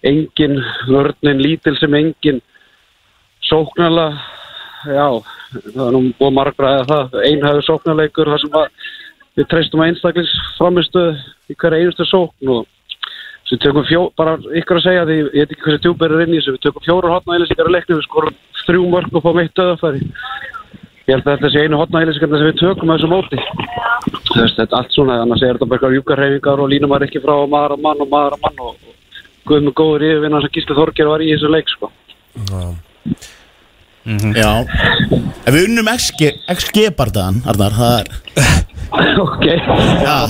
engin vörnin lítil sem engin sóknarlega já, það er nú búið margræða það. Einhæður sóknarleikur þar sem að við treystum að einstaklings framistu í hverja einustu sókn og við tökum fjó, bara ykkur að segja því ég veit ekki hversu djúpir er inn í þessu við tökum fjóru hotnæðilesingar að leiknum við skorum þrjú mörg og fáum eitt döðafæri ég held að þetta sé einu hotnæðilesingar sem við tökum að þessu móti. Veist, þetta er allt svona annars er þetta bara eitthvað júkarhefingar og línum var ekki frá maður að mann og maður að mann og guð með góður yfirvinna sem Gísli Þorger var í þessu leik sko. Já. Ef við unnum XG, bardaðan, Arnar, það er Ok.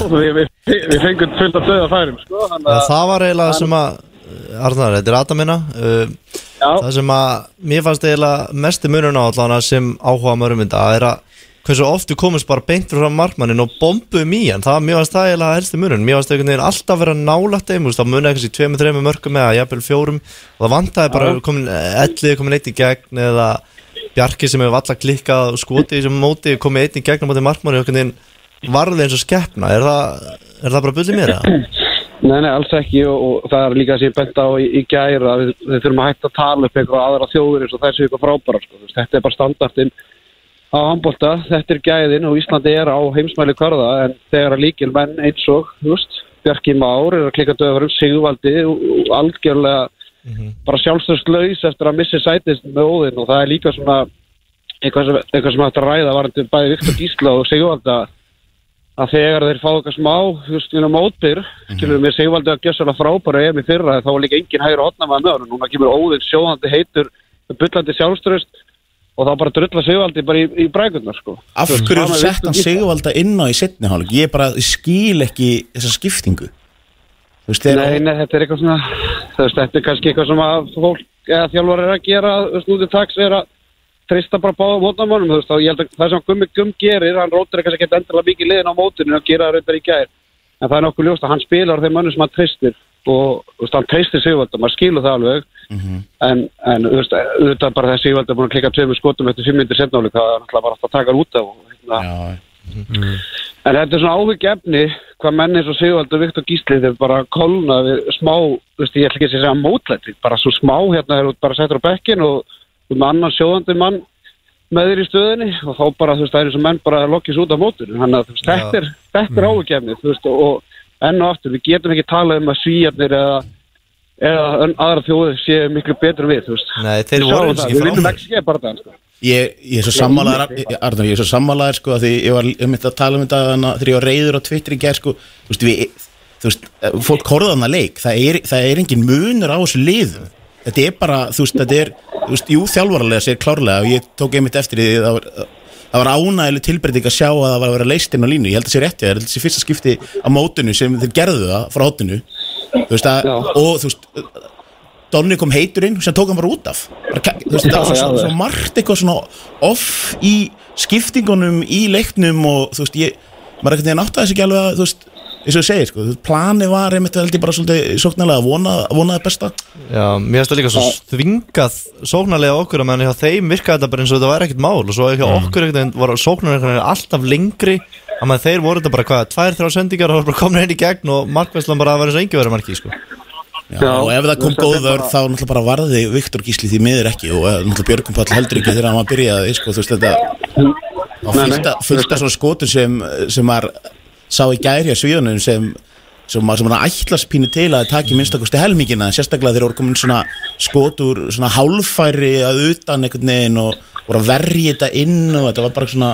Við, við, við fengum fullt af döða færum sko, þannig Já, að- það var eiginlega sem að Arnar, þetta er Adamina uh, Það sem að mér fannst eiginlega mesti munun á allan sem áhuga mörgum þetta er að hversu oft við komumst bara beint frá markmannin og bombum í hann. Það, mér fannst það eiginlega helsti munun mér fannst einhvern veginn alltaf vera þú veist, það munið tveimur, þreimur mörgum eða fjórum. Og það vantaði bara komin ellið komin eitt í gegn eða Bjarki sem hefur alltaf klikkað og skotið í þessum móti komið einn í gegn á móti markmanni og einhvern veginn varði eins og skeppna er það, er það bara bullið mér eða? Nei, nei, alls ekki og, og það er líka sem ég bent á í, í gæri að við, við þurfum að hætta að tala upp eitthvað aðra þjóður eins og þessu eitthvað frábæra sko. Þetta er bara standartinn á handbólta, þetta er gæðin og Íslandi er á heimsmæli kvarða en þegar að líkil menn eins og þú veist, Bjarki Már er að klika döðurum Sigvaldi og, og algjörlega bara sjálfstöðslaus eftir að missi sætist með óðinn og það er líka svona eitthvað sem, eitthvað sem hægt að ræða varandi bæði Viktor Gísla og Sigvalda að þegar þeir fá eitthvað smá þú veist, við erum mótbyr, skilur við Sigvaldi að gjössalega frábæra ef í fyrra þá var líka engin hægur hotna með hann, núna kemur óðinn sjóðandi heitur, bullandi sjálfströst og þá bara drulla Sigvaldi bara í, í brækurnar sko. Af hverju sett Viktor hann Gísla. Sigvalda inn á í setni hálfleik Ég bara skil ekki þessa skiptingu veist, þeir Nei, nei, þetta er eitthvað svona þetta er kannski eitthvað sem að fólk eða þjálfar er að gera, þú veist, trista bara báða mótnamannum, þú veist, og ég held að það sem Gummi Gumm gerir, hann rótir kannski ekki endilega mikið liðin á mótinu og gera það reyndar í gær. En það er nokkuð ljóst að hann spilar þeim mönnum sem hann tristir og, þú veist, hann tristir Sigvalda, maður skilur það alveg. En, en, þú veist, auðvitað bara þegar Sigvalda er búin að klikka tveimur skotum eftir fimm myndir setnáli, það er náttúrulega bara aftur að taka hann út af og, hérna, En þetta er svona áhyggjefni hvað menn eins og Sigvaldur Viktor Gísli þeir bara kolna við smá, þú veist, ég ætla ekki að segja mótlæti, bara svo smá hérna þeir eru bara settur á bekkin og með annan sjóðandi mann með þér í stöðinni og þá bara, þú veist, það er eins og menn bara lokis út af mótur, þannig að veist, þetta er, er þú veist, og enn og aftur, við getum ekki talað um að svíjarnir eða eða aðra þjóðir séu miklu betur við. Nei, þeir Við voru eins og ekki Við vinnum frábærir. ekki skeið bara það, sko. Ég, ég er svo sammálaður Arnar, ég er svo sammálaður sko að því ég var um þetta að tala um þetta þarna þegar ég var reyður á Twitter í gerð sko þú veist, við, þú veist, eh, fólk horfða þarna leik. Það er, það er engin munur á þessu liðum þetta er bara, þú veist, þetta er þú veist, jú, þjálfaralega sér klárlega og ég tók einmitt eftir því það var, það var ánægileg tilbreyting að sjá að það var að vera leist inn á línu, ég held að sé rétti, það er þessi fyrsta skipti á mótinu sem þeir gerðu það frá hóttinu þú veist að, og þú veist Donni kom heitur inn sem tók hann bara út af. Bara, þú veist, það var svo, margt eitthvað svona off í skiptingunum í leiknum og þú veist, ég maður ekkert neginn átti að ekki alveg að þú veist, eins og þú segir, sko, planið var einmitt held ég bara svolítið sóknarlega að vona, vona það besta. Já, mér finnst það líka svo þvingað sóknarlega okkur að menn hjá þeim virkaði þetta bara eins og þetta væri ekkert mál og svo hjá okkur einhvern veginn var sóknarlega alltaf lengri að maður þeir voru þetta bara hvað, tvær, þrjá sendingar og það var bara komin einn í gegn og markvæslan bara að vera eins og engi verið marki sko. Já, og ef það kom góð vörð þá náttúrulega bara varði Viktor Gísli því miður ekki og eh, náttúrulega Björgum Pall heldur ekki þegar hann var byrjaði sko, þú veist þetta á fullta, fullta svona skotur sem, sem maður sá í gæri á svíðunum sem sem maður ætlast pínu til að taki minnstakosti helmingina, sérstaklega þegar voru komin svona skotur, svona hálfæri að utan einhvern veginn og voru að verja þetta inn og þetta var bara svona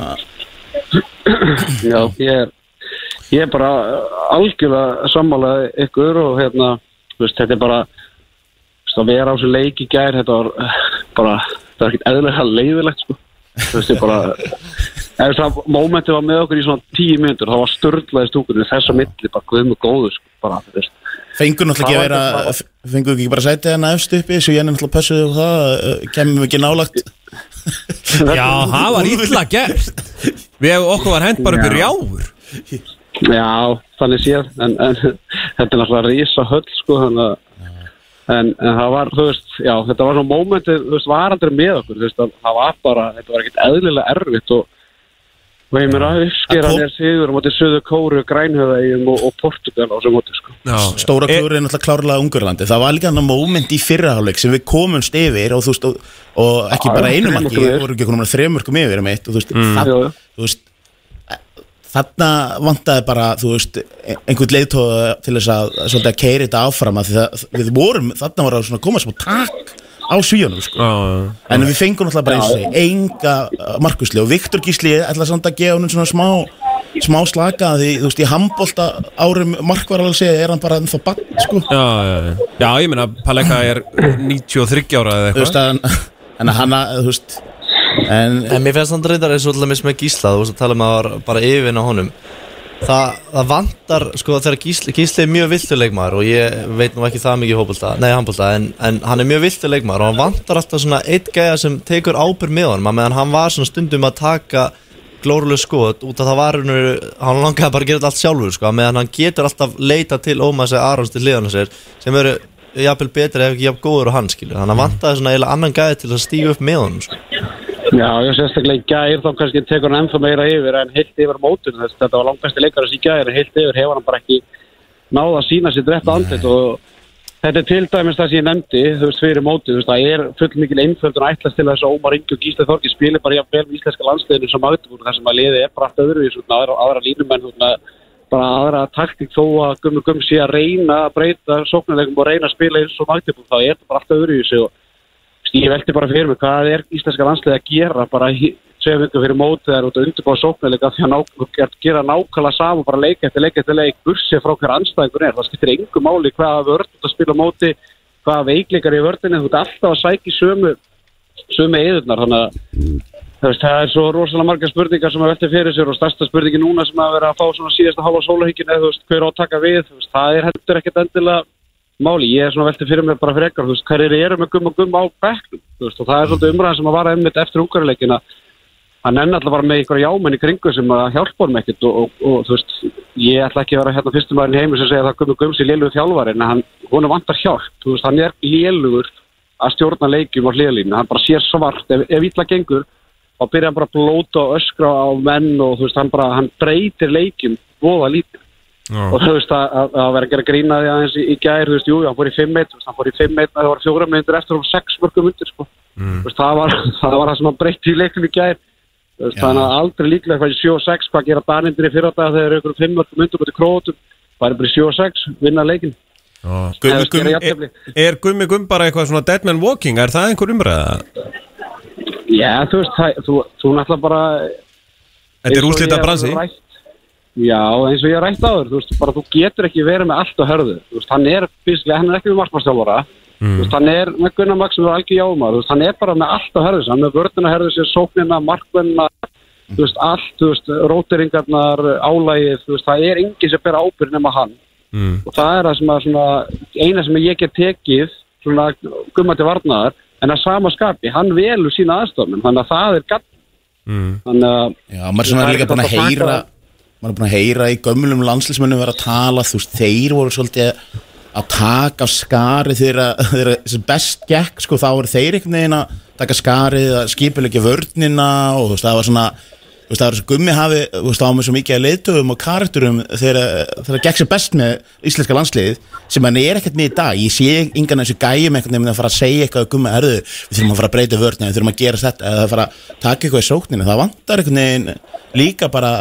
Já, ég er, ég er bara algjörlega sammálaði ykkur og hérna, veist, þetta er bara, að vera á þessu leik í gær, þetta var bara, þetta var ekkert eðlilega leiðilegt, sko. Veist, ég bara, ef það mómenti var með okkur í svona tíu mínútur, þá var störlaði stúkunni þess að milli, bara guðum og góður, sko, bara, þú veist. fengur náttúrulega ekki að Það vera fengur ekki bara sætið hennar efst uppi svo ég er náttúrulega pössuð og það eh, kemum við ekki nálagt Já, það var illa gert. Við okkur var hent bara upp í rjáfur. Já, þannig séð en, en þetta er náttúrulega rísa höll sko þannig að en, en það var, þú veist, já, þetta var svona mómentið, þú veist, var aldrei með okkur þú veist, að það var bara, þetta var ekkert eðlilega erfitt og og ég mér að uppskera Að kom- mér sigur á móti Suðu Kóru, Grænhöðægjum og, og Portugal á sem móti sko stóra E- klúri er náttúrulega klárlega Ungurlandi það var líka hann moment í fyrraháleik sem við komumst yfir og þú veist og, og ekki Já, bara já, einu marki, við vorum ekki komin að þremörkum yfir um eitt og þú veist, Mm. það, Jú, jú. þú veist þarna vantaði bara þú veist, einhvern leiðtóða til þess að, svolítið að keiri þetta áfram að því það, við vorum, þarna var að svona koma smá takk á svíunum sko. en við fengum náttúrulega bara eins og enga uh, markusli og Viktor Gísli ætla samt að gefa hann svona smá smá slaka því, þú veist, í handbólta árum markvar alveg segja, er hann bara ennþá bann, sko. Já, já, já. já, ég meina Paleka er 93 ára eða eitthvað. að en að hann að, þú veist en, En mér finnst hann reyndar eins og alltaf með Gísla Þú veist að tala um að það var bara yfirvinn á honum Það, það vantar, sko þegar Gísli, Gísli er mjög viltur leikmaður og ég veit nú ekki það mikið hópulta, nei handbólta en, en hann er mjög viltur leikmaður og hann vantar alltaf svona eitt gæja sem tekur ábyrg með honum að meðan hann var svona stundum að taka glórulega skot út af það var hann, hann langaði bara að gera allt sjálfur sko, að meðan hann getur alltaf leita til Ómasi Arons til liðan sér sem eru jafnvel betri ef ekki jafn góður og hann skilur þannig að vantaði svona eiginlega annan gæði til að stíga upp með honum sko. Já, ég sérstaklega í gær þá kannski tekur hann ennþá meira yfir en heilt yfir mótun þess þetta var langbæsti leikar í gær en heilt yfir hefur hann bara ekki náða að sína sér rétt andlit og þetta er til dæmis það sem ég nefndi þú veist fyrir mótið, þú veist það er full mikil einföldun ætlast til þess að Ómar Ingi og Gísli Þorki spilir bara jafn vel íslenska landsliðinu sem Magdeburg þar sem að liði er bara allt öðru svona aðra, aðra línumenn bara aðra taktik þó að Gummi Gummi sé að reyna að breyta sóknarleikum og reyna að spila eins og Magdeburg þá er þetta bara allt öðru í sig og ég veldi bara fyrir mig hvað er íslenska landslið að gera? Bara segja vingu fyrir mótið þær út að undirbúa sóknarleika því að ná, gera nákvæmlega saman bara leik eftir leik eftir leik bursi frá hver anstæðingur er. Það skiptir engu máli hvaða vörð að spila móti hvaða veikleikar í vördinni þú ert alltaf að sækja sömu sömu eðurnar þannig að það er svo rosalega margar spurningar sem að velti fyrir sér og stærsta spurningi núna sem að vera að fá svona síðasta hálfa sólahíkin eða hver á að taka við það er heldur ekkert endilega máli, ég er svona velti fyrir mér bara frekar þú veist, hverjir eru með gum og gum á bekknum þú veist, og það er svolítið umræðan sem að vara einmitt eftir ungarleikina hann enn alltaf var með einhverja jámenn í kringu sem að hjálpa honum ekkert og, og, og þú veist, ég ætla ekki að vera hérna fyrstum aðeins heimi sem segja að það gummi gums í lélugur þjálfari en hann, hún vantar hjálp, þú veist, hann er lélugur að stjórna leikjum á hliðalínu, hann bara sér svart. Ef, ef ítla gengur, þá byrjar hann bara að blóta og öskra á menn og þú veist, hann bara, hann breytir leikjum voða lítið og þú veist að, að, að vera að gera grína því aðeins í, í gær, þú veist, jú, hann fór í 5-1 þú veist, hann fór í 5-1, það var fjóra minnir eftir og 6 mörgum undir, sko. Þú veist, það, var, það var það sem hann breytti í leikjum í gær. Þú veist, þannig að aldrei líklega hvað í 7-6, hvað gera Danindir í fyrra dag þegar ykkur 5 mörgum undir út í krótum, það er bara í 7-6 vinna leikin Gummi, Eða gummi, gera jafntefli. er, er Gummi Gummi bara eitthvað svona dead man walking, er það einhver umræða? Já, þú veist, það, þú, þú náttúrulega bara Þetta er úrslita bransi. Já, eins og ég hef rætt áður, þú veist, bara þú getur ekki verið með allt á hörðu, þú veist, hann er fyrstlega, hann er ekki með markmannstjálfara, Mm. þú veist, hann er með Gunnar Max sem er algjör jáumar, þú veist, hann er bara með allt á hörðu, hann er með vörðina hörðu sér, sóknina, markmennina, þú veist, allt, þú veist, róteringarnar, álægið, þú veist, það er enginn sem ber ábyrð nema hann Mm. og það er það sem að svona, eina sem ég get tekið, svona, Gunnar til varnaðar, en að sama skapi, hann velur sína aðstofnum, þannig að það er gatt, Mm. þannig að Já, maður er svona er líka búin að að heyra maður er búin að heyra í gömlum landslismönnum vera að tala, þú veist, þeir voru svolítið að taka af skarið þegar best gekk, sko, þá voru þeir einhvern veginn að taka skarið að skipulegja vörnina og þú veist, það var svona þú veist, það var svo gummi hafi, þú veist, það var með svo mikið að leiðtöfum og karakterum þegar það gekk sem best með íslenska landsliðið sem hann er ekkert með í dag, ég sé engan þessu gæjum einhvern veginn að fara að segja eitthvað gummi, herðu, við þurfum að fara að breyta vörnina, við þurfum að gera þetta eða að fara að taka eitthvað í sókninu, það vantar einhvern veginn líka bara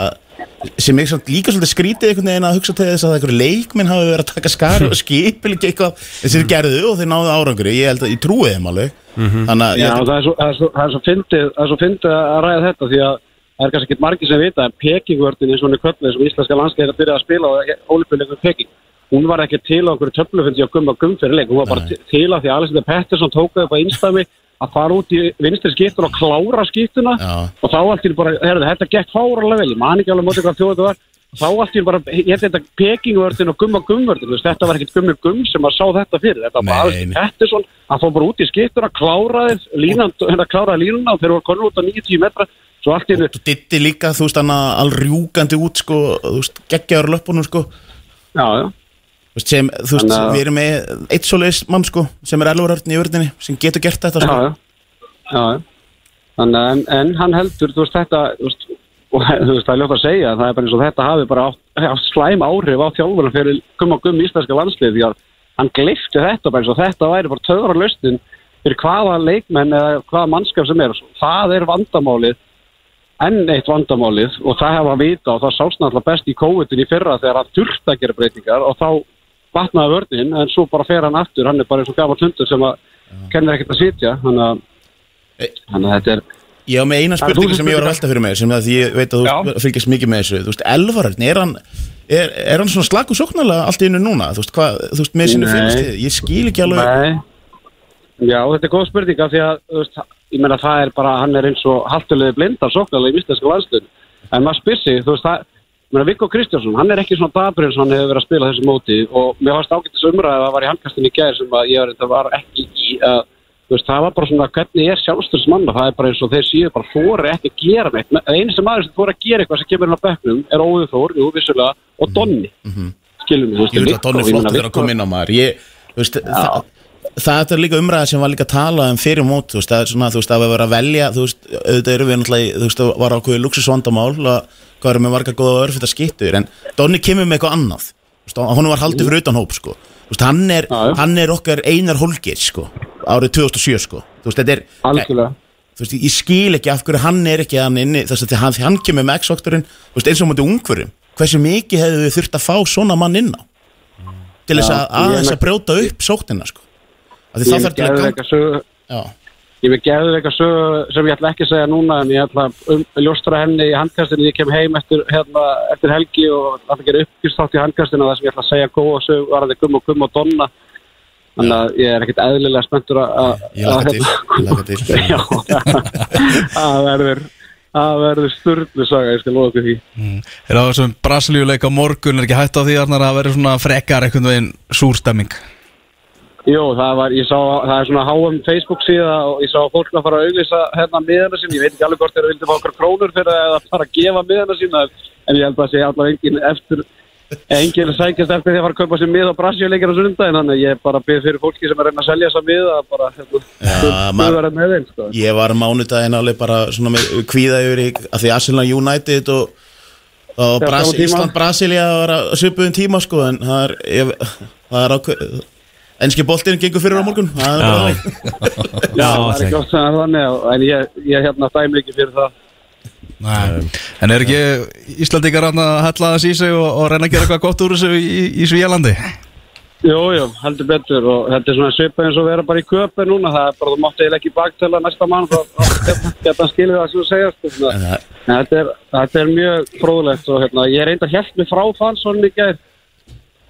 sem er líka svolítið skrítið einhvern veginn að hugsa til þess að einhverju leikminn hafi verið að taka skari og skipil ekki eitthvað. Þessir gerðu og þeir náðu árangri. Ég held að ég trúi þeim alveg. Þannig að Já, það er svo, það er svo, það er svo fyndið, það er svo fyndið að ræða þetta því að það er kannski ekki margir sem vita eins og hann er köllið sem íslenska landsleir að byrja að spila á ólipilleikum Peking. Hún var ekki til á einhverju töflufundi á gumma gum fyrir leik, hún var bara til til að því að Alexander Pettersson tók upp á einstæmi að fara út í vinstri skiptun og klára skiptuna Já. og þá allt einu bara, herðu, þetta gekk fáralega vel, ég man ekki alveg mótið hvað þjóð þetta var. Þá allt einu bara, ég þetta Pekingvörðin og gumma gummvörðin, þú veist, þetta var ekkit gummi gumm sem að sá þetta fyrir, þetta var bara Nei, Alexander Pettersson að fór bara út í skiptuna, línan, hérna kláraði línuna og þeir voru konur út á 90 metra. Svo allt einu, og Ditti líka, þú veist, hann alrjúkandi út sko, þú veist, geggjaður löpunum sko. Já, já sem, þú veist, við erum með eitt svoleiðis mann sko, sem er elvarörn í vörðinni sem getur gert þetta sko. Já, já, já. Þannig, en, en hann heldur, þú veist, þetta þú veist, og þú veist, það er ljótt að segja það er bara eins og þetta hafi bara átt, átt slæm áhrif á þjálfurinn fyrir gumma gumm íslenska landslið því að hann glifti þetta bara eins og þetta væri bara töðra lausnin fyrir hvaða leikmenn eða hvaða mannskap sem er. Það er vandamálið enn eitt vandamálið og það hefa að vita og það sást náttúrulega best í COVID-in í fyrra þegar hann þurfti að gera breytingar og þá vatnaði vörðin en svo bara fer hann aftur, hann er bara eins og gammal hundur sem að kennir ekkert að sitja þannig að, þannig að þetta er Ég á með eina þú sem ég var að velta fyrir mig sem að ég veit að þú fylgjast mikið með þessu Þú veist, Elvarörn, er hann er, er hann svona slaku sóknarlega allt í innu núna? Þú veist, hvað, þú veist, með Nei. félagslið Ég skil ekki alveg Nei. Já, þetta er góð spurning af því að, veist, ég meina það er bara, hann er eins og haltulegði blindar sóknarlega í íslenska landslun. En maður spyr sig, þú veist, það, ég meina Viggo Kristjánsson, hann er ekki svona dabur eins og hann hefur verið að spila þessu móti og mér varst ágættis umræðið að það var í handkastinni í gæðir sem að ég var, var ekki í að, þú veist, það var bara svona, hvernig er sjálfstöðsmanna, það er bara eins og þeir síðu bara þóri ekki að gera neitt. Einu sem sem þóri að gera eitthvað sem kemur inn á bekknum er Óður Þór, jú, vissulega, og Donni. Skilum við, þú veist, Ég vil að Donni ég flottur þegar að koma inn á maður Ég, þú veist, það, það er líka umræða sem var líka að tala um fyrir mót Þú veist, er svona, þú veist, að við verðum að velja Þú veist, auðvitað eru við náttúrulega, þú veist, var ákveðið luxusvandamál að Hvað erum við marga góða og örfitt að skittur En Donni kemur með eitthvað annað veist, og Honum var haldið fyrir utan hóp, sko. Veist, hann er, hann er okkar einar holgir, sko Árið 2007, sko. Þú veist, þetta er Algjörlega. Þú veist, ég skil ekki af hverju hann er ekki hann inni þess að hann, hann kemur með X-faktorinn eins og mútið ungverjum hversu mikið hefðu við þurft að fá svona mann inn á? Til þess að aðeins að brjóta upp sóknina sko. Ég þá vil þarf til að geðveika ganga sögu Já. Ég vil geðveika sögu sem ég ætla ekki að segja núna en ég ætla að um, ljóstra henni í handkastinu. Ég kem heim eftir, hérna, eftir helgi og ætla að gera uppgjustátt í handkastinu það sem ég ætla að segja góða sögu var að þið gum og gum og donna. Þannig að ég er ekkit eðlilega spenntur að það verður það verður sturlu saga, ég skal lofa ykkur því. Er það þessum Brasilíuleik á morgun er ekki hægt á því Arnar, að vera svona frekar einhvern veginn súrstemming Jú, það var, ég sá, það er svona HM Facebook síða og ég sá fólk að fara að auglýsa hérna miðana sín, ég veit ekki alveg hvort þeir vildi fá okkar krónur fyrir að fara að gefa miðana sín en ég held að sé allavega engin eftir enginn er sækjast eftir því að fara að kaupa sér mið á Brassíuleikir á sundaginn þannig að ég bara byrð fyrir fólki sem er að reyna að selja þessa mið að bara hérna, þú verður með þeim sko. Ég var mánudaginn alveg bara svona með kvíða yfir í að því Arsenal United og, og Já, Bras, sama tíma. Ísland Brasilia var að svipuðum tíma sko en það er, ég, það er ákveð Enski boltinn gengur fyrir á morgun. Það er er ekki. oft að þannig en ég, ég hérna dæmi ekki fyrir það. Nei. En er ekki Íslandingar að hella þess í sig og, og reyna að gera eitthvað gott úr þessu í, í Svíjalandi? Jú, jú, heldur betur og þetta er svona svipað eins og vera bara í köpi núna. Það er bara, þú mátti eiginlega ekki baktöla næsta mann þá geta hann skilið það sem þú segja sko, svona. en þetta er, þetta er mjög fróðlegt og hérna, ég reyndar helt mig frá Fansson í gær.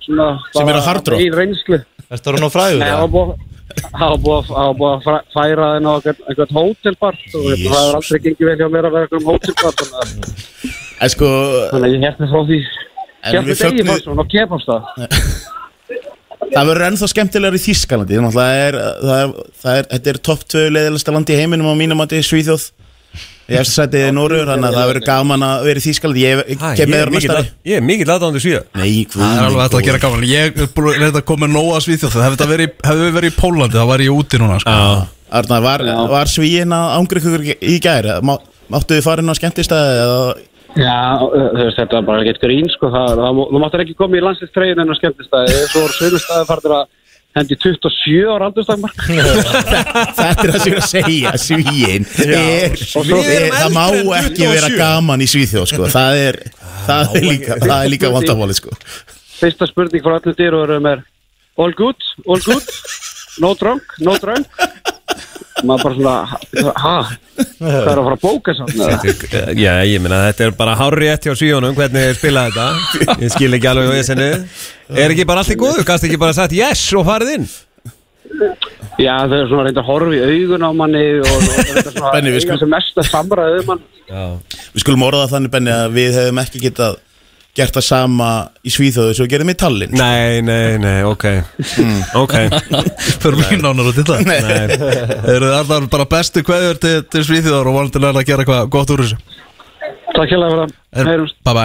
Svona, Sem er á bara Hard Rock? Í reynslu Ertu orðinn á frægur, Nei, eða? það var búið var að- var að færa þenn á einhvern- hótelbar og það er aldrei gengið vel hjá mér að vera einhvern hótelbar þannig að- sko þannig að ég mig frá því. Mig degi Fansson og kefast það Það verður ennþá skemmtilegur í Þískalandi Þannig að það er, það er, það er, þetta er topp 2 leiðilegsta land í heiminum á mínum mati Svíþjóð Ég eftir sætið í Nóruður Þannig að það verður gaman að vera í Þískalandi Ég, kem með þér að- ég er mikill aðdándur svíða Nei, hvað Það er alveg hægt að gera gaman. Ég er búin að reynda að koma svíþjóð. Hefði þetta verið, hefði verið í Pólandi þá var ég úti núna sko. Arnar, var, var svíin að ángra ykkur í gær? Má, máttu þið fara inn á skemmtistæði eða Já, þetta var bara ekkert grín, sko, það, það, þú máttir ekki koma í landslistregin en á skemmtistæði, hendi 27 ára aldurstakmark. Þetta er það sem ég er að segja, svíin er, er, Það má ekki vera gaman í Svíþjóð sko. það, er, það, er líka, það er líka vandamáli sko. Fyrsta spurning frá allir dýruverum er All good, all good, no drunk, no drunk. Maður bara svona, ha, hvað er að fara að bóka samt? Já, ég meina þetta er bara hárri rétt hjá svíjónum hvernig þeir spila þetta Ég skil ekki alveg á esinu Er ekki bara allt í góðu? Gast ekki bara sagt yes og farið inn? Já, þau er svona reynda að horfa í augun á manni og, og þetta er svona við eiga skulum- sem mesta samræðið mann. Við skulum orða það þannig Benni að við hefum ekki getað gert það sama í Svíþjóðu sem við gerum í Tallinn. Nei, nei, nei, ok. Ok. Fyrir mín nánar út í það. Nei. Eru það bara bestu kveður til, til Svíþjóðar og vonandi lærða að gera eitthvað gott úr þessu? Takk hérlega fyrir það. Heyrumst. Bye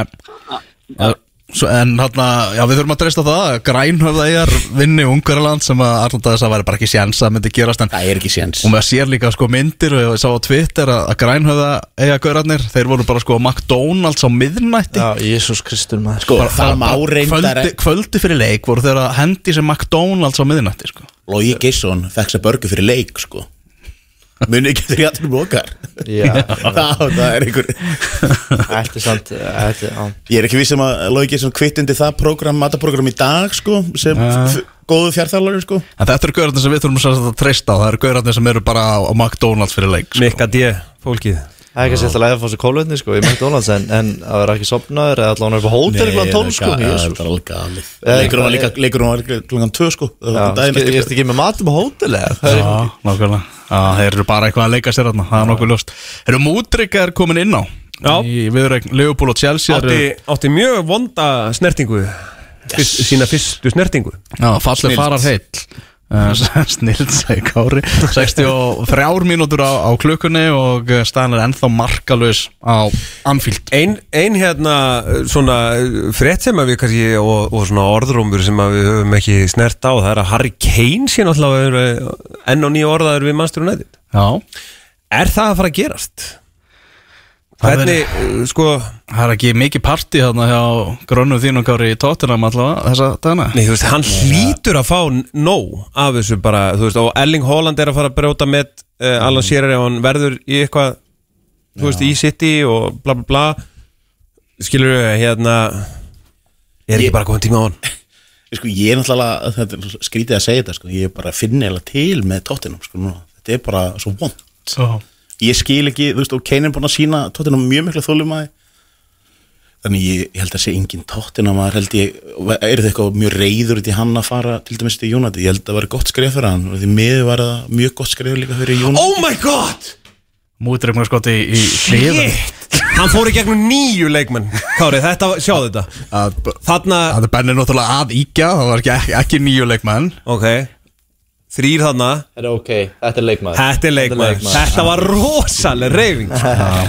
bye Svo, En hérna, já við þurfum að treysta á það að Grænhöfða eigar vinni Ungverjaland sem að Arnald að það væri bara ekki séns að myndi gerast en Það er ekki séns Og maður sér líka sko myndir og ég sá á Twitter að, að Grænhöfða eiga gaurarnir Þeir voru bara sko á McDonalds á miðnætti Já, Jésús Kristur maður Sko, það má reyndar kvöldi, kvöldi fyrir leik voru þeir að hendi sem McDonalds á miðnætti sko. Logi Gisson fekk sér börgu fyrir leik sko. Muni ekki jættur um okkar Já. það, það er einhver er Þetta er Ég er ekki viss um að Logi Gisson kvittindi það program, mataprogram í dag sko, sem góðu fjárþjálfari sko. En þetta eru gaurarnir sem við þurfum að treysta á Það eru gaurarnir sem eru bara á, McDonalds fyrir leik sko. Mikka D, fólkið Það er ekki sérst að að fá sér kólvetni sko í McDonalds en, en að vera ekki sopnaður eða allavega upp á hótel eitthvað tól sko það er bara alveg galið. Var eitthvað- líka, leikurinn var líka klungan 2 sko eftir. ég erst ekki með matum á hótel eða? Er Já, nákvæmlega. Þeir eru bara eitthvað að leika sér þarna Það er nokkuð ljóst. Eru Múdrygg er komin inn á? Já. Í viðrækn Leopold og Chelsea átti, átti mjög vonda snertingu. Sína fyrstu snertingu. Já, fallið farar heill Snild, segi Kári. 63 mínútur á, á klukkunni og eh, staðan er ennþá markalus á Anfield. Ein, ein hérna svona frétt sem að við kannski og, og svona orðrúmur sem að við höfum ekki snert á það er að Harry Kane sé náttúrulega enn og nýja orðaður við Manchester United. Já. Er það að fara að gerast? Hvernig, uh, sko Það er ekki mikið partí þarna hjá grönnum þínum Kári í Tottenham allavega þessa dagana? Nei, þú veist, hann hlýtur að fá nóg af þessu bara, þú veist, og Erling Haaland er að fara að brjóta með uh, Alan Shearer ef hann verður í eitthvað þú veist, í City og bla bla bla. Skilur við, hérna er ekki bara komin tíma á hann? Sko, ég er náttúrulega, þetta er skrítið að segja þetta sko. ég er bara eða til með tóttinum sko, núna. þetta er bara svo vond Já. Ég skil ekki, þú veist, og Kane er búin að sína tóttinum mjög miklu þólumæði þannig ég, ég held að sé engin tóttinum að held ég, er þetta eitthvað mjög reyður út í hann að fara til dæmis til Jónati ég held að það var gott skref fyrir hann og því miður var það mjög gott skref líka fyrir Jónati Oh my god! Múdrygg með skoti í, hliðan! Hann fór í gegnum nýju leikmenn. Kári, þetta, sjáðu þetta. Þarna Það er bennið náttúrulega að íkja Það var ekki, ekki nýju leikmenn. Ok Þrýr þarna. Þetta er ok, þetta er leikmaður. Þetta er leikmaður. Þetta var rosaleg reyfing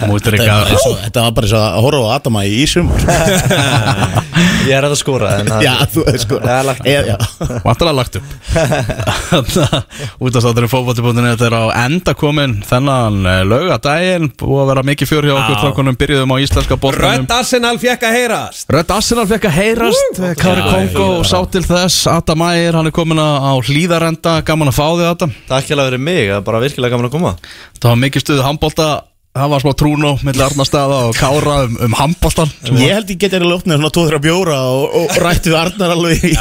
Múdrygg Þetta, var bara svo að horfa á Adama í sumar Ég er að skora en það- Já, þú hefði sko Það er lagt upp. Vantarlega lagt upp. Útastátturinn fótbolti.net Þetta er á enda komin þennan eh, laugadaginn Búið að vera mikið fjör hjá okkur Já. Trókunum byrjuðum á íslenska boltanum. Rödd Arsenal fekk að heyrast. Rödd Arsenal fekk að heyrast. Kári Já, Kongo sá til þess. Adam Ægir, hann er komin á hlýðarenda Gaman að fá þig Adam. Takk hjá fyrir mig, það er bara virkilega gaman að koma. Það var mikið stuðu handbolta Það var smá trúnó milli Arnarstaða og Kára um, um handboltan Ég held ég geti að lóknir svona 2-3 bjóra og, og rætti við Arnar alveg í,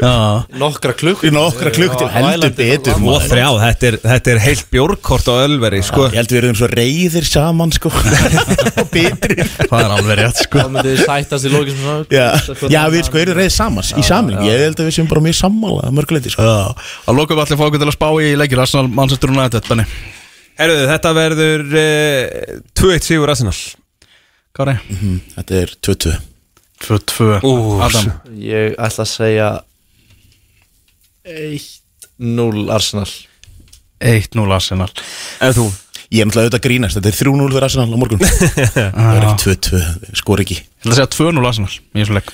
Já. Nokkra klukk í nokkra klukk til heldur betur. Og þrjá, þetta er, þetta er heilt bjórkort á Ölveri sko. Ég held við erum svo reyðir saman sko. Og bitrir. Það er alveg rétt sko. Það myndi sætast í lókis Já, já við sko erum reyðir saman í saman Ég held að við séum bara mjög sammála að mörguleiti sko. Já, að lokum við allir fá okkur til að spá í leikir Herruðu, þetta verður uh, 2-1 sigur Arsenal. Kári? Mhm, Þetta er 2-2 2-2 Úf. Adam. Ég ætla að segja 1-0 Arsenal. 1-0 Arsenal. En þú? Ég er náttúrulega auðvitað að grínast, þetta er 3-0 fyrir Arsenal á morgun. Það er ekki 2-2, skor ekki. Ég ætla að segja 2-0 Arsenal í þessum leik.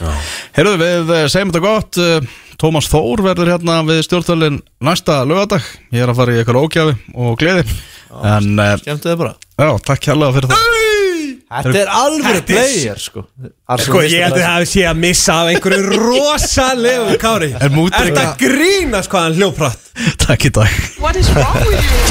Herruðu, við eh, segjum þetta gott eh, Tómas Þór verður hérna við stjórnvölin næsta lögadag Ég er að fara í eitthvað ógjafi og gleði En, eh, Skemmtu þið bara. Já, takk hérlega fyrir það. Þetta er alveg player sko. Sko, ég held að það hefði sé að missa af einhverju rosalegu Kári. Er þetta grínast hvað hann hljóprætt? Takk í dag. What is wrong with you?